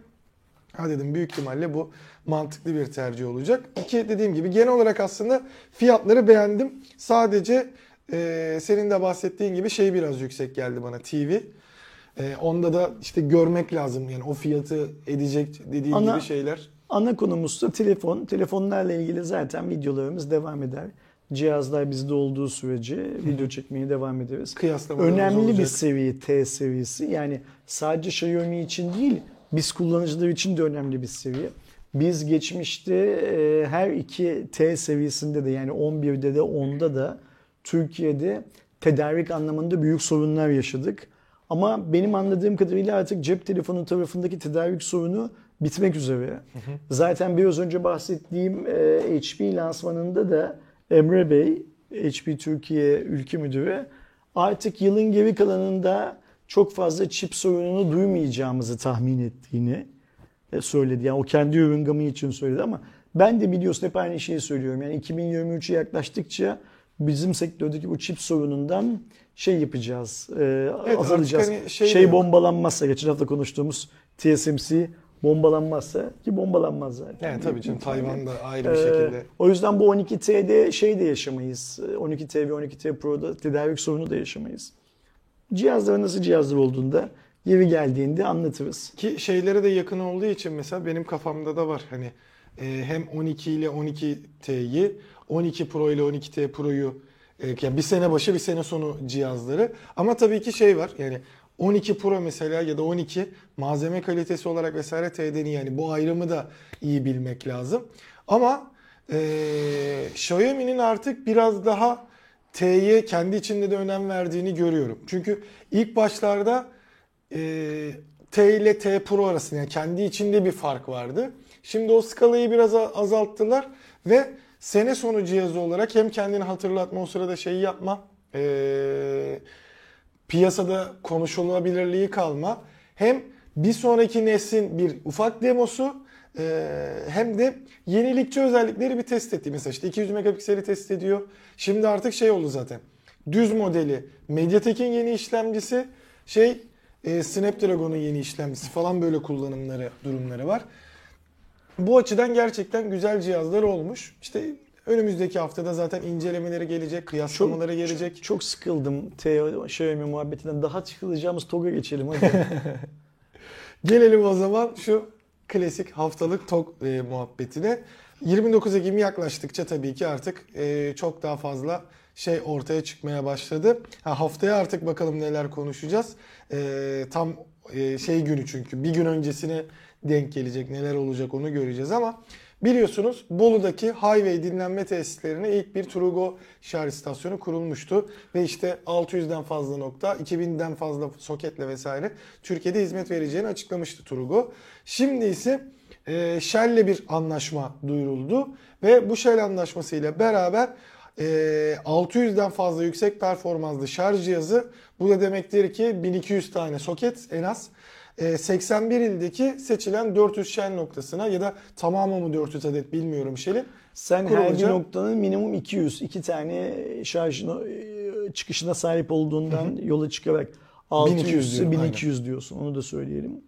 ha dedim büyük ihtimalle bu mantıklı bir tercih olacak. İki dediğim gibi genel olarak aslında fiyatları beğendim. Sadece e, senin de bahsettiğin gibi şey biraz yüksek geldi bana TV. E, onda da işte görmek lazım yani o fiyatı edecek dediğin Ana- gibi şeyler. Ana konumuz da telefon. Telefonlarla ilgili zaten videolarımız devam eder. Cihazlar bizde olduğu sürece video çekmeye devam ederiz. Kıyaslamalarımız Önemli bir olacak. seviye T seviyesi. Yani sadece Xiaomi için değil, biz kullanıcılar için de önemli bir seviye. Biz geçmişte e, her iki T seviyesinde de yani 11'de de 10'da da Türkiye'de tedarik anlamında büyük sorunlar yaşadık. Ama benim anladığım kadarıyla artık cep telefonu tarafındaki tedarik sorunu bitmek üzere. Zaten biraz önce bahsettiğim e, HP lansmanında da Emre Bey, HP Türkiye Ülke Müdürü artık yılın geri kalanında çok fazla çip sorununu duymayacağımızı tahmin ettiğini e, söyledi. Yani o kendi ürün gamı için söyledi ama ben de biliyorsun hep aynı şeyi söylüyorum. Yani 2023'e yaklaştıkça bizim sektördeki bu çip sorunundan şey yapacağız, e, Evet, azalacağız. hani şey şey bombalanmazsa, geçen hafta konuştuğumuz TSMC bombalanmazsa ki bombalanmaz zaten. Yani tabii canım. Tayvan'da ayrı bir Ee, şekilde. o yüzden bu 12T'de şey de yaşamayız. 12T ve 12T Pro'da tedarik sorunu da yaşamayız. Cihazların nasıl cihazlar olduğunda yeri geldiğinde anlatırız. Ki şeylere de yakın olduğu için mesela benim kafamda da var. Hani e, hem 12 ile 12T'yi, 12 Pro ile 12T Pro'yu e, yani bir sene başı bir sene sonu cihazları. Ama tabii ki şey var. Yani 12 Pro mesela ya da 12 malzeme kalitesi olarak vesaire T'den iyi. Yani bu ayrımı da iyi bilmek lazım. Ama e, Xiaomi'nin artık biraz daha T'ye kendi içinde de önem verdiğini görüyorum. Çünkü ilk başlarda e, T ile T Pro arasında yani kendi içinde bir fark vardı. Şimdi o skalayı biraz azalttılar ve sene sonu cihazı olarak hem kendini hatırlatma o sırada şeyi yapma e, piyasada konuşulabilirliği kalma hem bir sonraki neslin bir ufak demosu e, hem de yenilikçi özellikleri bir test etti. Mesela işte 200 megapikseli test ediyor. Şimdi artık şey oldu zaten. Düz modeli Mediatek'in yeni işlemcisi şey e, Snapdragon'un yeni işlemcisi falan böyle kullanımları durumları var. Bu açıdan gerçekten güzel cihazlar olmuş. İşte önümüzdeki haftada zaten incelemeleri gelecek, kıyaslamaları gelecek. Çok sıkıldım T Xiaomi muhabbetinden. Daha çıkılacağımız TOG'a geçelim hadi. Gelelim o zaman şu klasik haftalık tok e, muhabbetine. 29 Ekim yaklaştıkça tabii ki artık e, çok daha fazla şey ortaya çıkmaya başladı. Ha, haftaya artık bakalım neler konuşacağız. E, tam e, şey günü çünkü bir gün öncesine denk gelecek neler olacak onu göreceğiz ama biliyorsunuz Bolu'daki highway dinlenme tesislerine ilk bir Trugo şarj istasyonu kurulmuştu ve işte 600'den fazla nokta 2000'den fazla soketle vesaire Türkiye'de hizmet vereceğini açıklamıştı Trugo. Şimdi ise e, Shell'le bir anlaşma duyuruldu ve bu Shell anlaşmasıyla beraber e, 600'den fazla yüksek performanslı şarj cihazı bu da demektir ki 1200 tane soket en az 81 ildeki seçilen 400 Shell noktasına ya da tamamı mı 400 adet bilmiyorum Shell'in Sen her bir Kurulacak. noktanın minimum 200, iki tane şarj e, çıkışına sahip olduğundan yola çıkarak 600 1200 ise diyorum, 1200 diyorsun. Onu da söyleyelim.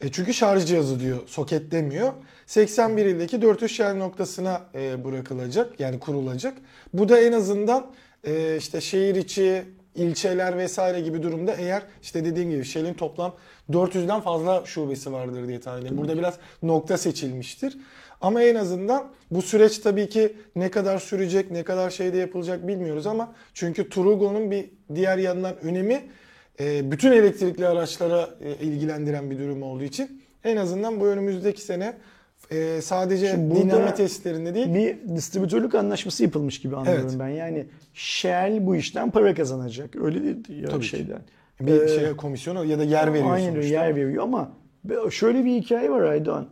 E çünkü şarj cihazı diyor, soket demiyor. 81 ildeki 400 Shell noktasına e, bırakılacak, yani kurulacak. Bu da en azından e, işte şehir içi, ilçeler vesaire gibi durumda eğer işte dediğim gibi Shell'in toplam 400'den fazla şubesi vardır diye tahmin ediyorum. Burada biraz nokta seçilmiştir. Ama en azından bu süreç tabii ki ne kadar sürecek, ne kadar şeyde yapılacak bilmiyoruz ama çünkü Trugo'nun bir diğer yandan önemi e, bütün elektrikli araçlara e, ilgilendiren bir durum olduğu için en azından bu önümüzdeki sene e, sadece Şimdi burada dinlenme testlerinde değil Bir distribütörlük anlaşması yapılmış gibi anlıyorum Evet. ben. Yani Shell bu işten para kazanacak. Öyle değil ya Tabii ki. şeyden. bir Ee, şeye komisyona ya da yer veriyor Aynen sonuçta. yer veriyor ama şöyle bir hikaye var Aydoğan.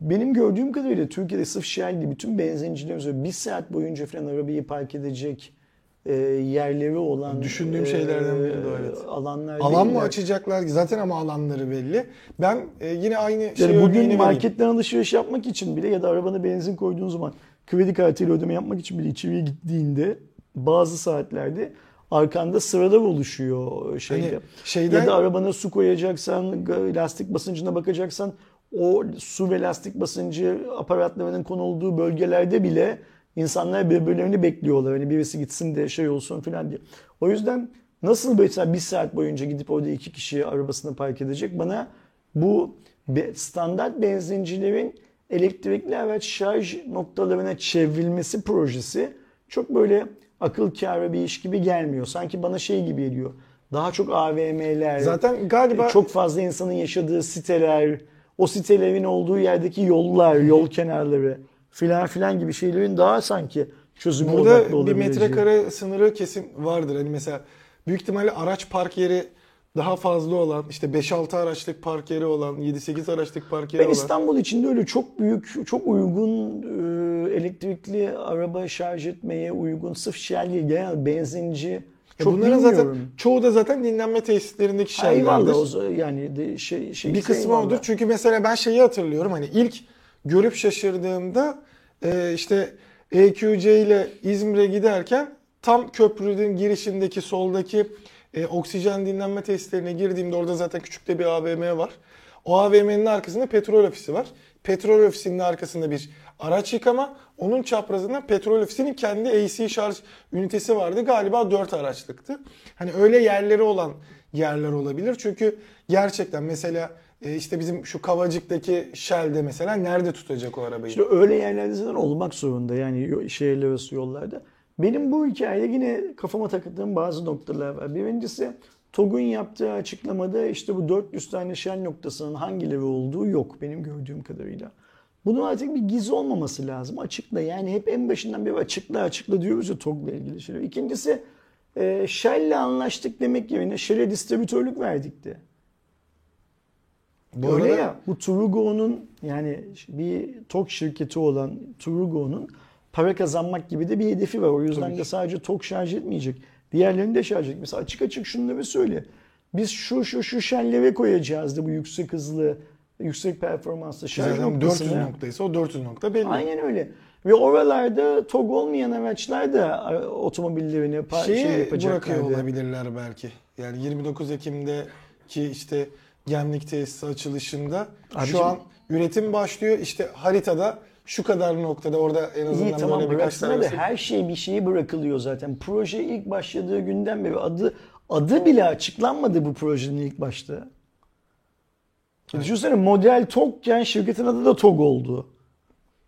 Benim gördüğüm kadarıyla Türkiye'de sırf Shell değil bütün benzincilerimiz bir saat boyunca falan arabayı park edecek e, yerleri olan Düşündüğüm şeylerden biri de evet. alanlar Alan mı açacaklar? Zaten ama alanları belli. Ben e, yine aynı şey Yani örneğini bugün vereyim. marketten alışveriş yapmak için bile ya da arabana benzin koyduğun zaman kredi kartıyla ödeme yapmak için bile içeriye gittiğinde bazı saatlerde arkanda sıralar oluşuyor şeyde. Hani şeyden Ya da arabana su koyacaksan, lastik basıncına bakacaksan o su ve lastik basıncı aparatlarının konulduğu bölgelerde bile insanlar birbirlerini bekliyorlar. Hani birisi gitsin de şey olsun falan diye. O yüzden nasıl mesela bir saat boyunca gidip orada iki kişi arabasını park edecek? Bana bu standart benzincilerin elektrikli araç şarj noktalarına çevrilmesi projesi çok böyle akıl kârı bir iş gibi gelmiyor. Sanki bana şey gibi geliyor. Daha çok AVM'ler, zaten galiba çok fazla insanın yaşadığı siteler, o sitelerin olduğu yerdeki yollar, yol kenarları filan filan gibi şeylerin daha sanki çözümü odaklı Burada bir olabileceği. metrekare sınırı kesin vardır. Hani mesela büyük ihtimalle araç park yeri daha fazla olan, işte 5-6 araçlık park yeri olan, 7-8 araçlık park yeri Ben olan. İstanbul içinde öyle çok büyük, çok uygun e, elektrikli araba şarj etmeye uygun sırf Shell'li genel benzinci Ya çok bunların bilmiyorum. zaten çoğu da zaten dinlenme tesislerindeki Eyvallah şeylerdir. z- yani de şey, şey Bir kısmı eyvallah. odur. Çünkü mesela ben şeyi hatırlıyorum. Hani ilk görüp şaşırdığımda e, işte EQC ile İzmir'e giderken tam köprünün girişindeki soldaki e, oksijen dinlenme tesislerine girdiğimde orada zaten küçük de bir AVM var. O AVM'nin arkasında petrol ofisi var. Petrol ofisinin arkasında bir araç yıkama. Onun çaprazında petrol ofisinin kendi AC şarj ünitesi vardı. Galiba 4 araçlıktı. Hani öyle yerleri olan yerler olabilir. Çünkü gerçekten mesela e, işte bizim şu Kavacık'taki Shell'de mesela nerede tutacak o arabayı? İşte öyle yerlerde zaten olmak zorunda yani şehirler arası yollarda. Benim bu hikayede yine kafama takıldığım bazı noktalar var. Birincisi TOG'un yaptığı açıklamada işte bu 400 tane Shell noktasının hangileri olduğu yok benim gördüğüm kadarıyla. Bunun artık bir gizli olmaması lazım. Açıkla yani hep en başından beri açıkla açıkla diyoruz ya TOG'la ilgili şeyler. İkincisi e, Shell'le anlaştık demek yerine Shell'e distribütörlük verdik de. Bu Öyle arada- ya bu Turugo'nun yani bir TOK şirketi olan Turugo'nun para kazanmak gibi de bir hedefi var. O yüzden Tabii de ki. sadece TOK şarj etmeyecek. Diğerlerini de şarj edecek. Mesela açık açık şunları söyle. Biz şu şu şu şenlere koyacağız da bu yüksek hızlı, yüksek performanslı şarj Zaten 400 noktasına. noktaysa o 400 nokta belli. Aynen öyle. Ve oralarda TOG olmayan araçlar da otomobillerini pa- Şeyi şey yapacaklar. bırakıyor olabilirler belki. Yani 29 Ekim'deki işte Gemlik tesisi açılışında Abicim- şu an üretim başlıyor. İşte haritada şu kadar noktada orada en azından İyi tamam böyle birkaç tanesi. her şey bir şeye bırakılıyor zaten. Proje ilk başladığı günden beri adı adı bile açıklanmadı bu projenin ilk başta. E Düşünsene model TOG'ken şirketin adı da TOG oldu.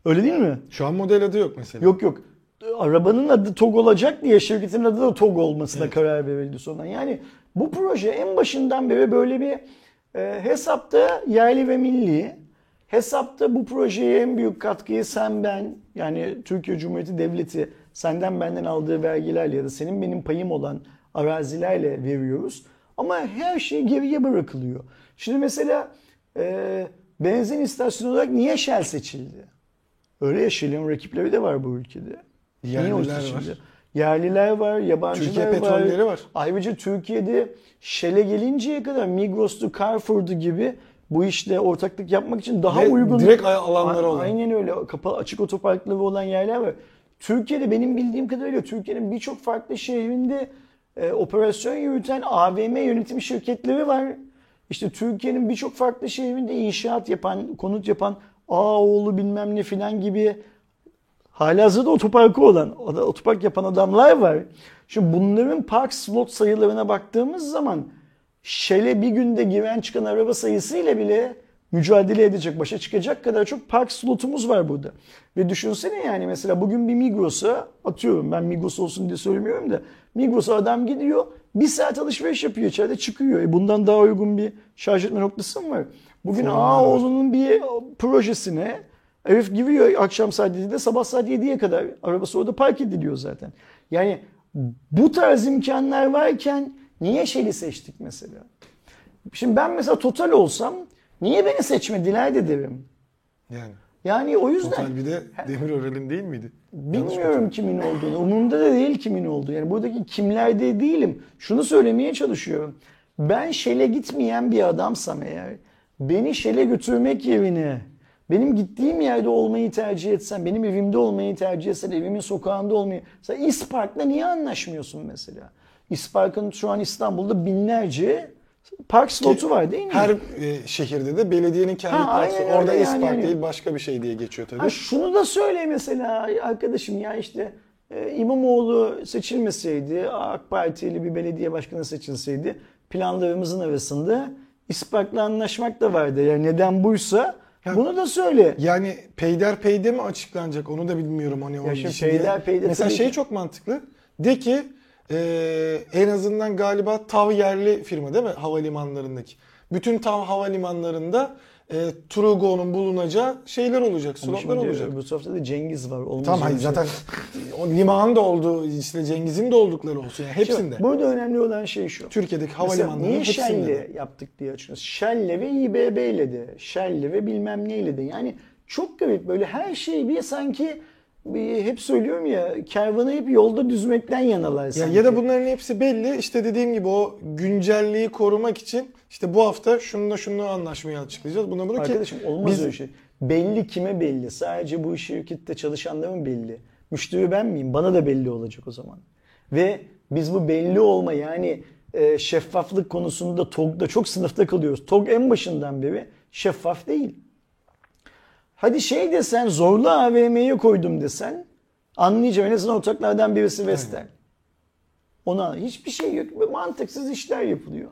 Öyle değil mi? Şu an model adı yok mesela. Yok yok. Arabanın adı TOG olacak diye şirketin adı da TOG olmasına Evet. karar verildi sonra. Yani bu proje en başından beri böyle bir e, hesapta yerli ve milli, hesapta bu projeye en büyük katkıyı sen ben yani Türkiye Cumhuriyeti Devleti senden benden aldığı vergilerle ya da senin benim payım olan arazilerle veriyoruz. Ama her şey geriye bırakılıyor. Şimdi mesela e, benzin istasyonu olarak niye Shell seçildi? Öyle ya Shell'in rakipleri de var bu ülkede. Niye o Yerliler seçildi? var. Yerliler var, yabancılar Türkiye var. petrolleri var. Ayrıca Türkiye'de Shell'e gelinceye kadar Migros'tu, Carrefour'du gibi bu işle ortaklık yapmak için daha Ve uygun direkt alanları A- olan. Aynen öyle. Kapalı açık otoparkları olan yerler var. Türkiye'de benim bildiğim kadarıyla Türkiye'nin birçok farklı şehrinde e, operasyon yürüten AVM yönetim şirketleri var. İşte Türkiye'nin birçok farklı şehrinde inşaat yapan, konut yapan Ağoğlu bilmem ne filan gibi halihazırda otoparkı olan, otopark yapan adamlar var. Şimdi bunların park slot sayılarına baktığımız zaman Shell'e bir günde giren çıkan araba sayısıyla bile mücadele edecek, başa çıkacak kadar çok park slotumuz var burada. Ve düşünsene yani mesela bugün bir Migros'a atıyorum ben Migros olsun diye söylemiyorum da Migros'a adam gidiyor bir saat alışveriş yapıyor içeride çıkıyor. E bundan daha uygun bir şarj etme noktası mı var? Bugün. Ağoğlu'nun bir projesine herif giriyor akşam saat 7'de sabah saat 7'ye kadar arabası orada park ediliyor zaten. Yani bu tarz imkanlar varken niye Shell'i seçtik mesela? Şimdi ben mesela Total olsam niye beni seçmediler de derim. Yani. Yani o yüzden Total bir de Demirören'in değil miydi? Bilmiyorum kimin olduğunu. Umurumda da değil kimin olduğu. Yani buradaki kimlerde değilim. Şunu söylemeye çalışıyorum. Ben Shell'e gitmeyen bir adamsam eğer beni Shell'e götürmek yerine Benim gittiğim yerde olmayı tercih etsen, benim evimde olmayı tercih etsen, evimin sokağında olmayı... Mesela İspark'la niye anlaşmıyorsun mesela? İspark'ın şu an İstanbul'da binlerce park slotu var değil mi? Her e, şehirde de belediyenin kendi Ha, parkı. aynen Orada öyle İspark yani. değil başka bir şey diye geçiyor tabii. Ha şunu da söyle mesela arkadaşım ya işte e, İmamoğlu seçilmeseydi, AK Partili bir belediye başkanı seçilseydi planlarımızın arasında İspark'la anlaşmak da vardı. Yani neden buysa Ya- bunu da söyle. Yani peyderpeyde mi açıklanacak onu da bilmiyorum hani onun şimdi için diye. peyderpeyde Mesela tabii şey ki- çok mantıklı. De ki e, en azından galiba TAV yerli firma değil mi havalimanlarındaki? Bütün TAV havalimanlarında e, Trugo'nun bulunacağı şeyler olacak, slotlar şimdi olacak. Bu sofrada da Cengiz var. Olmaz Tamam hayır zaten o limanın da olduğu işte Cengiz'in de oldukları olsun yani Şimdi hepsinde. Burada önemli olan şey şu. Türkiye'deki havalimanlarının niye hepsinde. Shell'le yaptık diye açıyoruz. Shell'le ve İBB ile de. Shell'le ve bilmem neyle de. Yani çok garip böyle her şey bir sanki hep söylüyorum ya kervanı hep yolda düzmekten yanalar Ya, ya da bunların hepsi belli. İşte dediğim gibi o güncelliği korumak için işte bu hafta şununla şunu anlaşmayı açıklayacağız. Buna bunu ki Arkadaşım olmaz biz- öyle şey. Belli kime belli? Sadece bu şirkette çalışanların belli. Müşteri ben miyim? Bana da belli olacak o zaman. Ve biz bu belli olma yani e, şeffaflık konusunda TOG'da çok sınıfta kalıyoruz. TOG en başından beri şeffaf değil. Hadi şey desen zorlu AVM'ye koydum desen anlayacağım. En azından ortaklardan birisi Vestel. Ona hiçbir şey yok. Mantıksız işler yapılıyor.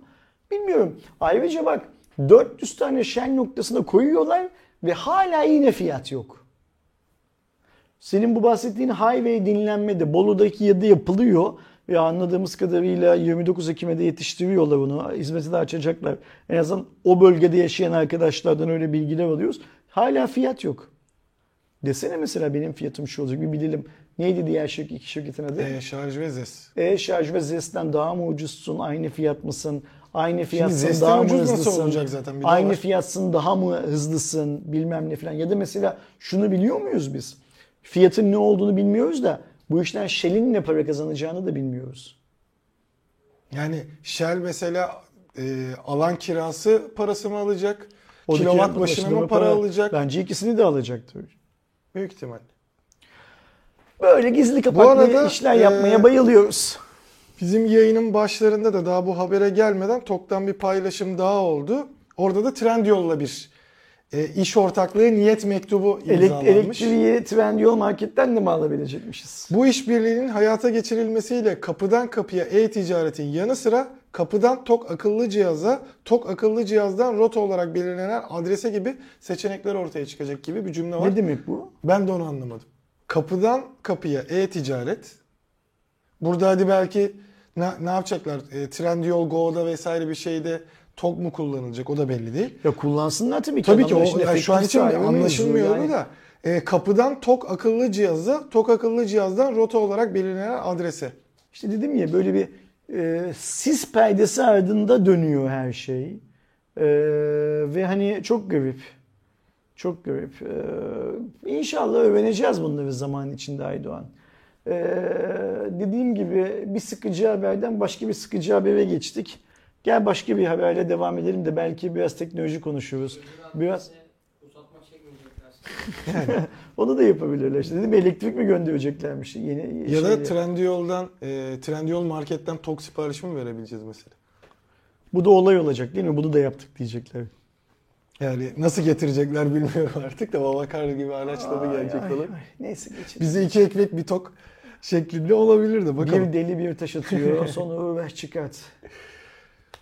Bilmiyorum. Ayrıca bak 400 tane Shell noktasına koyuyorlar ve hala yine fiyat yok. Senin bu bahsettiğin highway dinlenmede Bolu'daki yadı yapılıyor ve anladığımız kadarıyla 29 Ekim'e de yetiştiriyorlar onu. Hizmeti de açacaklar. En azından o bölgede yaşayan arkadaşlardan öyle bilgiler alıyoruz. Hala fiyat yok. Desene mesela benim fiyatım şu olacak bir bilelim. Neydi diğer şirket, iki şirketin adı? E, şarj ve ZES. E-şarj ve ZES'ten daha mı ucuzsun? Aynı fiyat mısın? Aynı fiyatsın daha mı hızlısın? zaten? Bir Aynı var. fiyatsın daha mı hızlısın? Bilmem ne falan. Ya da mesela şunu biliyor muyuz biz? Fiyatın ne olduğunu bilmiyoruz da bu işten Shell'in ne para kazanacağını da bilmiyoruz. Yani Shell mesela e, alan kirası parası mı alacak? O da Kilowatt başına mı para alacak? Bence ikisini de alacaktır. Büyük ihtimal. Böyle gizli kapaklı arada, işler e, yapmaya bayılıyoruz. Bizim yayının başlarında da daha bu habere gelmeden TOK'tan bir paylaşım daha oldu. Orada da Trendyol'la bir e, iş ortaklığı niyet mektubu imzalanmış. elektriği Trendyol marketten de mi alabilecekmişiz? Bu işbirliğinin hayata geçirilmesiyle kapıdan kapıya e-ticaretin yanı sıra kapıdan TOK akıllı cihaza, TOK akıllı cihazdan rota olarak belirlenen adrese gibi seçenekler ortaya çıkacak gibi bir cümle var. Ne demek bu? Ben de onu anlamadım. Kapıdan kapıya e-ticaret. Burada hadi belki ne, ne yapacaklar? E, Trendyol Go'da vesaire bir şeyde TOK mu kullanılacak o da belli değil. Ya kullansınlar tabii ki. Tabii ki o yani şu an için sahibi anlaşılmıyor mevzu. Yani da e, kapıdan TOK akıllı cihaza, TOK akıllı cihazdan rota olarak belirlenen adrese. İşte dedim ya böyle bir e, sis perdesi ardında dönüyor her şey. E, ve hani çok garip. Çok garip. E, inşallah öğreneceğiz bunları zaman içinde Aydoğan. E, dediğim gibi bir sıkıcı haberden başka bir sıkıcı habere geçtik. Gel başka bir haberle devam edelim de belki biraz teknoloji konuşuruz. Biraz çekmeyecekler. onu da yapabilirler. İşte dedim elektrik mi göndereceklermiş yeni Ya da. Trendyol'dan, e, Trendyol marketten TOK siparişi mi verebileceğiz mesela? Bu da olay olacak değil mi? Bunu da yaptık diyecekler. Yani nasıl getirecekler bilmiyorum artık da Babakar gibi araçla da Ay, gelecek ay. Neyse geçelim. Bize iki ekmek bir tok şeklinde olabilir de bakalım. Bir deli bir taş atıyor sonra ver çıkart.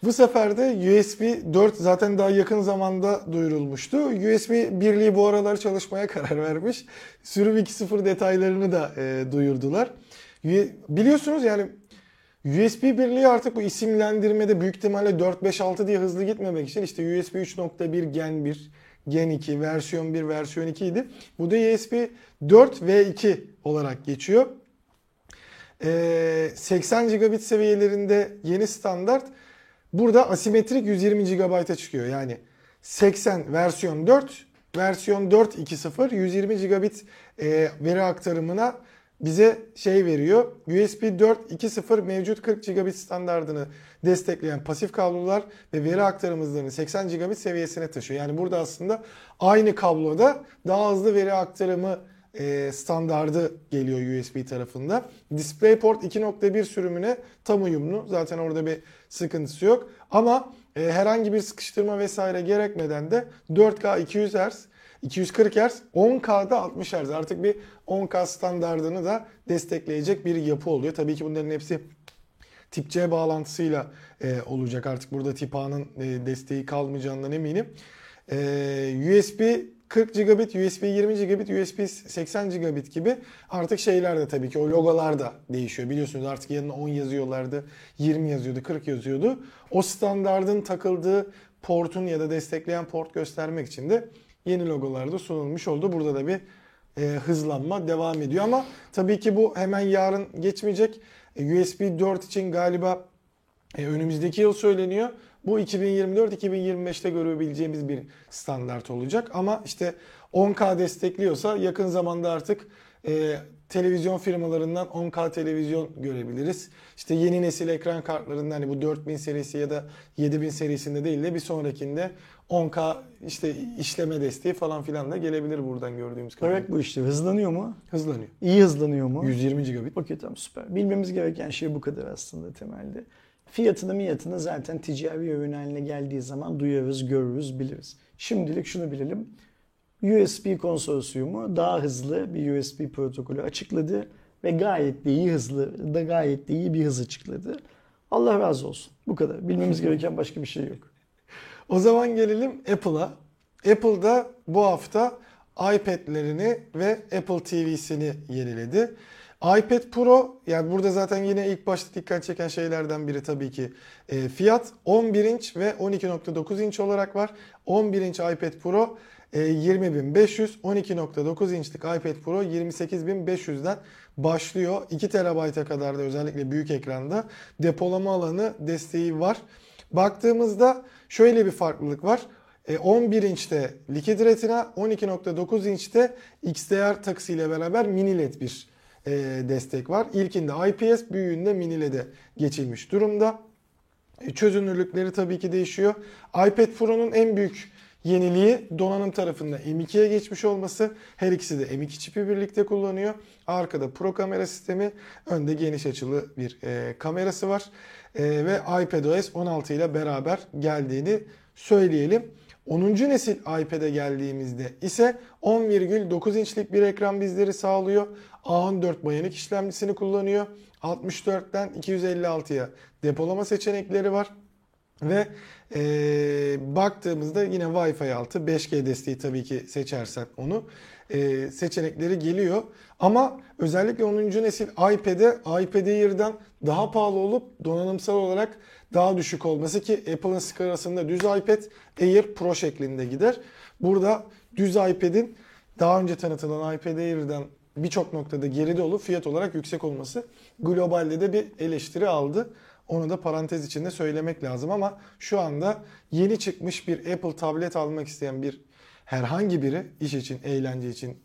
Bu sefer de USB 4 zaten daha yakın zamanda duyurulmuştu. USB birliği bu aralar çalışmaya karar vermiş. Sürüm 2.0 detaylarını da e, duyurdular. Biliyorsunuz yani USB birliği artık bu isimlendirmede büyük ihtimalle 4.5.6 diye hızlı gitmemek için işte USB 3.1 Gen 1, Gen 2, versiyon 1, versiyon 2 idi. Bu da USB 4 V2 olarak geçiyor. Ee, 80 gigabit seviyelerinde yeni standart burada asimetrik 120 GB'a çıkıyor. Yani 80 versiyon 4, versiyon 4 2.0 120 gigabit e, veri aktarımına bize şey veriyor. USB 4.2.0 mevcut 40 gigabit standardını destekleyen pasif kablolar ve veri aktarım hızlarını 80 gigabit seviyesine taşıyor. Yani burada aslında aynı kabloda daha hızlı veri aktarımı e, standardı geliyor USB tarafında. DisplayPort 2.1 sürümüne tam uyumlu. Zaten orada bir sıkıntısı yok. Ama e, herhangi bir sıkıştırma vesaire gerekmeden de 4K 200 Hz 240 Hz, 10K'da 60 Hz. Artık bir 10K standardını da destekleyecek bir yapı oluyor. Tabii ki bunların hepsi tip C bağlantısıyla e, olacak. Artık burada tip A'nın e, desteği kalmayacağından eminim. E, USB 40 gigabit, USB 20 gigabit, USB 80 gigabit gibi artık şeyler de tabii ki o logolar da değişiyor. Biliyorsunuz artık yanına 10 yazıyorlardı, 20 yazıyordu, 40 yazıyordu. O standardın takıldığı portun ya da destekleyen port göstermek için de yeni logolar da sunulmuş oldu. Burada da bir e, hızlanma devam ediyor ama tabii ki bu hemen yarın geçmeyecek. E, USB 4 için galiba e, önümüzdeki yıl söyleniyor. Bu 2024-2025'te görebileceğimiz bir standart olacak. Ama işte 10K destekliyorsa yakın zamanda artık e, televizyon firmalarından 10K televizyon görebiliriz. İşte yeni nesil ekran kartlarında hani bu 4000 serisi ya da 7000 serisinde değil de bir sonrakinde 10K işte işleme desteği falan filan da gelebilir buradan gördüğümüz kadarıyla. Bırak bu işte. Hızlanıyor mu? Hızlanıyor. İyi hızlanıyor mu? 120 gigabit. Okey tamam süper. Bilmemiz gereken şey bu kadar aslında temelde. Fiyatını miyatını zaten ticari ürün haline geldiği zaman duyarız, görürüz, biliriz. Şimdilik şunu bilelim. USB konsorsiyumu daha hızlı bir USB protokolü açıkladı ve gayet de iyi hızlı, da gayet de iyi bir hız açıkladı. Allah razı olsun. Bu kadar. Bilmemiz gereken başka bir şey yok. O zaman gelelim Apple'a. Apple'da bu hafta iPad'lerini ve Apple TV'sini yeniledi. iPad Pro yani burada zaten yine ilk başta dikkat çeken şeylerden biri tabii ki e, fiyat 11 inç ve 12.9 inç olarak var. 11 inç iPad Pro e, 20.500, 12.9 inçlik iPad Pro 28.500'den başlıyor. 2 TB'a kadar da özellikle büyük ekranda depolama alanı desteği var. Baktığımızda şöyle bir farklılık var. E, 11 inçte Liquid Retina, 12.9 inçte XDR takısıyla beraber mini LED bir e, destek var. İlkinde IPS, büyüğünde mini LED'e geçilmiş durumda. E, Çözünürlükleri tabii ki değişiyor. iPad Pro'nun en büyük yeniliği donanım tarafında M2'ye geçmiş olması. Her ikisi de M2 çipi birlikte kullanıyor. Arkada Pro kamera sistemi, önde geniş açılı bir e, kamerası var. E, ve iPadOS 16 ile beraber geldiğini söyleyelim. 10. nesil iPad'e geldiğimizde ise 10,9 inçlik bir ekran bizleri sağlıyor. A14 Bionic işlemcisini kullanıyor. 64'ten 256'ya depolama seçenekleri var. Ve e, baktığımızda yine Wi-Fi altı 5G desteği tabii ki seçersen onu e, seçenekleri geliyor. Ama özellikle 10. nesil iPad'e iPad Air'dan daha pahalı olup donanımsal olarak daha düşük olması ki Apple'ın skalasında düz iPad Air Pro şeklinde gider. Burada düz iPad'in daha önce tanıtılan iPad Air'dan birçok noktada geride olup fiyat olarak yüksek olması globalde de bir eleştiri aldı. Onu da parantez içinde söylemek lazım ama şu anda yeni çıkmış bir Apple tablet almak isteyen bir herhangi biri iş için, eğlence için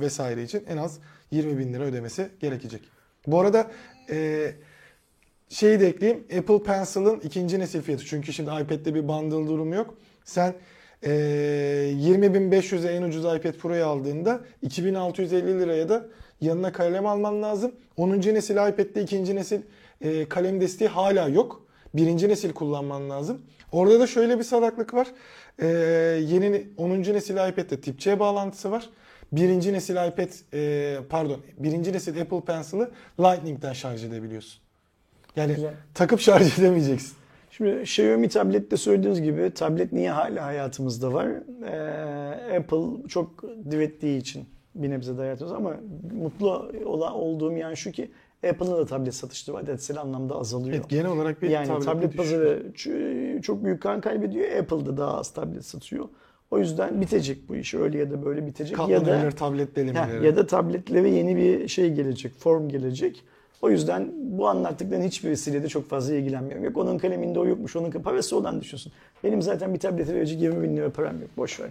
vesaire için en az 20 bin lira ödemesi gerekecek. Bu arada e, şeyi de ekleyeyim. Apple Pencil'ın ikinci nesil fiyatı. Çünkü şimdi iPad'de bir bundle durumu yok. Sen e, 20.500'e en ucuz iPad Pro'yu aldığında 2650 liraya da yanına kalem alman lazım. 10. nesil iPad'de ikinci nesil e, kalem desteği hala yok. Birinci nesil kullanman lazım. Orada da şöyle bir salaklık var. E, yeni 10. nesil iPad'de tip C bağlantısı var. Birinci nesil iPad e, pardon birinci nesil Apple Pencil'ı Lightning'den şarj edebiliyorsun. Yani Güzel. takıp şarj edemeyeceksin. Şimdi Xiaomi tablette söylediğiniz gibi tablet niye hala hayatımızda var? Ee, Apple çok direttiği için bir nebze de hayatımızda ama mutlu ola, olduğum yan şu ki Apple'ın da tablet satışları adetsel anlamda azalıyor. Evet, genel olarak bir yani tablet düşüş pazarı çok büyük kan kaybediyor. Apple da daha az tablet satıyor. O yüzden bitecek bu iş. Öyle ya da böyle bitecek. ya da Katlanabilir tablet Ha, delemeleri. ya da tabletlere yeni bir şey gelecek, form gelecek. O yüzden bu anlattıkların hiçbirisiyle de çok fazla ilgilenmiyorum. Yok onun kaleminde o yokmuş, onun parası olan düşünsün. Benim zaten bir tablete verecek 20 bin lira param yok, boş ver.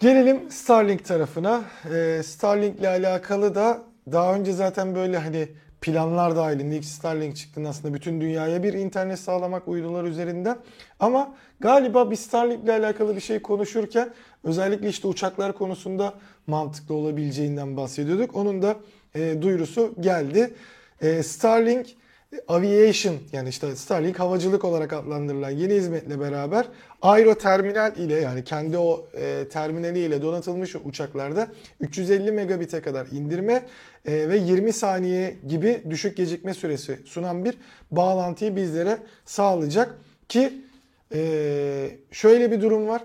Gelelim Starlink tarafına. Ee, Starlink ile alakalı da daha önce zaten böyle hani planlar dahilinde ilk Starlink çıktığında aslında bütün dünyaya bir internet sağlamak uydular üzerinden. Ama galiba bir Starlink ile alakalı bir şey konuşurken özellikle işte uçaklar konusunda mantıklı olabileceğinden bahsediyorduk. Onun da e, duyurusu geldi. E, Starlink Aviation yani işte Starlink havacılık olarak adlandırılan yeni hizmetle beraber Aero Terminal ile yani kendi o e, terminali ile donatılmış uçaklarda 350 megabit'e kadar indirme e, ve 20 saniye gibi düşük gecikme süresi sunan bir bağlantıyı bizlere sağlayacak ki e, şöyle bir durum var.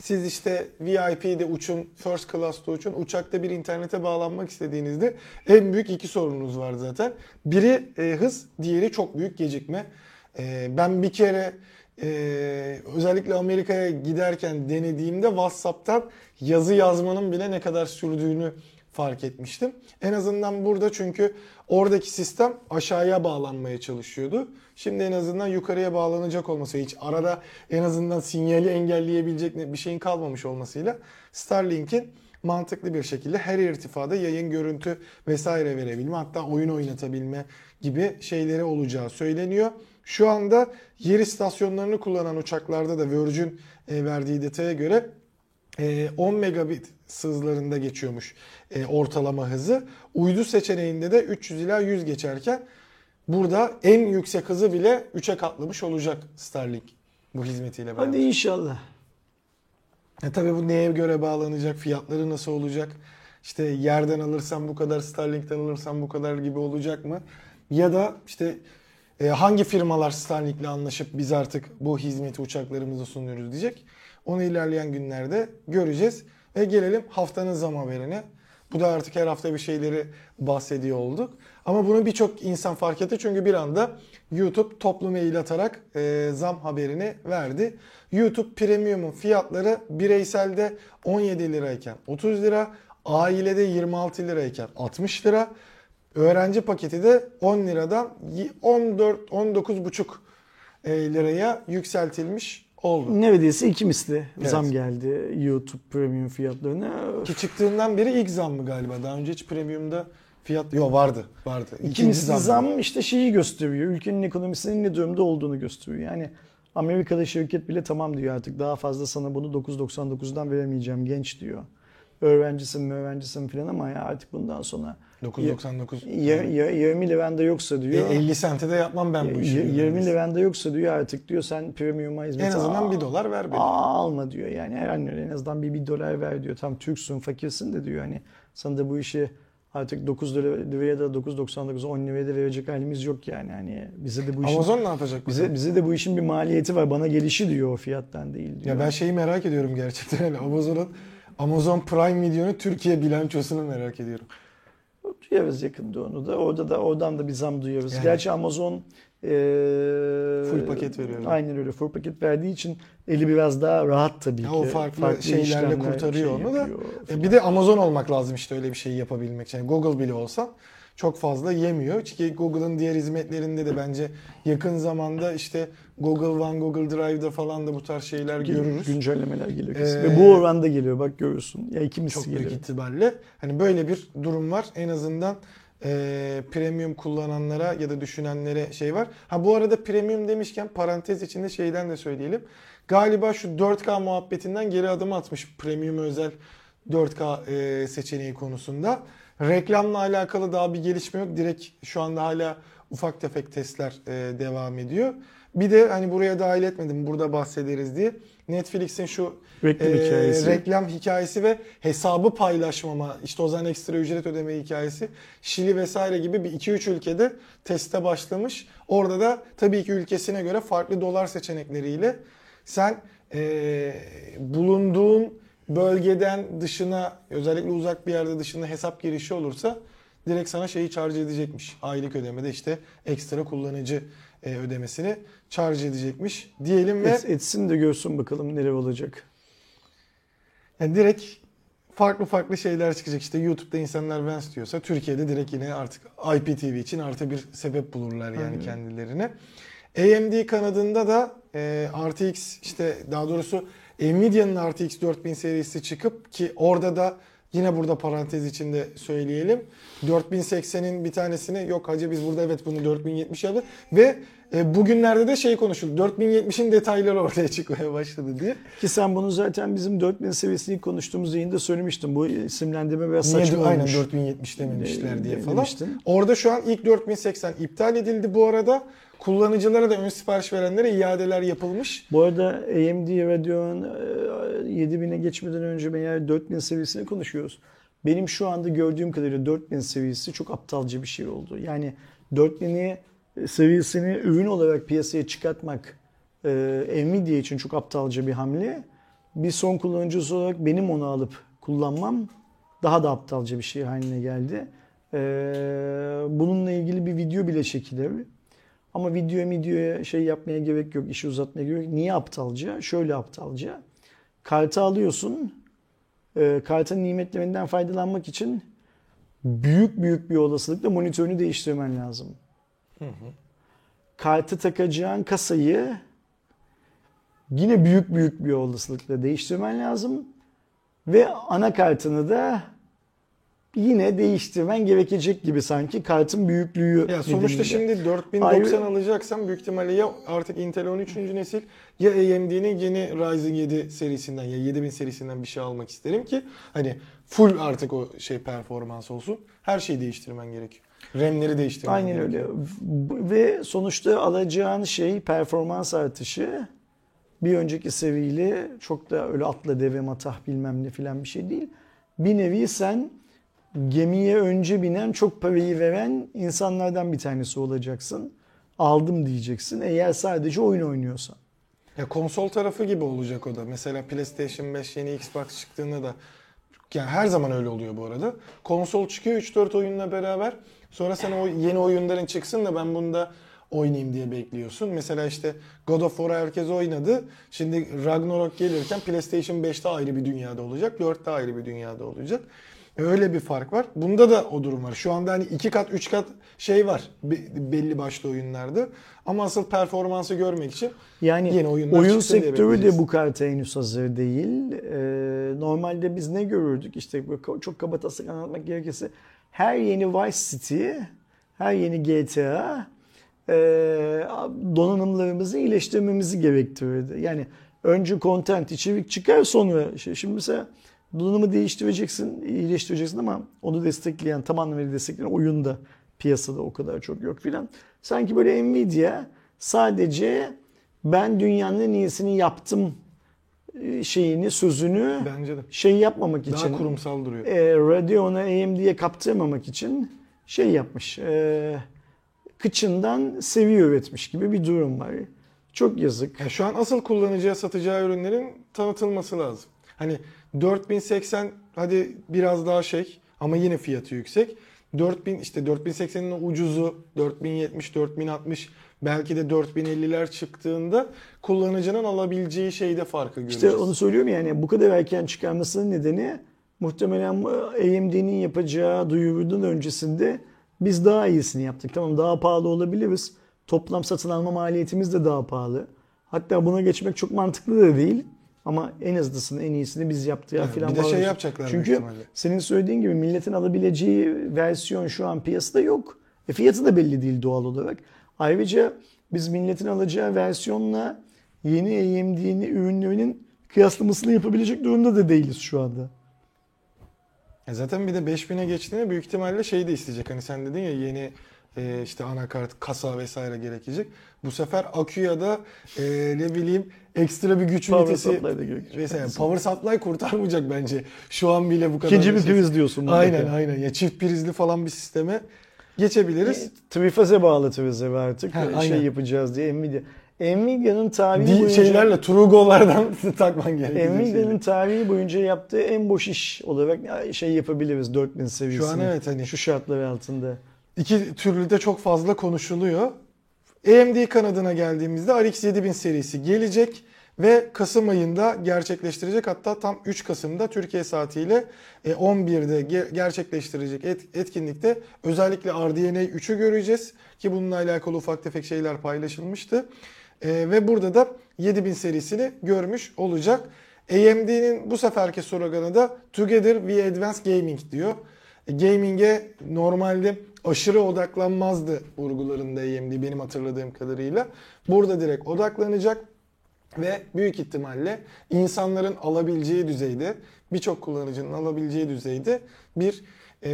Siz işte VIP'de uçun, first class'ta uçun, uçakta bir internete bağlanmak istediğinizde en büyük iki sorununuz var zaten. Biri e, hız, diğeri çok büyük gecikme. E, ben bir kere e, özellikle Amerika'ya giderken denediğimde WhatsApp'tan yazı yazmanın bile ne kadar sürdüğünü fark etmiştim. En azından burada çünkü oradaki sistem aşağıya bağlanmaya çalışıyordu. Şimdi en azından yukarıya bağlanacak olması, hiç arada en azından sinyali engelleyebilecek bir şeyin kalmamış olmasıyla Starlink'in mantıklı bir şekilde her irtifada yayın, görüntü vesaire verebilme hatta oyun oynatabilme gibi şeyleri olacağı söyleniyor. Şu anda yer istasyonlarını kullanan uçaklarda da Virgin e, verdiği detaya göre e, 10 megabit hızlarında geçiyormuş e, ortalama hızı. Uydu seçeneğinde de 300 ila 100 geçerken burada en yüksek hızı bile 3'e katlamış olacak Starlink bu hizmetiyle beraber. Hadi inşallah. E tabii bu neye göre bağlanacak, fiyatları nasıl olacak? İşte yerden alırsam bu kadar, Starlink'ten alırsam bu kadar gibi olacak mı? Ya da işte e, hangi firmalar Starlink'le anlaşıp biz artık bu hizmeti uçaklarımıza sunuyoruz diyecek. Onu ilerleyen günlerde göreceğiz. Ve gelelim haftanın zam haberine. Bu da artık her hafta bir şeyleri bahsediyor olduk. Ama bunu birçok insan fark etti çünkü bir anda YouTube toplu mail atarak e, zam haberini verdi. YouTube Premium'un fiyatları bireyselde 17 lirayken 30 lira, ailede 26 lirayken 60 lira, öğrenci paketi de 10 liradan 14 19,5 e, liraya yükseltilmiş oldu. Neredeyse iki misli Evet. zam geldi YouTube Premium fiyatlarına. Ki çıktığından beri ilk zam mı galiba? Daha önce hiç premiumda fiyat yok vardı. Vardı. İki misli zam işte şeyi gösteriyor. Ülkenin ekonomisinin ne durumda olduğunu gösteriyor. Yani Amerika'da şirket bile tamam diyor artık daha fazla sana bunu 9.99'dan veremeyeceğim genç diyor. Öğrencisin öğrencisin falan ama ya artık bundan sonra 9.99. y- y- 20 liran da yoksa E, diyor. 50 sente de yapmam ben bu işi. Y- diyor 20 neredeyse. liran da yoksa diyor artık diyor sen premium'a hizmet En azından al- 1 dolar ver beni. Aa, alma diyor yani yani en azından bir, bir dolar ver diyor. Tam Türksün fakirsin de diyor hani sana da bu işi artık 9 lira, liraya da 9.99 10 liraya da verecek halimiz yok yani. Hani bize de bu işin Amazon ne yapacak? bize bize de bu işin bir maliyeti var. Bana gelişi diyor o fiyattan değil diyor. Ya ben şeyi merak ediyorum gerçekten. Yani Amazon'un Amazon Prime Video'nun Türkiye bilançosunu merak ediyorum. duyarız yakında onu da. Orada da oradan da bir zam duyarız. Yani. Gerçi Amazon eee, Full paket veriyor. Aynen öyle. Full paket verdiği için eli biraz daha rahat tabii Ya ki. o farklı şeylerle işlemler kurtarıyor şey onu da. E, bir de Amazon olmak lazım işte öyle bir şeyi yapabilmek için. Yani Google bile olsan çok fazla yemiyor. Çünkü Google'ın diğer hizmetlerinde de bence yakın zamanda işte Google One, Google Drive'da falan da bu tarz şeyler görürüz. Güncellemeler geliyor. Ee, Ve bu oranda geliyor bak görürsün. Ya iki misli Çok büyük geliyor. ihtimalle. Hani böyle bir durum var. En azından e, premium kullananlara ya da düşünenlere şey var. Ha bu arada premium demişken parantez içinde şeyden de söyleyelim. Galiba şu 4K muhabbetinden geri adım atmış premium özel 4K e, seçeneği konusunda. Reklamla alakalı daha bir gelişme yok. Direkt şu anda hala ufak tefek testler e, devam ediyor. Bir de hani buraya dahil etmedim burada bahsederiz diye. Netflix'in şu Reklam e, hikayesi. reklam hikayesi ve hesabı paylaşmama, işte o zaman ekstra ücret ödeme hikayesi. Şili vesaire gibi bir 2-3 ülkede teste başlamış. Orada da tabii ki ülkesine göre farklı dolar seçenekleriyle sen e, bulunduğun bölgeden dışına özellikle uzak bir yerde dışında hesap girişi olursa direkt sana şeyi charge edecekmiş. Aylık ödemede işte ekstra kullanıcı e, ödemesini charge edecekmiş diyelim ve Et- etsin de görsün bakalım neler olacak. Yani direkt farklı farklı şeyler çıkacak. İşte YouTube'da insanlar Vans diyorsa Türkiye'de direkt yine artık IPTV için artı bir sebep bulurlar yani Aynen. kendilerine. AMD kanadında da e, RTX işte daha doğrusu Nvidia'nın RTX 4000 serisi çıkıp ki orada da yine burada parantez içinde söyleyelim. 4080'in bir tanesini yok hacı biz burada evet bunu 4070 yaptık ve e, bugünlerde de şey konuşuldu. 4070'in detayları ortaya çıkmaya başladı diye. Ki sen bunu zaten bizim 4000 seviyesini konuştuğumuz yayında söylemiştin. Bu isimlendirme biraz Niye saçma de- aynen olmuş. 4070 dememişler diye De- falan. demiştin. Orada şu an ilk 4080 iptal edildi bu arada. Kullanıcılara da ön sipariş verenlere iadeler yapılmış. Bu arada AMD Radeon e, 7000'e geçmeden önce meğer 4000 seviyesini konuşuyoruz. Benim şu anda gördüğüm kadarıyla 4000 seviyesi çok aptalca bir şey oldu. Yani 4000'i seviyesini ürün olarak piyasaya çıkartmak e, Nvidia için çok aptalca bir hamle. Bir son kullanıcısı olarak benim onu alıp kullanmam daha da aptalca bir şey haline geldi. E, bununla ilgili bir video bile çekilir. Ama videoya videoya şey yapmaya gerek yok, işi uzatmaya gerek yok. Niye aptalca? Şöyle aptalca. Kartı alıyorsun. E, kartın nimetlerinden faydalanmak için büyük büyük bir olasılıkla monitörünü değiştirmen lazım. Kartı takacağın kasayı yine büyük büyük bir olasılıkla değiştirmen lazım. Ve anakartını da yine değiştirmen gerekecek gibi sanki kartın büyüklüğü Ya sonuçta şimdi 4090 Ayrı- alacaksan büyük ihtimalle ya artık Intel 13. nesil ya AMD'nin yeni Ryzen 7 serisinden ya 7000 serisinden bir şey almak isterim ki hani full artık o şey performans olsun. Her şeyi değiştirmen gerekiyor. RAM'leri değiştirmen Aynen gerekiyor. öyle. Ve sonuçta alacağın şey performans artışı bir önceki seviyeyle çok da öyle atla deve matah bilmem ne filan bir şey değil. Bir nevi sen gemiye önce binen çok parayı veren insanlardan bir tanesi olacaksın. Aldım diyeceksin eğer sadece oyun oynuyorsan. Ya konsol tarafı gibi olacak o da. Mesela PlayStation 5 yeni Xbox çıktığında da yani her zaman öyle oluyor bu arada. Konsol çıkıyor 3-4 oyunla beraber. Sonra sen o yeni oyunların çıksın da ben bunda oynayayım diye bekliyorsun. Mesela işte God of War'ı herkes oynadı. Şimdi Ragnarok gelirken PlayStation 5'te ayrı bir dünyada olacak. 4'te ayrı bir dünyada olacak. Öyle bir fark var. Bunda da o durum var. Şu anda hani iki kat, üç kat şey var be- belli başlı oyunlarda. Ama asıl performansı görmek için Yani Yeni oyunlar oyun sektörü de bu karta henüz hazır değil. Ee, normalde biz ne görürdük? İşte çok kaba taslak anlatmak gerekirse her yeni Vice City, her yeni GTA e, donanımlarımızı iyileştirmemizi gerektirirdi. Yani önce content, içerik çıkar sonra şey. Şimdi mesela donanımı değiştireceksin, iyileştireceksin ama onu destekleyen, tam anlamıyla destekleyen oyun da piyasada o kadar çok yok filan. Sanki böyle Nvidia sadece ben dünyanın en iyisini yaptım e, şeyini, sözünü bence de şey yapmamak için daha kurumsal duruyor. e, Radeon'a AMD'ye kaptırmamak için şey yapmış. E, kıçından seviye üretmiş gibi bir durum var. Çok yazık. Ya şu an asıl kullanıcıya satacağı ürünlerin tanıtılması lazım. Hani 4080 hadi biraz daha şey ama yine fiyatı yüksek. 4000 işte 4080'in ucuzu 4070, 4060 belki de 4050'ler çıktığında kullanıcının alabileceği şeyde farkı göreceğiz. İşte onu söylüyorum yani bu kadar erken çıkarmasının nedeni muhtemelen AMD'nin yapacağı duyurunun öncesinde biz daha iyisini yaptık. Tamam daha pahalı olabiliriz. Toplam satın alma maliyetimiz de daha pahalı. Hatta buna geçmek çok mantıklı da değil. Ama en hızlısını, en iyisini biz yaptık Yani filan. bir de şey bağlı. yapacaklar Çünkü senin söylediğin gibi milletin alabileceği versiyon şu an piyasada yok. E fiyatı da belli değil doğal olarak. Ayrıca biz milletin alacağı versiyonla yeni AMD'nin ürünlerinin kıyaslamasını yapabilecek durumda da değiliz şu anda. E zaten bir de 5000'e geçtiğinde büyük ihtimalle şey de isteyecek. Hani sen dedin ya yeni e, işte anakart, kasa vesaire gerekecek. Bu sefer akü ya da e, ne bileyim ekstra bir güç Power ünitesi vesaire. Power supply kurtarmayacak bence. Şu an bile bu kadar. İkinci bir şey- priz diyorsun. mutlaka. Aynen aynen. Ya çift prizli falan bir sisteme geçebiliriz. Trifaze bağlı trifaze artık. Ha, şey aynen. yapacağız diye Nvidia. Nvidia'nın tarihi Di- boyunca şeylerle Trugo'lardan takman gerekiyor. Nvidia'nın tarihi boyunca yaptığı en boş iş olarak şey yapabiliriz 4000 seviyesinde. Şu an evet hani Şu şartlar altında. İki türlü de çok fazla konuşuluyor. AMD kanadına geldiğimizde RX 7000 serisi gelecek ve Kasım ayında gerçekleştirecek. Hatta tam 3 Kasım'da Türkiye saatiyle e, 11'de ge- gerçekleştirecek et- etkinlikte özellikle RDNA 3'ü göreceğiz ki bununla alakalı ufak tefek şeyler paylaşılmıştı. E, ve burada da 7000 serisini görmüş olacak. AMD'nin bu seferki sloganı da Together We Advance Gaming diyor. E, Gaming'e normalde aşırı odaklanmazdı vurgularında AMD benim hatırladığım kadarıyla. Burada direkt odaklanacak ve büyük ihtimalle insanların alabileceği düzeyde, birçok kullanıcının alabileceği düzeyde bir e,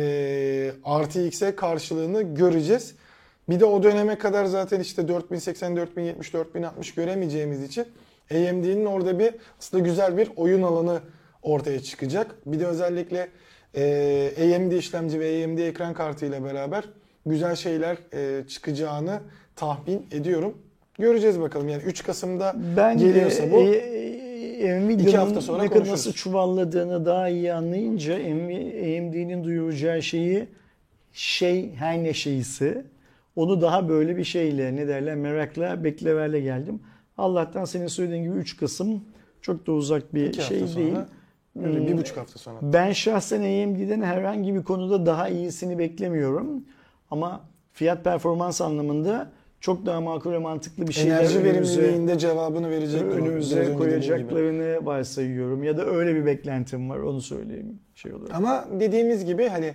RTX'e karşılığını göreceğiz. Bir de o döneme kadar zaten işte 4080, 4070, 4060 göremeyeceğimiz için AMD'nin orada bir aslında güzel bir oyun alanı ortaya çıkacak. Bir de özellikle e, AMD işlemci ve AMD ekran kartı ile beraber güzel şeyler e, çıkacağını tahmin ediyorum. Göreceğiz bakalım. Yani 3 Kasım'da Ben geliyorsa bu e, e, İki Nvidia'nın hafta sonra ne kadar nasıl çuvalladığını daha iyi anlayınca AMD'nin duyuracağı şeyi şey her ne şeyisi onu daha böyle bir şeyle ne derler merakla bekleverle geldim. Allah'tan senin söylediğin gibi 3 Kasım çok da uzak bir 2 şey değil. Hmm. bir buçuk hafta sonra. Ben şahsen AMD'den herhangi bir konuda daha iyisini beklemiyorum. Ama fiyat performans anlamında çok daha makul ve mantıklı bir şeyler Enerji verimliliğinde cevabını önce önümüze koyacaklarını varsayıyorum ya da öyle bir beklentim var onu söyleyeyim şey olarak. Ama dediğimiz gibi hani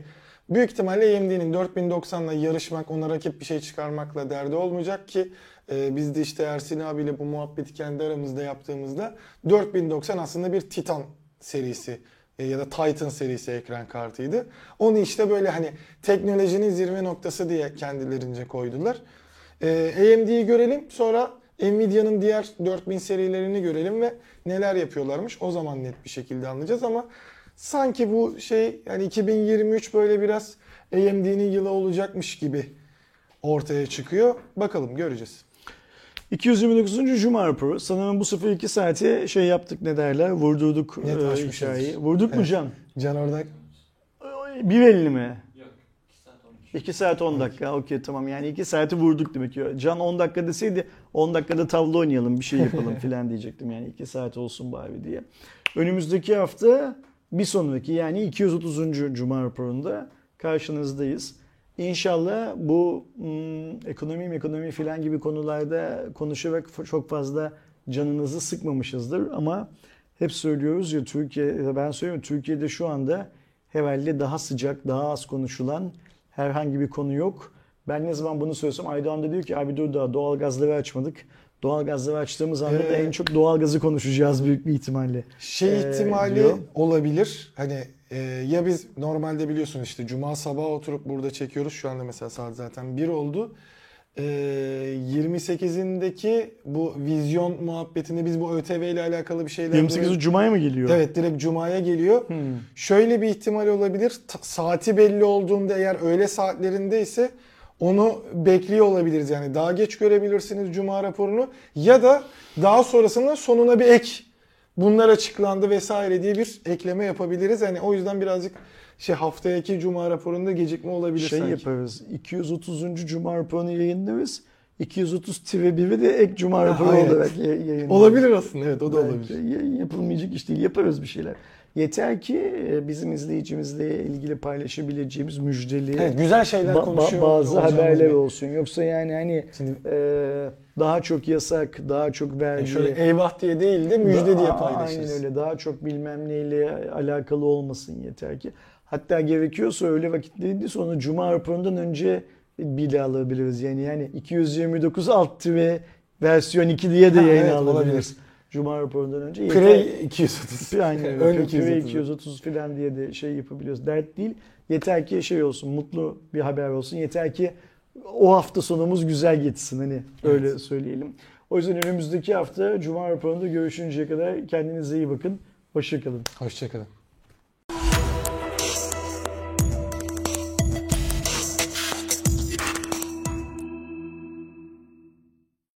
büyük ihtimalle AMD'nin 4090'la yarışmak, ona rakip bir şey çıkarmakla derdi olmayacak ki e, biz de işte Ersin abiyle bu muhabbeti kendi aramızda yaptığımızda 4090 aslında bir Titan serisi e, ya da Titan serisi ekran kartıydı. Onu işte böyle hani teknolojinin zirve noktası diye kendilerince koydular. E, AMD'yi görelim sonra Nvidia'nın diğer 4000 serilerini görelim ve neler yapıyorlarmış. O zaman net bir şekilde anlayacağız ama sanki bu şey yani 2023 böyle biraz AMD'nin yılı olacakmış gibi ortaya çıkıyor. Bakalım göreceğiz. 229. Cuma raporu. Sanırım bu 02 saate şey yaptık ne derler vurdurduk Net e, hikayeyi. Vurduk mu Evet. Can? Can orada 1.50 mi? Yok. 2 saat olmuş. 2 saat 10 dakika. Okey tamam yani 2 saati vurduk demek ki. Can 10 dakika deseydi 10 dakikada tavla oynayalım bir şey yapalım filan diyecektim. Yani 2 saat olsun bari diye. Önümüzdeki hafta bir sonraki yani 230. Cuma raporunda karşınızdayız. İnşallah bu hmm, ekonomi ekonomi filan gibi konularda konuşarak çok fazla canınızı sıkmamışızdır ama hep söylüyoruz ya Türkiye ben söylüyorum Türkiye'de şu anda herhalde daha sıcak, daha az konuşulan herhangi bir konu yok. Ben ne zaman bunu söylesem Aydoğan da diyor ki abi dur daha doğal gazları açmadık. Doğal gazları açtığımız anda da Ee, en çok doğal gazı konuşacağız büyük bir ihtimalle. şey Ee, ihtimali diyor. olabilir. Hani e, ya biz normalde biliyorsun işte cuma sabahı oturup burada çekiyoruz. Şu anda mesela saat zaten 1 oldu. E, 28'indeki bu vizyon muhabbetinde biz bu ÖTV ile alakalı bir şeyler 28 Cuma'ya mı geliyor? Evet direkt Cuma'ya geliyor. Hmm. Şöyle bir ihtimal olabilir. Ta- saati belli olduğunda eğer öğle saatlerindeyse onu bekliyor olabiliriz. Yani daha geç görebilirsiniz Cuma raporunu. Ya da daha sonrasında sonuna bir ek. Bunlar açıklandı vesaire diye bir ekleme yapabiliriz. Yani o yüzden birazcık şey haftaki Cuma raporunda gecikme olabilir şey sanki. yaparız. 230. Cuma raporunu yayınlarız. 230 1'i de ek Cuma raporu olarak ya- yayınlarız. Olabilir aslında evet o da Belki olabilir. ya- Yapılmayacak iş değil. Yaparız bir şeyler. Yeter ki e, bizim izleyicimizle ilgili paylaşabileceğimiz müjdeli Evet güzel şeyler ba- konuşuyor. bazı haberler bir- olsun. Yoksa yani hani Şimdi- e, daha çok yasak, daha çok vergi. Yani şöyle eyvah diye değil de müjde diye Aa, paylaşırız. Aynen öyle. Daha çok bilmem neyle alakalı olmasın yeter ki. Hatta gerekiyorsa öyle vakitlerinde sonra Cuma raporundan önce bile alabiliriz. Yani yani 229 alt ve versiyon 2 diye de Ha, yayın evet, alabiliriz. olabilir. Cuma raporundan önce. Pre Yeter- 230. Aynen öyle. Ön Pre 230. 230 falan diye de şey yapabiliyoruz. Dert değil. Yeter ki şey olsun, mutlu bir haber olsun. Yeter ki o hafta sonumuz güzel geçsin hani öyle Evet. söyleyelim. O yüzden önümüzdeki hafta Cuma raporunda görüşünceye kadar kendinize iyi bakın. Hoşçakalın. Hoşçakalın.